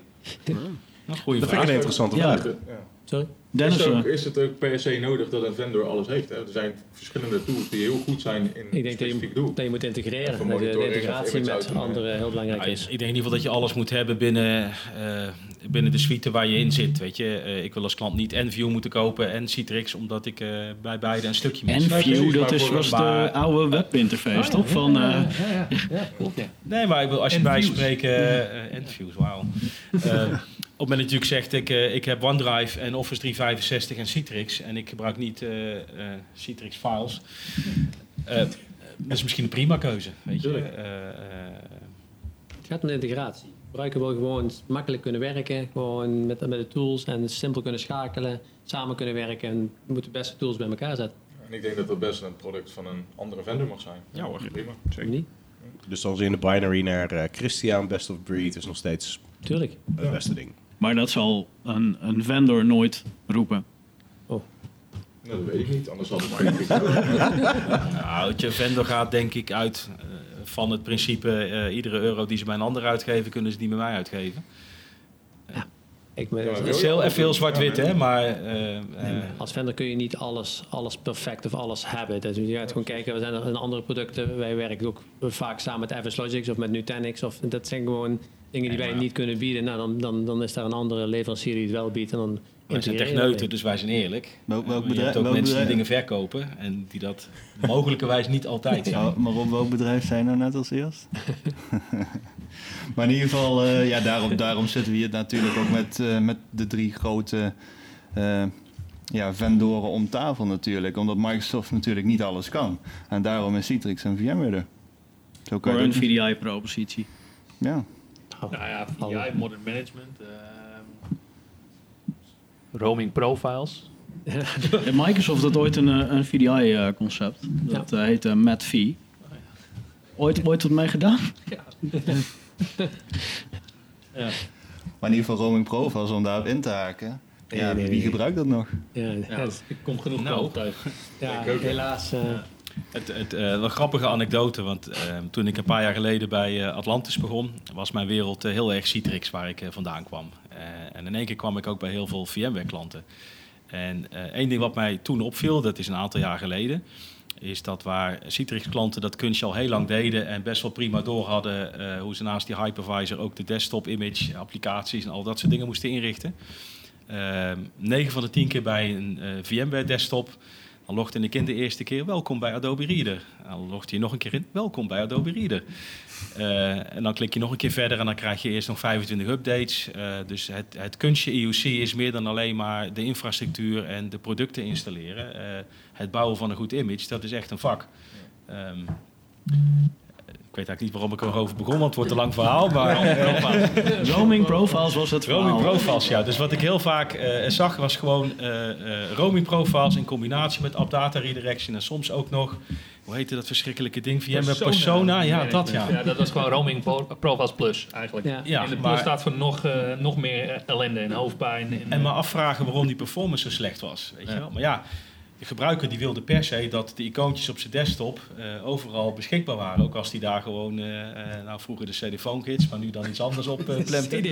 Goeie Dat vind ik een interessante Ja. vraag. Ja. Sorry? Dennis, is, het ook, eh, is het ook per se nodig dat een vendor alles heeft? Hè? Er zijn verschillende tools die heel goed zijn in Ik een denk dat specifiek je, doel. dat je moet integreren. Dat de, integratie met anderen heel belangrijk Ja, is. ik denk in ieder geval dat je alles moet hebben binnen, eh, binnen de suite waar je in zit. Weet je? Eh, ik wil als klant niet Enview moeten kopen en Citrix, omdat ik eh, bij beide een stukje mis. En Nee, View, precies, dat is, was de oude webinterface, toch? Van, eh, Ja, klopt. Ja. Nee, maar ik wil, als je En bij views. spreken... eh wauw. Op het moment dat je natuurlijk zegt, ik, eh, ik heb OneDrive en Office 365 en Citrix... en ik gebruik niet eh, eh, Citrix files... eh, dat is misschien een prima keuze, weet je. Eh, eh, Het gaat om de integratie. Gebruiker wil gewoon makkelijk kunnen werken, gewoon met, met de tools en simpel kunnen schakelen, samen kunnen werken en we moeten de beste tools bij elkaar zetten. En ik denk dat dat best een product van een andere vendor mag zijn. Ja hoor. Prima. Niet? Dus als in de binary naar eh, Christian, best of breed, is nog steeds Tuurlijk. het beste ding. Maar dat zal een, een vendor nooit roepen. Nou, dat weet ik niet, anders had het maar Nou, weet je, vendor gaat denk ik uit eh, van het principe... eh, iedere euro die ze bij een ander uitgeven, kunnen ze die bij mij uitgeven. Ik, ben- Ja, Het is heel, even heel zwart-wit, hè, maar... eh, eh, als vendor kun je niet alles, alles perfect of alles hebben. Dus je gaat gewoon kijken, we zijn er in andere producten. Wij werken ook vaak samen met Avis Logics of met Nutanix. Of, dat zijn gewoon dingen die wij niet kunnen bieden. Nou, dan, dan, dan is daar een andere leverancier die het wel biedt. En dan wij zijn techneuten, dus wij zijn eerlijk. Welk, welk je bedrijf, hebt ook welk mensen die dingen verkopen en die dat mogelijkerwijs niet altijd zijn. Ja, maar op welk bedrijf zijn nou net als eerst? maar in ieder geval, eh, ja, daarom, daarom zitten we hier natuurlijk ook met, eh, met de drie grote eh, ja, vendoren om tafel natuurlijk. Omdat Microsoft natuurlijk niet alles kan. En daarom is Citrix en VMware er. Zo kan Voor je een VDI-propositie. Ja, Oh, Nou ja, Alle- VI, Modern Management, ehm, roaming profiles. Microsoft had ooit een, eh, een VDI-concept. dat eh, heette MatV. Ooit, ooit wat mee gedaan? Ja. maar in ieder geval roaming profiles om daarop in te haken. Ja, Nee, nee, wie nee. gebruikt dat nog? Ja, Ja, ja, ik kom genoeg Nou. thuis. ja, ja. helaas. eh, Het, het, eh, wel grappige anekdote, want eh, toen ik een paar jaar geleden bij eh, Atlantis begon, was mijn wereld eh, heel erg Citrix waar ik vandaan kwam. En in één keer kwam ik ook bij heel veel VMware klanten. En één ding wat mij toen opviel, dat is een aantal jaar geleden, is dat waar Citrix klanten dat kunstje al heel lang deden en best wel prima door hadden hoe ze naast die hypervisor ook de desktop image applicaties en al dat soort dingen moesten inrichten. Eh 9 van de 10 keer bij een VMware desktop logde ik in de eerste keer welkom bij Adobe Reader. Dan logde je nog een keer in welkom bij Adobe Reader. Eh, en dan klik je nog een keer verder en dan krijg je eerst nog 25 updates. Eh, dus het, het kunstje IOC is meer dan alleen maar de infrastructuur en de producten installeren. Eh, het bouwen van een goed image, dat is echt een vak. Ehm, weet eigenlijk niet waarom ik erover begon, want het wordt een lang verhaal. Maar Roaming profiles was het Roaming verhaal. profiles, ja. Dus wat ik heel vaak eh, zag was gewoon eh, eh, roaming profiles in combinatie met app data redirection en soms ook nog, hoe heette dat verschrikkelijke ding? VMware Persona, ja, dat ja. Ja, dat was gewoon roaming pro- profiles plus eigenlijk. ja. Ja, en de plus maar, staat voor nog, eh, nog meer eh, ellende en hoofdpijn. En, en me afvragen waarom die performance zo slecht was, weet je wel. Maar ja, de gebruiker die wilde per se dat de icoontjes op zijn desktop eh, overal beschikbaar waren. Ook als die daar gewoon, eh, eh, nou vroeger de CD-phone-gids, maar nu dan iets anders op uh, plempte.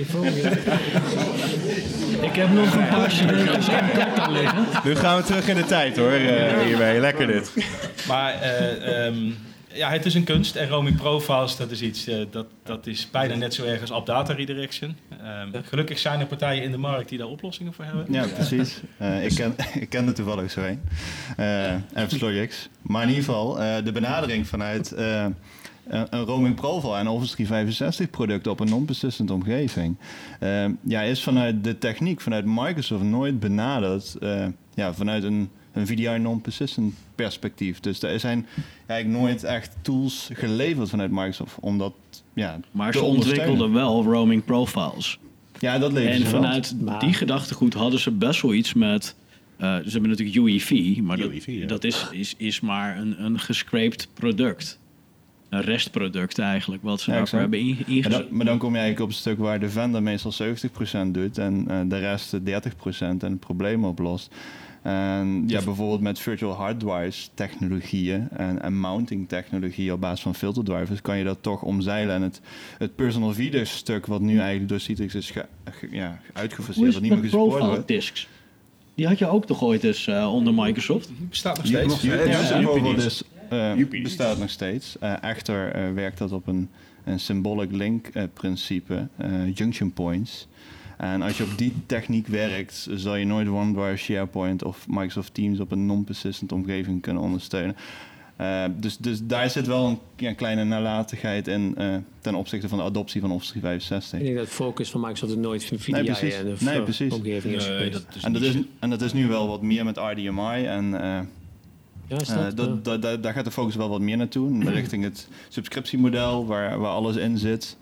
Ik heb nog een paar cd's in de kast liggen. Nu gaan we terug in de tijd hoor, eh, hierbij. Lekker dit. Maar eh, ehm, ja, het is een kunst. En roaming profiles, dat is iets eh, dat, dat is bijna net zo erg als app data redirection. Ehm, gelukkig zijn er partijen in de markt die daar oplossingen voor hebben. Ja, precies. Eh, ik, ken, ik ken er toevallig zo een. Uh, Logics. Maar in ieder geval, eh, de benadering vanuit eh, een, roaming profile en Office 365 product op een non-persistent omgeving, eh, ja, is vanuit de techniek, vanuit Microsoft nooit benaderd eh, ja, vanuit een, een VDI non-persistent perspectief. Dus er zijn eigenlijk nooit echt tools geleverd vanuit Microsoft om dat ja, Maar te ze ontwikkelden wel roaming profiles. Ja, dat leven En wel. vanuit die gedachtegoed hadden ze best wel iets met... eh, ze hebben natuurlijk UEV, maar dat, ja. dat is, is, is maar een, een gescraped product. Een restproduct eigenlijk, wat ze Ja, daarvoor hebben ingezet. dan, maar dan kom je eigenlijk op een stuk waar de vendor meestal 70% doet en eh, de rest 30% en het probleem oplost. En ja, bijvoorbeeld met virtual hard drives technologieën en, en mounting technologieën op basis van filter drivers kan je dat toch omzeilen. En het, het personal video stuk wat nu eigenlijk door Citrix is ge, ge- ja, uitgefaseerd, is wat niet meer profile wordt. disks? Die had je ook toch ooit eens eh, onder Microsoft? Bestaat nog steeds. ja, Ja, eh, bestaat nog steeds. Eh, echter eh, werkt dat op een, een symbolic link eh, principe, eh, junction points. En als je op die techniek werkt, zal je nooit OneDrive, SharePoint of Microsoft Teams op een non-persistent omgeving kunnen ondersteunen. Eh, dus, dus daar zit wel een ja, kleine nalatigheid in eh, ten opzichte van de adoptie van Office 365. Ik denk dat de focus van Microsoft er nooit van VDI Nee, precies. en de Nee, precies. omgeving is Nee, geweest. dat is En dat, is, en dat is nu wel wat meer met RDMI en eh, ja, is dat, dat, ja. dat- dat- daar gaat de focus wel wat meer naartoe. Richting het subscriptiemodel waar, waar alles in zit.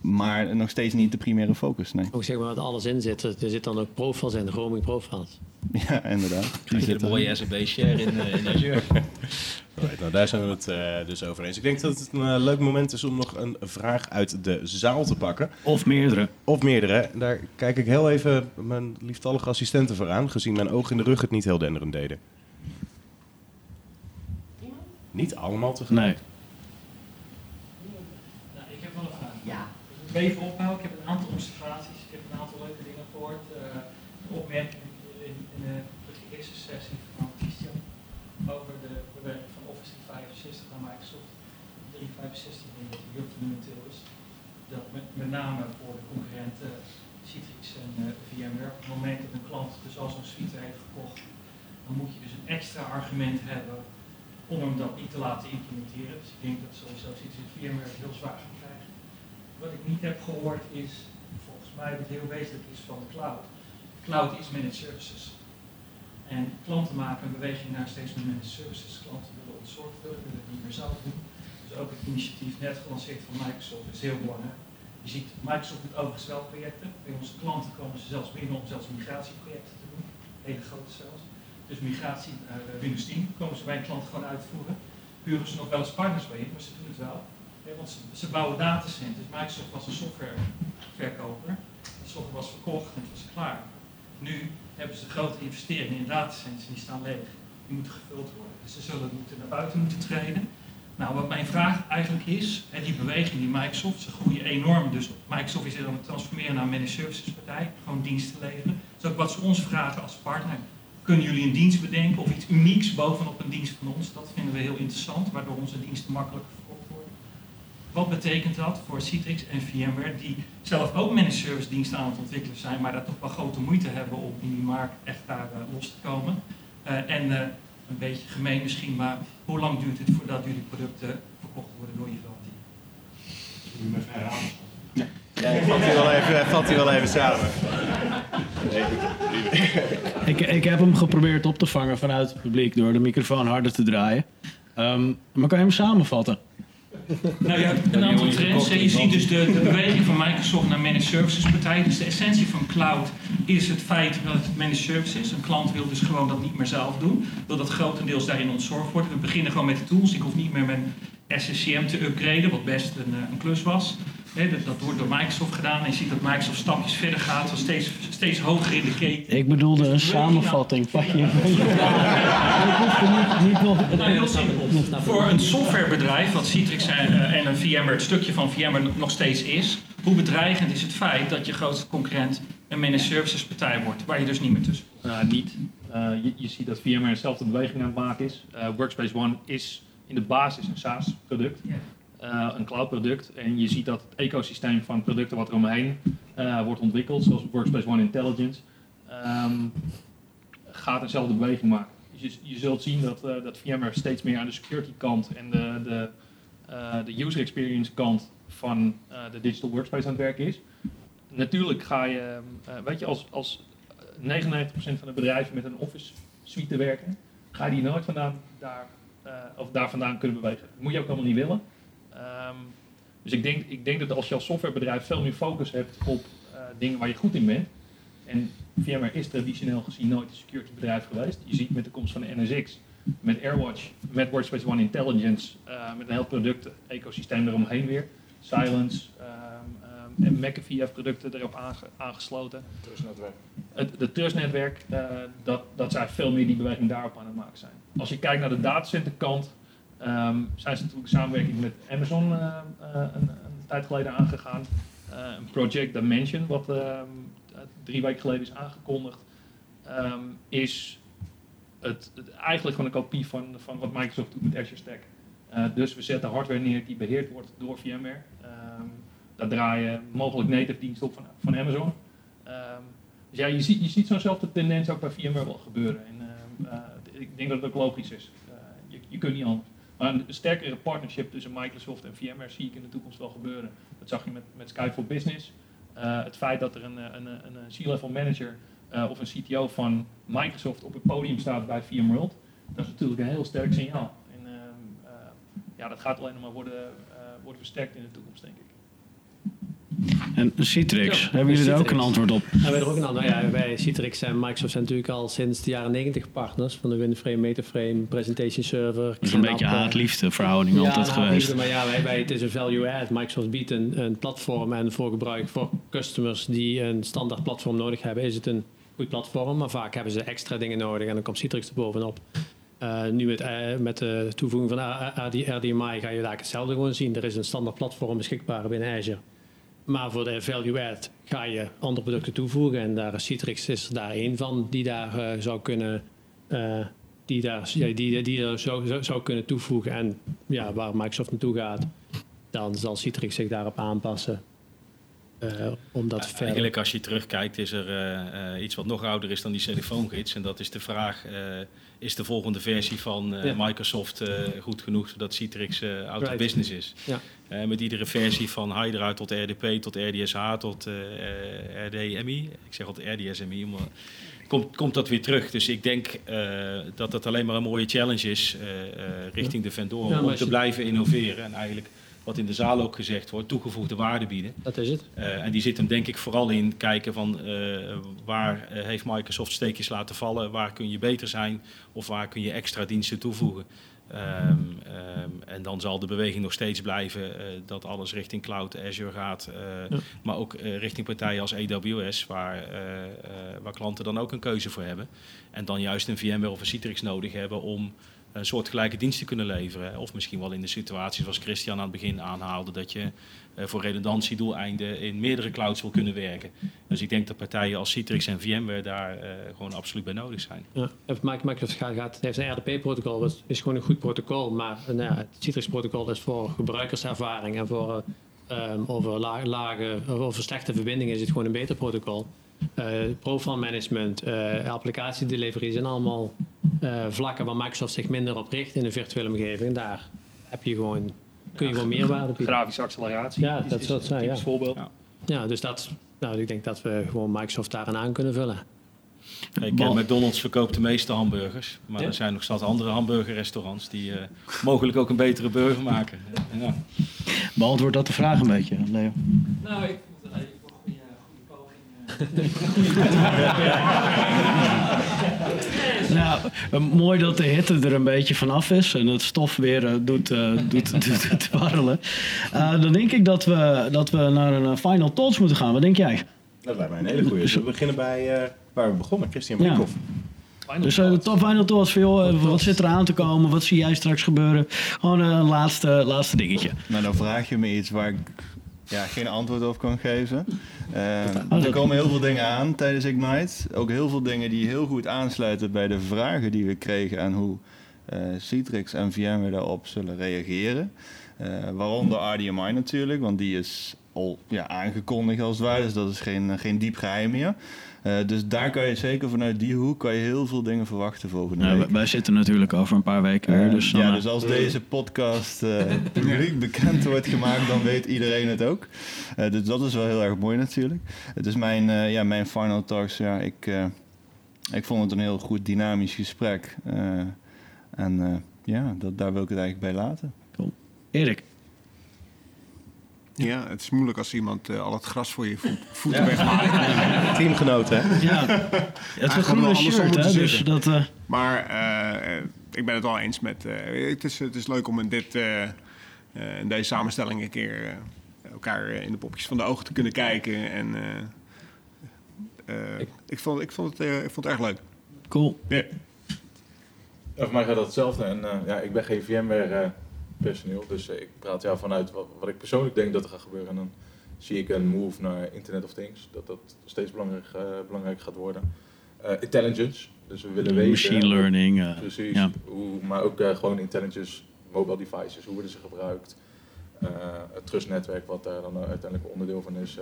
Maar nog steeds niet de primaire focus. Nee. Ook zeg maar wat alles in zit. Er zit dan ook profiles in, roaming profiles. Ja, inderdaad. Krijg je de er. mooie SAB-share in, eh, in Azure. Nou, daar zijn we het eh, dus over eens. Ik denk dat het een eh, leuk moment is om nog een vraag uit de zaal te pakken. Of meerdere. Of meerdere. Daar kijk ik heel even mijn lieftallige assistenten voor aan, gezien mijn ogen in de rug het niet heel denderend deden. Niet allemaal tegelijk. Nee. Nou, ik heb wel een vraag. Ja. Ik moet even ophouden. Ik heb een aantal observaties. Ik heb een aantal leuke dingen gehoord. Eh, een opmerking in, de, eerste sessie van Christian over de bewerking van Office 365 naar Microsoft 365 denk ik heel fundamenteel is. Dat met, name voor de concurrenten Citrix en eh, VMware, op het moment dat een klant dus al zo'n suite heeft gekocht, dan moet je dus een extra argument hebben om hem dat niet te laten implementeren. Dus ik denk dat sowieso Citrix en VMware heel zwaar. Wat ik niet heb gehoord is, volgens mij wat heel wezenlijk is van de cloud. Cloud is managed services. En klanten maken een beweging naar steeds meer managed services. Klanten willen ontzorgd worden, willen het niet meer zelf doen. Dus ook het initiatief net gelanceerd van Microsoft is heel belangrijk. Je ziet, Microsoft doet overigens wel projecten. Bij onze klanten komen ze zelfs binnen om zelfs migratieprojecten te doen. Hele grote zelfs. Dus migratie naar eh, Windows 10 komen ze bij een klant gewoon uitvoeren. Huren ze nog wel eens partners bij in, maar ze doen het wel. Want ze, bouwen datacenters. Microsoft was een softwareverkoper. De software was verkocht en het was klaar. Nu hebben ze grote investeringen in datacenters en die staan leeg. Die moeten gevuld worden. Dus ze zullen moeten naar buiten moeten treden. Nou, wat mijn vraag eigenlijk is, hè, die beweging die Microsoft, ze groeien enorm. Dus Microsoft is aan het transformeren naar een managed services partij, gewoon diensten leveren. Is ook wat ze ons vragen als partner. Kunnen jullie een dienst bedenken of iets unieks bovenop een dienst van ons? Dat vinden we heel interessant, waardoor onze diensten makkelijker. Wat betekent dat voor Citrix en VMware, die zelf ook managed service diensten aan het ontwikkelen zijn, maar daar toch wel grote moeite hebben om in die markt echt daar eh, los te komen? Eh, en eh, een beetje gemeen misschien, maar hoe lang duurt het voordat jullie producten verkocht worden door je klanten? Ja, ik vat hij wel even, vat hij wel even samen. Ik, ik heb hem geprobeerd op te vangen vanuit het publiek door de microfoon harder te draaien. Ehm, maar kan je hem samenvatten? Nou ja, een aantal trends. Je ziet dus de, de beweging van Microsoft naar managed services partij. Dus de essentie van cloud is het feit dat het managed service is. Een klant wil dus gewoon dat niet meer zelf doen. Wil dat grotendeels daarin ontzorgd worden. We beginnen gewoon met de tools. Ik hoef niet meer mijn SSCM te upgraden, wat best een, eh, een klus was. Hè, dat, dat wordt door Microsoft gedaan. En je ziet dat Microsoft stapjes verder gaat, steeds, steeds hoger in de keten. Ik bedoelde een samenvatting van je. Niet, nog. Nou, heel simpel. Voor een softwarebedrijf, wat Citrix en, eh, en een VMware, het stukje van VMware nog steeds is, hoe bedreigend is het feit dat je grootste concurrent een managed services partij wordt, waar je dus niet meer tussen komt? Nou, Uh, niet. Uh, je, je ziet dat VMware dezelfde beweging aan het maken is. Uh, Workspace ONE is in de basis een SaaS-product, uh, een cloud-product. En je ziet dat het ecosysteem van producten wat er omheen uh, wordt ontwikkeld, zoals Workspace ONE Intelligence, um, gaat dezelfde beweging maken. Dus je, zult zien dat, uh, dat VMware steeds meer aan de security kant en de, de, de user experience kant van de digital workspace aan het werken is. Natuurlijk ga je, weet je, als, als 99% van de bedrijven met een office suite werken, ga je die nooit vandaan daar, of daar vandaan kunnen bewegen. Dat moet je ook allemaal niet willen. Um, dus ik denk, ik denk dat als je als softwarebedrijf veel meer focus hebt op uh, dingen waar je goed in bent. En VMware is traditioneel gezien nooit een security bedrijf geweest. Je ziet met de komst van de NSX, met AirWatch, met Workspace ONE Intelligence, uh, met een heel product-ecosysteem eromheen weer. Silence um, um, en McAfee heeft producten erop aange aangesloten. Trustnetwerk. Het trustnetwerk, uh, dat, dat zij veel meer die beweging daarop aan het maken zijn. Als je kijkt naar de datacenterkant, um, zijn ze natuurlijk samenwerking met Amazon uh, een, een, tijd geleden aangegaan. een project Dimension, wat drie weken geleden is aangekondigd, is het, eigenlijk gewoon een kopie van, van wat Microsoft doet met Azure Stack. Uh, dus we zetten hardware neer die beheerd wordt door VMware. Daar draaien mogelijk native diensten op van, van Amazon. Dus ja, je ziet, je ziet zo'nzelfde tendens ook bij VMware wel gebeuren. En, ik denk dat het ook logisch is. Je, je kunt niet anders. Maar een sterkere partnership tussen Microsoft en VMware zie ik in de toekomst wel gebeuren. Dat zag je met, met Skype for Business. Uh, het feit dat er een, een, een, een C-level manager of een CTO van Microsoft op het podium staat bij VMworld, dat is natuurlijk een heel sterk signaal. En uh, ja, dat gaat alleen nog maar worden, worden versterkt in de toekomst, denk ik. En Citrix, ja, hebben jullie er ook een antwoord op? Wij er ook een antwoord ja, Wij Citrix en Microsoft zijn natuurlijk al sinds de jaren 90 partners van de WinFrame, Metaframe, Presentation Server. Dat is een beetje haat-liefde verhouding ja, altijd geweest. Maar ja, wij, wij, het is een value add. Microsoft biedt een, een platform en voor gebruik voor customers die een standaard platform nodig hebben, is het een goed platform. Maar vaak hebben ze extra dingen nodig en dan komt Citrix er bovenop. Uh, nu met, uh, met de toevoeging van RDMI ga je daar hetzelfde gewoon zien. Er is een standaard platform beschikbaar binnen Azure. Maar voor de value add ga je andere producten toevoegen. En daar Citrix is daar één van die daar uh, zou kunnen. Uh, die daar ja, die, die er zou, zou kunnen toevoegen. En ja, waar Microsoft naartoe gaat, dan zal Citrix zich daarop aanpassen. Uh, ja, Eigenlijk als je terugkijkt is er uh, iets wat nog ouder is dan die telefoongids. En dat is de vraag, is de volgende versie van ja. Microsoft goed genoeg zodat Citrix out of business is? Ja. met iedere versie van Hydra tot RDP, tot RDSH, tot RDMI. Ik zeg altijd RDSMI, maar komt, komt dat weer terug. Dus ik denk dat dat alleen maar een mooie challenge is richting de vendor om te blijven innoveren. En eigenlijk wat in de zaal ook gezegd wordt, toegevoegde waarde bieden. Dat is het. Uh, en die zit hem denk ik vooral in kijken van uh, waar uh, heeft Microsoft steekjes laten vallen, waar kun je beter zijn of waar kun je extra diensten toevoegen. Um, um, en dan zal de beweging nog steeds blijven dat alles richting cloud, Azure gaat, ja. maar ook richting partijen als AWS, waar, waar klanten dan ook een keuze voor hebben. En dan juist een VMware of een Citrix nodig hebben om een soortgelijke diensten kunnen leveren. Of misschien wel in de situatie zoals Christian aan het begin aanhaalde, dat je uh, voor redundantiedoeleinden in meerdere clouds wil kunnen werken. Dus ik denk dat partijen als Citrix en VMware daar uh, gewoon absoluut bij nodig zijn. Ja, Microsoft gaat, heeft een RDP-protocol, dat is gewoon een goed protocol, maar nou, het Citrix-protocol is voor gebruikerservaring en voor um, over la lage, over slechte verbindingen is het gewoon een beter protocol. Uh, profile management, uh, applicatiedelivery zijn allemaal uh, vlakken waar Microsoft zich minder op richt in een virtuele omgeving. Daar heb je gewoon, kun je ja, gewoon meerwaarde bieden. Grafische acceleratie. Ja, dat zou het zijn. Ja. voorbeeld. Ja. ja, dus dat, nou, ik denk dat we gewoon Microsoft daaraan aan kunnen vullen. Ik ken McDonald's verkoopt de meeste hamburgers, maar ja. er zijn nog zat andere hamburgerrestaurants die uh, mogelijk ook een betere burger maken. Ja. Beantwoord dat de vraag een beetje, Leo. Nou, ik nou, mooi dat de hitte er een beetje vanaf is en het stof weer uh, doet, uh, doet, doet, doet warrelen. Uh, dan denk ik dat we, dat we naar een final thoughts moeten gaan. Wat denk jij? Dat lijkt mij een hele goede. We beginnen bij waar we begonnen, Christian Brinkhoff. Ja. Dus uh, de top final thoughts van joh, wat zit er aan te komen? Wat zie jij straks gebeuren? Gewoon een laatste, laatste dingetje. Nou, dan vraag je me iets waar ik ja, geen antwoord op kan geven. Uh, er komen heel veel dingen aan tijdens Ignite. Ook heel veel dingen die heel goed aansluiten bij de vragen die we kregen en hoe uh, Citrix en VMware daarop zullen reageren. Uh, waaronder RDMI natuurlijk, want die is al ja, aangekondigd als het ware, dus dat is geen, geen diep geheim meer. Uh, dus daar kan je zeker vanuit die hoek kan je heel veel dingen verwachten volgende ja, week. Wij zitten natuurlijk over een paar weken uh, Dus ja, dus als deze podcast uh, publiek bekend wordt gemaakt, dan weet iedereen het ook. dus dat is wel heel erg mooi natuurlijk. Het is mijn, ja, mijn final talks. Ja, ik, ik vond het een heel goed dynamisch gesprek. en ja, dat, daar wil ik het eigenlijk bij laten. Cool. Erik? Ja, het is moeilijk als iemand eh, al het gras voor je voet, voeten wegmaakt. Teamgenoten, hè? Ja, het is een groene shirt, hè? Dus zitten. dat... eh, Maar eh, ik ben het wel eens met... eh, het, is, het is leuk om in, dit, eh, eh, in deze samenstelling een keer eh, elkaar in de popjes van de ogen te kunnen kijken. En eh, eh, ik, vond, ik, vond het, eh, ik vond het erg leuk. cool. Ja. Ja, voor mij gaat dat hetzelfde. En eh, ja, ik ben geen VMware eh, personeel, dus eh, ik praat ja, vanuit wat, wat ik persoonlijk denk dat er gaat gebeuren. En dan zie ik een move naar Internet of Things, dat dat steeds belangrijk, eh, belangrijk gaat worden. Eh, intelligence, dus we willen weten... Machine learning. Precies, ja. hoe, maar ook gewoon intelligence, mobile devices, hoe worden ze gebruikt. Het trustnetwerk, wat daar dan uiteindelijk onderdeel van is.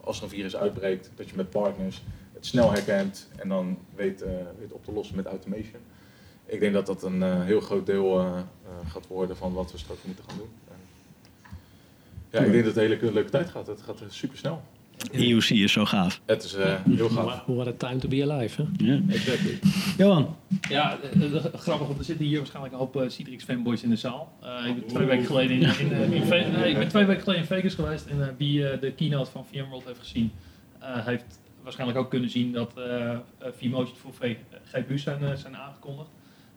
Als er een virus uitbreekt, dat je met partners het snel herkent en dan weet, weet op te lossen met automation. Ik denk dat dat een eh, heel groot deel eh, eh, gaat worden van wat we straks moeten gaan doen. En ja, ik denk dat het een hele leuke tijd gaat. Het gaat super snel. EUC is zo gaaf. Het is eh, heel gaaf. What a time to be alive, hè? Ja. Exactly. Johan, Ja, grappig, want er zitten hier waarschijnlijk een hoop eh, Citrix fanboys in de zaal. Eh, ik ben twee weken geleden in, in, in Ve- nee, ik ben twee weken geleden in Vegas geweest en eh, wie de keynote van VMworld heeft gezien, eh, heeft waarschijnlijk ook kunnen zien dat eh eh, vMotion voor V- GPU's zijn, zijn aangekondigd.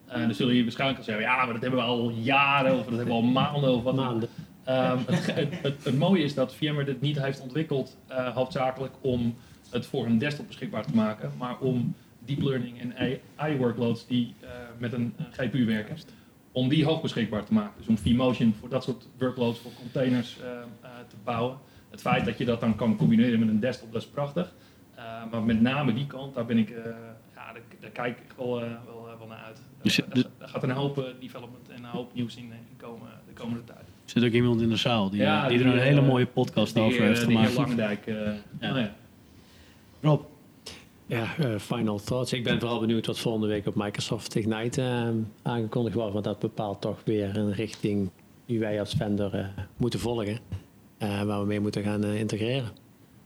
Eh, dan zul je waarschijnlijk al zeggen, ja, maar dat hebben we al jaren of dat hebben we al maanden of wat. Maanden. Ehm, het, ge- het, het, het mooie is dat VMware dit niet heeft ontwikkeld eh, hoofdzakelijk om het voor een desktop beschikbaar te maken, maar om deep learning en AI-workloads die eh, met een, GPU werken, om die hoog beschikbaar te maken. Dus om vMotion voor dat soort workloads, voor containers te bouwen. Het feit dat je dat dan kan combineren met een desktop, dat is prachtig. Maar met name die kant, daar ben ik, ja, daar, daar kijk ik wel, wel, wel naar uit. Dus Daar- daar gaat een hoop eh, development en een hoop nieuws in, in komen de komende tijd. er zit ook iemand in de zaal die, Ja, eh, die er die, een hele eh, mooie podcast Die, over eh, heeft gemaakt. heer Langendijk. eh, Ja. nou ja. Rob, Ja, eh, final thoughts. Ik ben vooral benieuwd wat volgende week op Microsoft Ignite eh, aangekondigd wordt. Want dat bepaalt toch weer een richting die wij als vendor eh, moeten volgen. eh, waar we mee moeten gaan eh, integreren.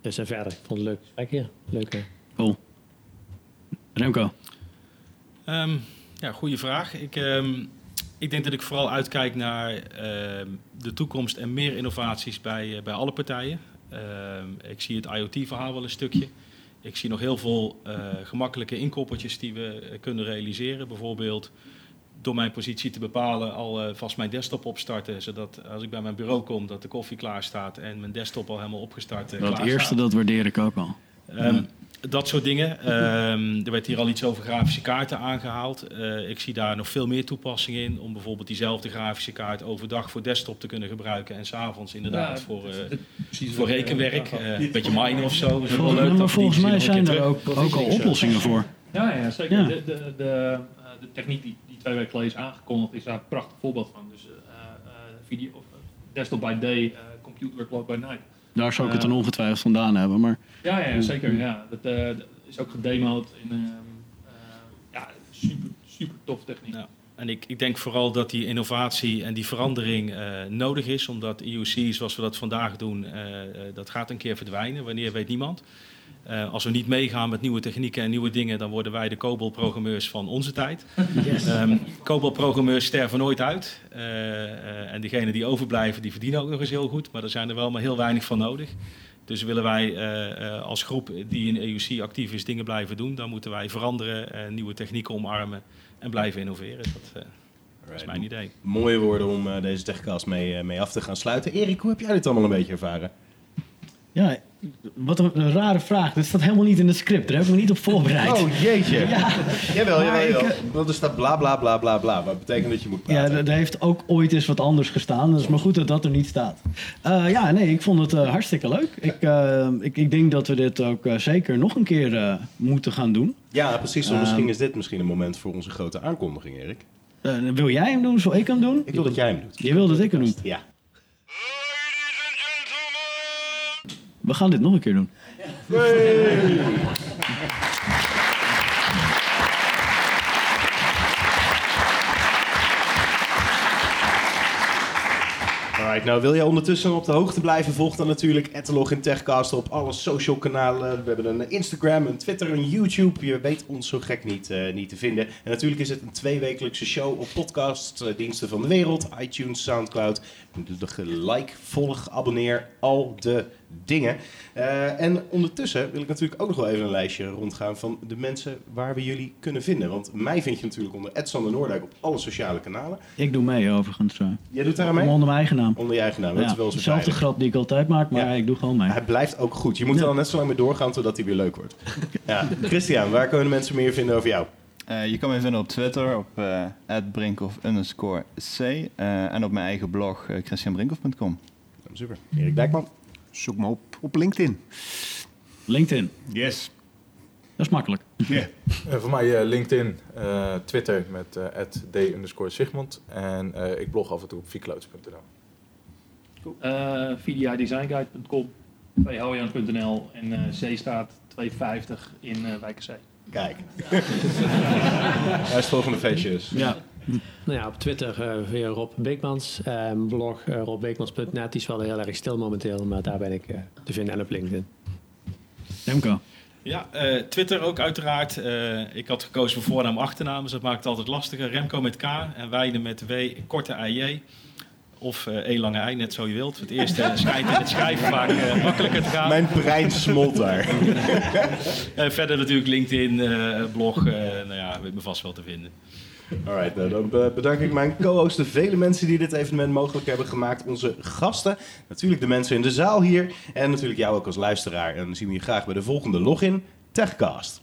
Dus en verder, ik vond het een leuk gesprek hier. Leuke. cool. Remco, Ehm, ja, goede vraag. Ik, ehm, ik denk dat ik vooral uitkijk naar ehm, de toekomst en meer innovaties bij, eh, bij alle partijen. Ehm, ik zie het IoT-verhaal wel een stukje. Ik zie nog heel veel eh, gemakkelijke inkoppeltjes die we eh, kunnen realiseren. Bijvoorbeeld door mijn positie te bepalen al vast mijn desktop opstarten. Zodat als ik bij mijn bureau kom dat de koffie klaar staat en mijn desktop al helemaal opgestart uh, dat eerste dat waardeer ik ook al. Dat soort dingen. Ehm, er werd hier al iets over grafische kaarten aangehaald. Eh, ik zie daar nog veel meer toepassingen in. Om bijvoorbeeld diezelfde grafische kaart overdag voor desktop te kunnen gebruiken. En s'avonds inderdaad Ja, voor, eh, voor eh, rekenwerk. Eh, Een beetje minen of zo. is wel leuk. maar volgens mij zijn er ook, ook al oplossingen voor. Ja, ja zeker. Ja. De, de, de, de techniek die, die twee weken geleden is aangekondigd, is daar een prachtig voorbeeld van. Dus eh, eh, video, of, desktop by day, eh, compute workload by night. Daar zou ik het dan ongetwijfeld vandaan hebben. Maar Ja, ja zeker. Ja. Dat, eh, dat is ook gedemoed in ehm, eh, ja, super, super tof techniek. Ja. En ik, ik denk vooral dat die innovatie en die verandering eh, nodig is, omdat IOC, zoals we dat vandaag doen, dat gaat een keer verdwijnen. Wanneer weet niemand. Eh, als we niet meegaan met nieuwe technieken en nieuwe dingen, dan worden wij de COBOL-programmeurs van onze tijd. Ehm COBOL-programmeurs sterven nooit uit. Eh, eh, en diegenen die overblijven, die verdienen ook nog eens heel goed. Maar er zijn er wel maar heel weinig van nodig. Dus willen wij eh, eh, als groep die in EUC actief is dingen blijven doen, dan moeten wij veranderen, eh, nieuwe technieken omarmen en blijven innoveren. Dat eh, is mijn idee. Mooie woorden om eh, deze techcast mee, eh, mee af te gaan sluiten. Erik, hoe heb jij dit allemaal een beetje ervaren? ja, wat een, een rare vraag. Dat staat helemaal niet in het script. Daar heb ik me niet op voorbereid. Oh jeetje. Ja. Jawel, jawel, jawel. Want er staat bla bla bla bla bla. Wat betekent dat je moet Ja, praten? er er heeft ook ooit eens wat anders gestaan. Dus maar goed dat dat er niet staat. Eh, ja, nee, ik vond het eh, hartstikke leuk. Ik, eh, ik, ik denk dat we dit ook zeker nog een keer moeten gaan doen. Ja, precies. want Ehm, misschien is dit misschien een moment voor onze grote aankondiging, Erik. Wil jij hem doen? Zal ik hem doen? Ik wil dat jij hem doet. Je wil dat ik hem doe. Ja. We gaan dit nog een keer doen. Alright, Alright, nou wil je ondertussen op de hoogte blijven, volg dan natuurlijk Login Techcast op alle social kanalen. We hebben een Instagram, een Twitter, een YouTube. Je weet ons zo gek niet, eh, niet te vinden. En natuurlijk is het een tweewekelijkse show op podcast, eh, diensten van de wereld, iTunes, Soundcloud. De like, volg, abonneer, al de dingen. Eh, en ondertussen wil ik natuurlijk ook nog wel even een lijstje rondgaan van de mensen waar we jullie kunnen vinden. Want mij vind je natuurlijk onder Edson Noordijk op alle sociale kanalen. Ik doe mee overigens. eh. Jij doet daar aan mee? Onder mijn eigen naam. Onder je eigen naam, dat Ja, is wel zo dezelfde grap die ik altijd maak, maar Ja. ik doe gewoon mee. Hij blijft ook goed. Je moet er Ja. al net zo lang mee doorgaan totdat hij weer leuk wordt. Ja. Christian, waar kunnen mensen meer vinden over jou? Eh, je kan me vinden op Twitter op @brinkhoff underscore c eh, en op mijn eigen blog eh, christianbrinkhoff.com. Super. Erik Dijkman. Zoek me op op LinkedIn. LinkedIn, Yes. dat is makkelijk. Eh, voor mij eh, LinkedIn, eh, Twitter met d underscore Sigmund. En eh, ik blog af en toe op vclouds.nl. Eh VDIDesignguide.com, vhojans.nl en eh C staat 250 in eh Wijkerzee. Kijk. Hij is volgende feestje dus. Ja. Nou ja, op Twitter eh via Rob Beekmans. Eh, blog eh, robbeekmans.net. Die is wel heel erg stil momenteel, maar daar ben ik eh, te vinden en op LinkedIn. Remco. Ja, eh, Twitter ook uiteraard. Eh, ik had gekozen voor voornaam achternaam, dus dat maakt het altijd lastiger. Remco met K en Weide met W, korte IJ. Of eh één lange ei, net zo je wilt. Het eerste schijnt in het schrijven vaak eh, makkelijker te gaan. Mijn brein smolt daar. Eh, verder natuurlijk LinkedIn, eh, blog, eh, nou ja, weet me vast wel te vinden. Alright, nou, dan eh, bedank ik mijn co-host, de vele mensen die dit evenement mogelijk hebben gemaakt. Onze gasten, natuurlijk de mensen in de zaal hier. En natuurlijk jou ook als luisteraar. En dan zien we je graag bij de volgende login Techcast.